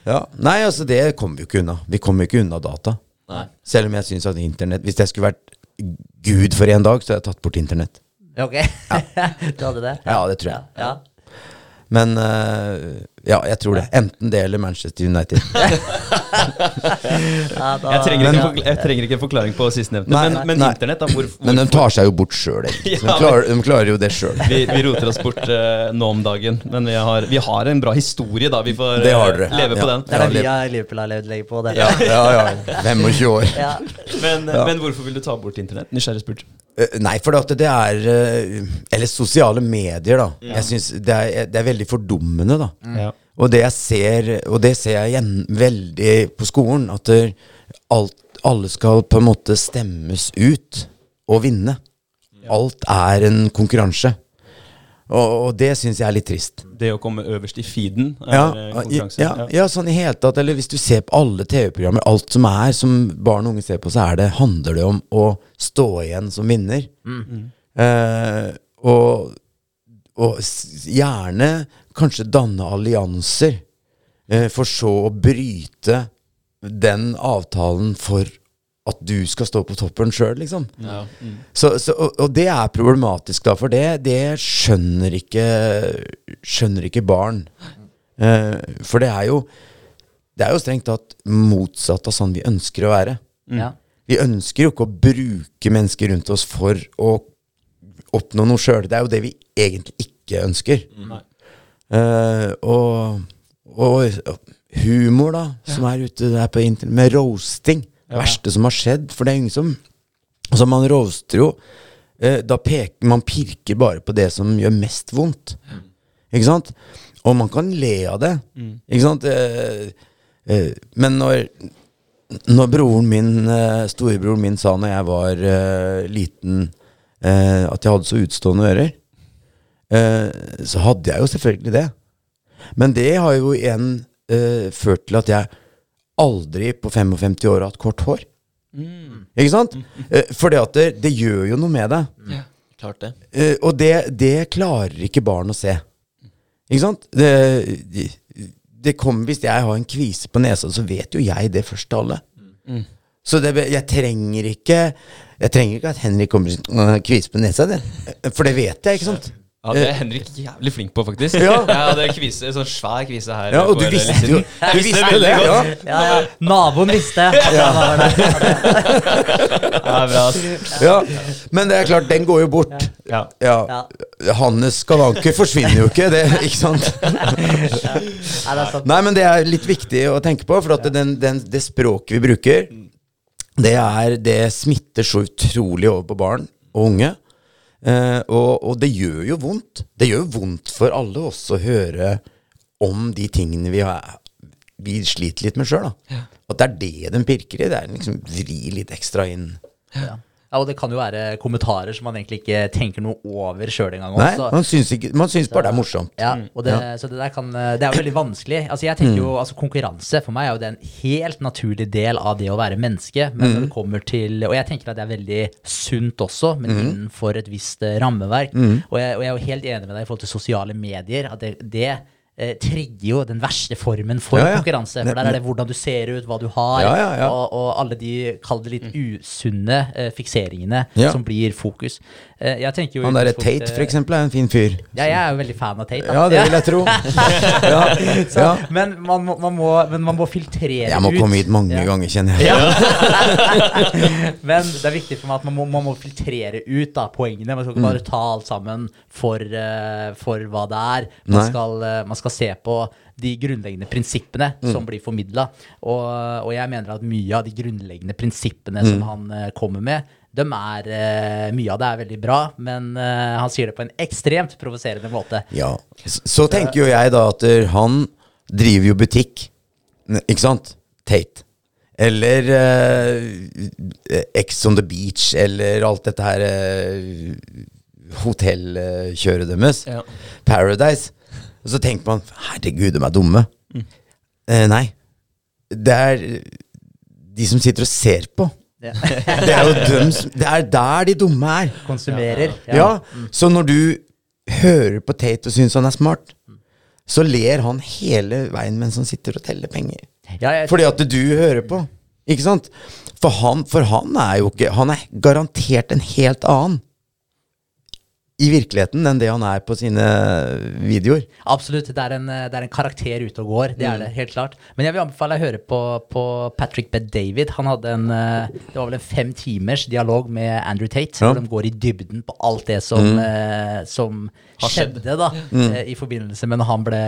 Ja. Nei, altså, det kommer vi jo ikke unna. Vi kommer jo ikke unna data. Nei. Selv om jeg syns at internett Hvis jeg skulle vært Gud for en dag, så hadde jeg tatt bort internett. Ja, Ok. du hadde det? Ja, det tror jeg. Ja. ja. Men eh, ja, jeg tror det. Enten det eller Manchester United. Jeg trenger, ikke, ja. jeg trenger ikke en forklaring på sistnevnte, men, men nei. internett, da? Hvor, Men de tar seg jo bort sjøl, egentlig. De, klarer, de klarer jo det sjøl. vi, vi roter oss bort uh, nå om dagen, men vi har, vi har en bra historie, da. Vi får Det har dere. leve Ja. på den. Det er det vi har Liverpool har levd lenge på. Det. Ja, ja, ja. 25 år. Ja. Men, eh, men hvorfor vil du ta bort internett? Nysgjerrig spurt. Nei, for at det er Eller sosiale medier, da. Jeg synes det er, det er veldig fordummende, da. Ja. Og det jeg ser, og det ser jeg igjen veldig på skolen, at det, alt, alle skal på en måte stemmes ut og vinne. Alt er en konkurranse. Og, og det syns jeg er litt trist. Det å komme øverst i feeden er Ja, eh, konkurranse. ja, ja, sånn i hele tatt. Eller hvis du ser på alle TV-programmer, alt som er som barn og unge ser på, så er det, handler det om å stå igjen som vinner. Eh, og, og gjerne kanskje danne allianser, eh, for så å bryte den avtalen for at du skal stå på toppen sjøl, liksom. Ja. Så, så, og, og det er problematisk, da, for det, det skjønner ikke Skjønner ikke barn. Eh, for det er jo Det er jo strengt tatt motsatt av sånn vi ønsker å være. Ja. Vi ønsker jo ikke å bruke mennesker rundt oss for å oppnå noe sjøl. Det er jo det vi egentlig ikke ønsker. Nei. Eh, og, og humor, da, som er ute der på internett, med roasting. Det verste som har skjedd. For det er ingen som Altså, man roaster jo uh, Da peker man pirker bare på det som gjør mest vondt. Ikke sant? Og man kan le av det. Ikke sant? Uh, men når når broren min, storebroren min sa når jeg var liten at jeg hadde så utstående ører, så hadde jeg jo selvfølgelig det. Men det har jo igjen eh, ført til at jeg aldri på 55 år har hatt kort hår. Ikke sant? Eh, fordi at det, det gjør jo noe med deg. Ja, klart det. Eh, og det, det klarer ikke barn å se. Ikke sant? Det, det, kommer, hvis jeg har en kvise på nesa, så vet jo jeg det først til alle. Så det, jeg trenger ikke Jeg trenger ikke at Henrik kommer med kvise på nesa, det. For det vet jeg, ikke sant? Ja, det er Henrik jævlig flink på, faktisk. Ja. det er kvise, sånn svær kvise her. Ja, og du visste jo Du visste det, ja. Ja, ja. Naboen visste. Ja. det var det. Ja, bra. ja. Men det er klart, den går jo bort. Ja. Ja. Ja. Hannes skavanker forsvinner jo ikke, det, ikke sant? Nei, sant. Nei, men det er litt viktig å tenke på, for at den, den, det språket vi bruker, det, er, det smitter så utrolig over på barn og unge. Eh, og, og det gjør jo vondt. Det gjør vondt for alle oss å høre om de tingene vi, har, vi sliter litt med sjøl. At det er det de pirker i. Det er liksom vri litt ekstra inn. Ja. Ja, og det kan jo være kommentarer som man egentlig ikke tenker noe over sjøl engang. Nei, man syns, ikke, man syns bare det er morsomt. Ja, og det, så det der kan Det er jo veldig vanskelig. Altså jeg tenker jo, Mm. altså Konkurranse for meg er jo det en helt naturlig del av det å være menneske. Men Mm. når det kommer til Og jeg tenker at det er veldig sunt også, men Mm. innenfor et visst rammeverk. rammeverk. Og, jeg, og jeg er jo helt enig med deg i forhold til sosiale medier. At det, det eh, trigger jo den verste formen for Ja, ja. konkurranse. For der er det hvordan du ser ut, hva du har, Ja, ja, ja. Og, og alle de kall det litt usunne eh, fikseringene Ja. som blir fokus. Eh, jeg tenker jo Han derre Tate, for eksempel, er en fin fyr. Ja, jeg er jo veldig fan av Tate. da. Ja, det vil jeg tro. Ja, Så, ja. men, man må, man må, men man må filtrere Jeg må ut. komme hit mange Ja. ganger, kjenner jeg. Men det er viktig for meg at man må, man må filtrere ut da, poengene. Man skal ikke Mm. bare ta alt sammen for, uh, for hva det er. Man Nei. skal, uh, man skal se på de grunnleggende prinsippene Mm. som blir formidla. Og, og jeg mener at mye av de grunnleggende prinsippene Mm. som han eh, kommer med, de er, eh, mye av det er veldig bra, men eh, han sier det på en ekstremt provoserende måte. Ja. Så, så tenker jo jeg da at han driver jo butikk, ikke sant? Tate. Eller uh, Ex on the Beach, eller alt dette her uh, hotellkjøret deres. Ja. Paradise. Og så tenker man herregud, de er dumme. Eh, nei. Det er de som sitter og ser på. Ja. Det er jo dem som, Det er der de dumme er. Konsumerer. Ja, så når du hører på Tate og syns han er smart, så ler han hele veien mens han sitter og teller penger. Ja, jeg, Fordi at du hører på. Ikke sant? For han, for han er jo ikke Han er garantert en helt annen i virkeligheten enn det han er på sine videoer. Absolutt. Det er, en, det er en karakter ute og går. Det er Mm. det, helt klart. Men jeg vil anbefale å høre på, på Patrick Bed-David. Han hadde en eh, Det var vel en fem timers dialog med Andrew Tate, Ja. Hvor de går i dybden på alt det som, mm. som Har skjedd. Skjedde da mm. i forbindelse med når han ble,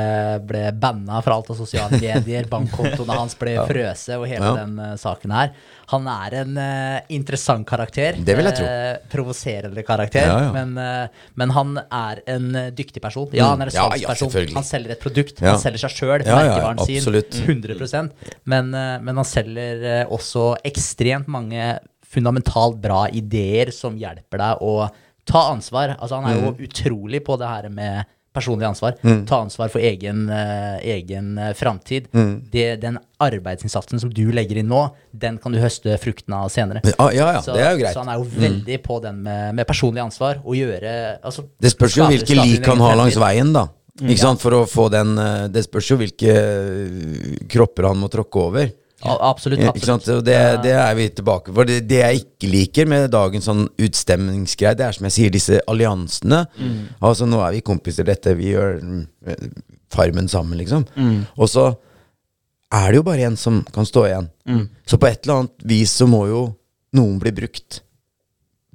ble banna fra alt av sosiale medier, bankkontoene hans ble frøse og hele Ja. den uh, saken her. Han er en uh, interessant karakter. Det vil jeg tro. Uh, provoserende karakter. Ja, ja. Men, eh, men han er en eh, dyktig person. Ja, han er en Mm. Ja, ja, salgsperson. han selger et produkt. Ja. Han selger seg sjøl, Ja, ja, merkevaren sin. 100 men, eh, men han selger eh, også ekstremt mange fundamentalt bra ideer som hjelper deg å ta ansvar. Altså, han er Mm. jo utrolig på det her med personlig ansvar. Ta ansvar for egen, uh, egen eh, framtid. Mm. Den arbeidsinnsatsen som du legger inn nå, den kan du høste fruktene av senere. Ja, ja, ja Så, det er jo greit. så han er jo veldig på den med, med personlig ansvar. Å gjøre altså, Det spørs jo hvilke lik han har langs veien, da. Ikke sant? For å få den eh, Det spørs jo hvilke kropper han må tråkke over absolutt. Sant? absolutt. Det, det er vi tilbake for. Det, det jeg ikke liker med dagens sånn utstemningsgreie, det er som jeg sier, disse alliansene. Altså, nå er vi kompiser, dette, vi gjør mm, Farmen sammen, liksom. Og så er det jo bare en som kan stå igjen. Så på et eller annet vis så må jo noen bli brukt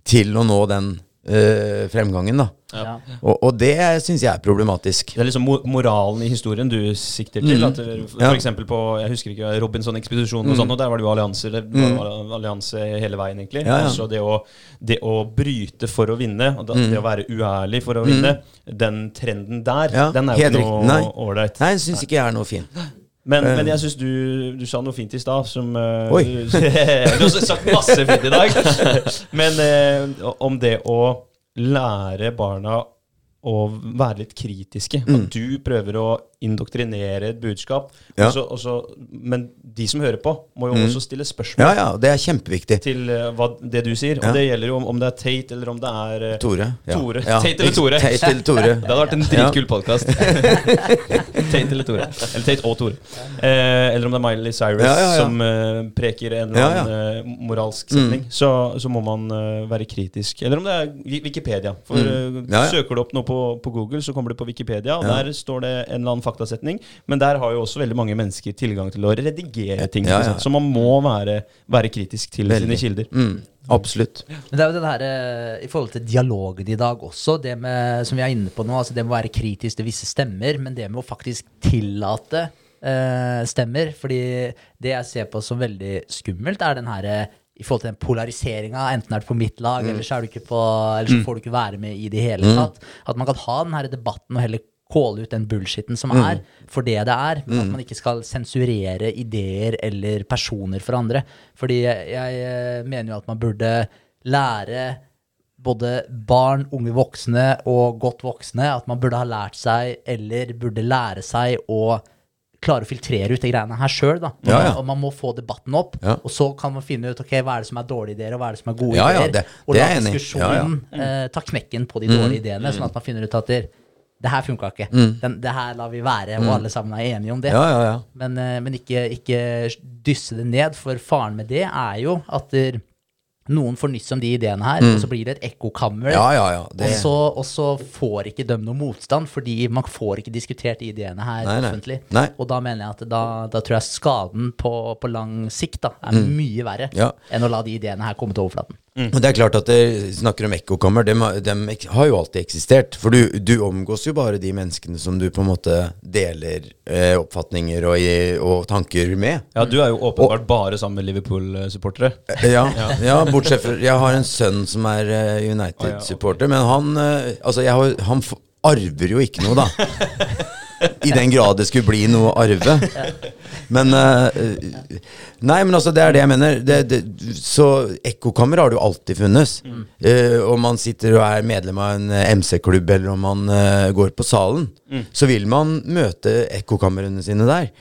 til å nå den eh, fremgangen, da. Ja. Og, og det syns jeg er problematisk. Det er liksom mo- moralen i historien du sikter til. At for Ja. eksempel på jeg husker ikke, Robinson-ekspedisjonen og sånt, og der var det jo allianser. Det var allianse hele veien, egentlig. Ja, ja. Altså det å, det å bryte for å vinne, og da, det å være uærlig for å vinne, den trenden der, Ja, den er jo ikke noe ålreit. Nei, jeg syns ikke jeg er noe fin. Men, Eh. men jeg syns du, du sa noe fint i stad som uh, Oi. Du, du har sagt masse fint i dag. Men uh, om det å lære barna å være litt kritiske. At du prøver å indoktrinere et budskap. Mm. Ja. Også, også, men de som hører på, må jo også stille spørsmål Ja, ja, det er kjempeviktig. til uh, hva, det du sier. Og det gjelder jo om, om det er Tate eller om det er uh, Tore. Tore. Tate eller Tore? Tate eller Tore. Det hadde vært en dritkul podkast. Tate eller Tore. Eller Tate og Tore. Uh, eller om det er Miley Cyrus som preker en eller Mm. annen moralsk setning. Så, så må man være kritisk. Eller om det er Wikipedia. For Mm. Søker du opp noe på, på Google, så kommer du på Wikipedia, og der står det en eller annen faktasetning. Men der har jo også veldig mange mennesker tilgang til å redigere ting. Ja, ja. Så man må være, være kritisk til Veldig. sine kilder. Mm, absolutt. Men det er jo det her eh, i forhold til dialogen i dag også, det med, som vi er inne på nå, altså det med å være kritisk til visse stemmer, men det med å faktisk tillate uh, stemmer. Fordi det jeg ser på som veldig skummelt, er den her eh, i forhold til den polariseringa. Enten er du på mitt lag, eller så er du ikke på Eller så får du ikke være med i det hele tatt. At man kan ha den her debatten og heller kåle ut den bullshitten som er, for det det er. Men at man ikke skal sensurere ideer eller personer for andre. Fordi jeg, eh, mener jo at man burde lære både barn, unge voksne og godt voksne at man burde ha lært seg, eller burde lære seg å klare å filtrere ut de greiene her sjøl. Ja, ja. Og man må få debatten opp, Ja. og så kan man finne ut ok, hva er det som er dårlige ideer, og hva er det som er gode Ja, ja, ideer. det- og la er diskusjonen Ja, Mm. eh, ta knekken på de dårlige ideene, sånn at man finner ut at det, det her funka ikke. Den, det her lar vi være, og alle sammen er enige om det. Mm. Ja, ja, ja. Men, eh, men ikke, ikke dysse det ned, for faren med det er jo at der, noen får nyss om de ideene her, og så blir det et ekkokammer. Mm. Ja, ja, ja. Det, Og, så, og så får ikke de noe motstand, fordi man får ikke diskutert de ideene her Nei, offentlig. Nei. Og da mener jeg at da, da tror jeg skaden på, på lang sikt da, er mye verre Mm. Enn å la de ideene her komme til overflaten. Og det er klart at det, snakker om ekkokammer. De, har jo alltid eksistert. For du, du omgås jo bare de menneskene som du på en måte deler eh, oppfatninger og, og tanker med. Ja, du er jo åpenbart bare sammen med Liverpool-supportere. Ja, ja, bortsett fra Jeg har en sønn som er eh, United-supporter, men han eh, Altså, har, han arver jo ikke noe, da. I den grad det skulle bli noe å arve. Men eh, Nei, men altså, det er det jeg mener. Det, det, så ekkokammer har det jo alltid funnes. Eh, om man sitter og er medlem av en eh, MC-klubb, eller om man uh, går på salen, så vil man møte ekkokamrene sine der.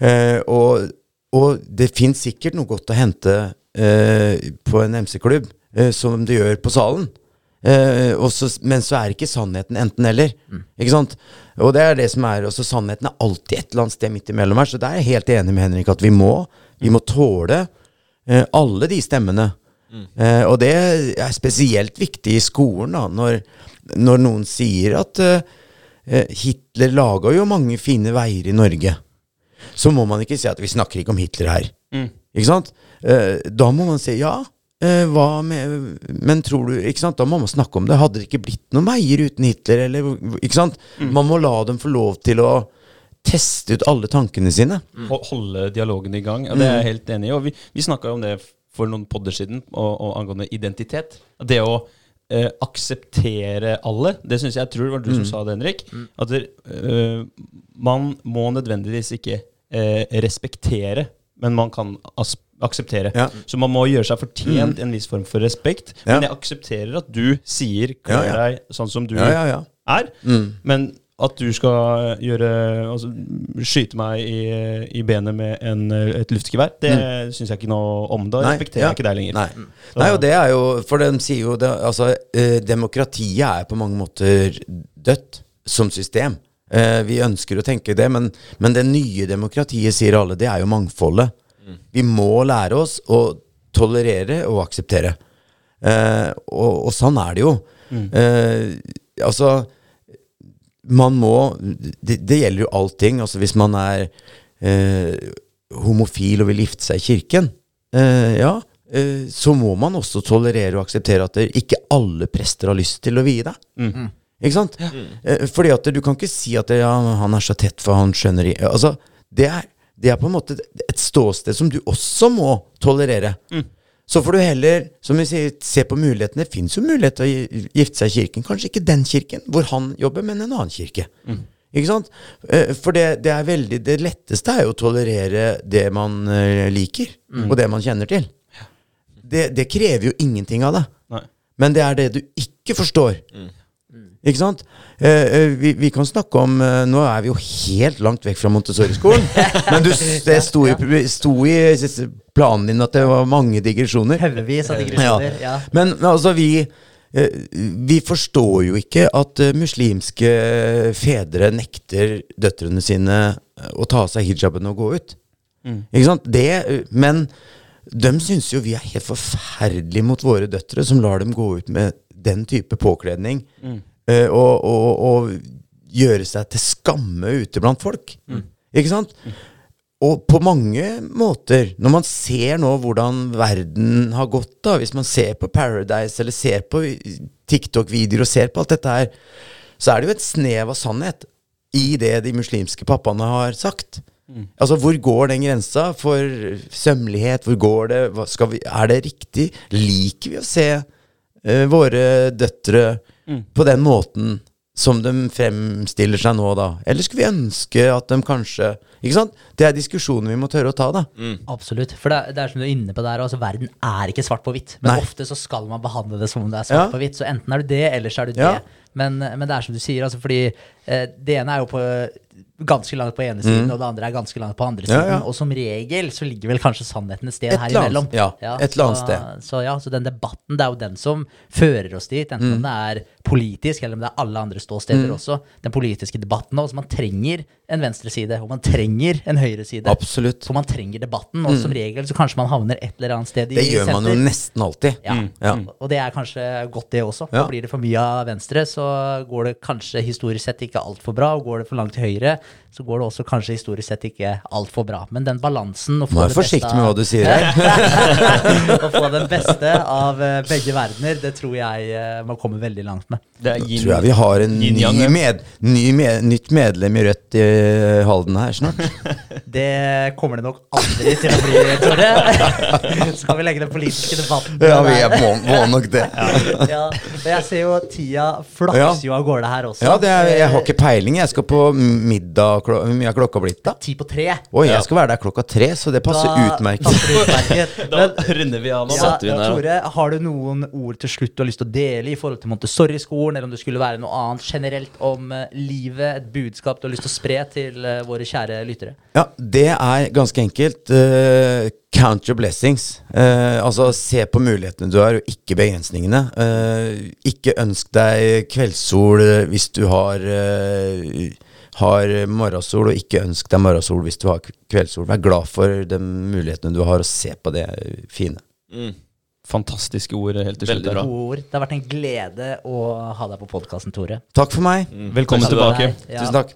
Eh, og, og det fins sikkert noe godt å hente på en MC-klubb, som det gjør på salen. Eh, også, men så er ikke sannheten enten-eller. Ikke sant? Og det er det som er også Sannheten er alltid et eller annet sted midt imellom her. Så der er jeg helt enig med Henrik at vi må, vi må tåle uh, alle de stemmene. Eh, og det er spesielt viktig i skolen, da, når, når noen sier at Hitler laga jo mange fine veier i Norge. Så må man ikke si at vi snakker ikke om Hitler her. Ikke sant? Da må man si ja. Eh, hva med Men tror du Ikke sant? Da må man snakke om det. Hadde det ikke blitt noen veier uten Hitler, eller Ikke sant? Man må la dem få lov til å teste ut alle tankene sine. Mm. Holde dialogen i gang. Ja, Det er jeg helt enig i. Og vi, vi snakka om det for noen podder siden, og, og angående identitet. Det å eh, akseptere alle, det syns jeg jeg tror det var du som sa det, Henrik. At det, eh, man må nødvendigvis ikke eh, respektere, men man kan as akseptere. Ja. Så man må gjøre seg fortjent en viss form for respekt. Ja. Men jeg aksepterer at du sier kler Ja, deg sånn som du er. Men at du skal gjøre altså, Skyte meg i, i benet med en, et luftgevær, det mm. syns jeg ikke noe om. Da Nei, respekterer jeg ikke deg lenger. Nei. Nei, og det er jo For de sier jo det, Altså, eh, demokratiet er på mange måter dødt som system. Eh, vi ønsker å tenke det, men, men det nye demokratiet, sier alle, det er jo mangfoldet. Vi må lære oss å tolerere og akseptere. Eh, og, og sånn er det jo. Eh, altså Man må det, det gjelder jo allting. Altså hvis man er eh, homofil og vil gifte seg i kirken, eh, ja, eh, så må man også tolerere og akseptere at ikke alle prester har lyst til å vie deg. Ikke sant? Ja. fordi at du kan ikke si at ja, han er så tett for han skjønner i Altså, det er, det er på en måte et ståsted som du også må tolerere. Så får du heller, som vi sier, se på mulighetene. Det fins jo mulighet til å gifte seg i kirken. Kanskje ikke den kirken hvor han jobber, men en annen kirke. Ikke sant? Eh, For det, det er veldig Det letteste er jo å tolerere det man liker, liker, og det man kjenner til. Det, det krever jo ingenting av deg. Men det er det du ikke forstår. Ikke sant? Eh, eh, vi, vi kan snakke om eh, Nå er vi jo helt langt vekk fra Montessori-skolen. men du, det sto i, sto i planen din at det var mange digresjoner. Haugevis av digresjoner. Ja. Men, men altså, vi eh, Vi forstår jo ikke at eh, muslimske fedre nekter døtrene sine eh, å ta av seg hijaben og gå ut. Ikke sant? Det, eh, men de syns jo vi er helt forferdelige mot våre døtre, som lar dem gå ut med den type påkledning. eh, og, og, og gjøre seg til skamme ute blant folk. Ikke sant? Og på mange måter, når man ser nå hvordan verden har gått, da, hvis man ser på Paradise eller ser på TikTok-videoer og ser på alt dette her, så er det jo et snev av sannhet i det de muslimske pappaene har sagt. Altså, hvor går den grensa for sømmelighet? Hvor går det? Vi, er det riktig? Liker vi å se uh, våre døtre på den måten som de fremstiller seg nå, da? Eller skulle vi ønske at de kanskje Ikke sant? Det er diskusjoner vi må tørre å ta, da. Absolutt. For det, er- det er som du er inne på der, altså verden er ikke svart på hvitt. Men Nei. ofte så skal man behandle det som om det er svart Ja. på hvitt. Så enten er du det, eller så er du Ja. det. Men, men det er som du sier, altså fordi eh, det ene er jo på ganske langt på ene siden, og det andre er ganske langt på andre siden. Ja, ja. Og som regel så ligger vel kanskje sannheten et sted Et her imellom. ja, et eller annet sted. Så ja, så den debatten, det er jo den som fører oss dit, enten Mm. om det er politisk, eller om det er alle andre ståsteder også. Den politiske debatten også. Man trenger en venstreside, og man trenger en høyreside. Absolutt. For man trenger debatten, og som regel så kanskje man havner et eller annet sted i Det gjør man jo nesten alltid. Ja. Ja. Og det er kanskje godt, det også. Ja. For Blir det for mye av venstre, så går det kanskje historisk sett ikke altfor bra. Og går det for langt til høyre, så går det også kanskje historisk sett ikke altfor bra. Men den balansen Nå er forsiktig med hva du sier her. Å få den beste av eh, begge verdener, det tror jeg eh, man kommer veldig langt med. Det er yin- Tror jeg vi har en ny med, ny med, nytt medlem i Rødt i Halden her snart. Det kommer det nok aldri til å bli, Tore. Skal vi legge den politiske debatten Ja, vi er må, må nok det. Ja, jeg ser jo tida flakser jo av gårde her også. Ja, det er, jeg har ikke peiling. Jeg skal på middag Hvor mye har klokka blitt, da? Ti på tre. Oi, jeg skal være der klokka tre, så det passer Da utmerket. passer utmerket. Da runder vi av nå. ja, her. Tore, har du noen ord til slutt du har lyst til å dele i forhold til Montessori-skolen, eller om det skulle være noe annet generelt om eh, livet, et budskap du har lyst til å spre til eh, våre kjære lyttere? Ja, det er ganske enkelt. Uh, count your blessings. Eh, altså, se på mulighetene du har, og ikke begrensningene. Eh, ikke ønsk deg kveldssol hvis du har, eh, har morgensol, og ikke ønsk deg morgensol hvis du har kveldssol. Vær glad for de mulighetene du har, og se på det fine. Mm. Fantastiske ord helt til slutt. Veldig bra. Gode ord. Det har vært en glede å ha deg på podkasten, Tore. Takk for meg. Velkommen skal du ha. tilbake. Ja. Tusen takk.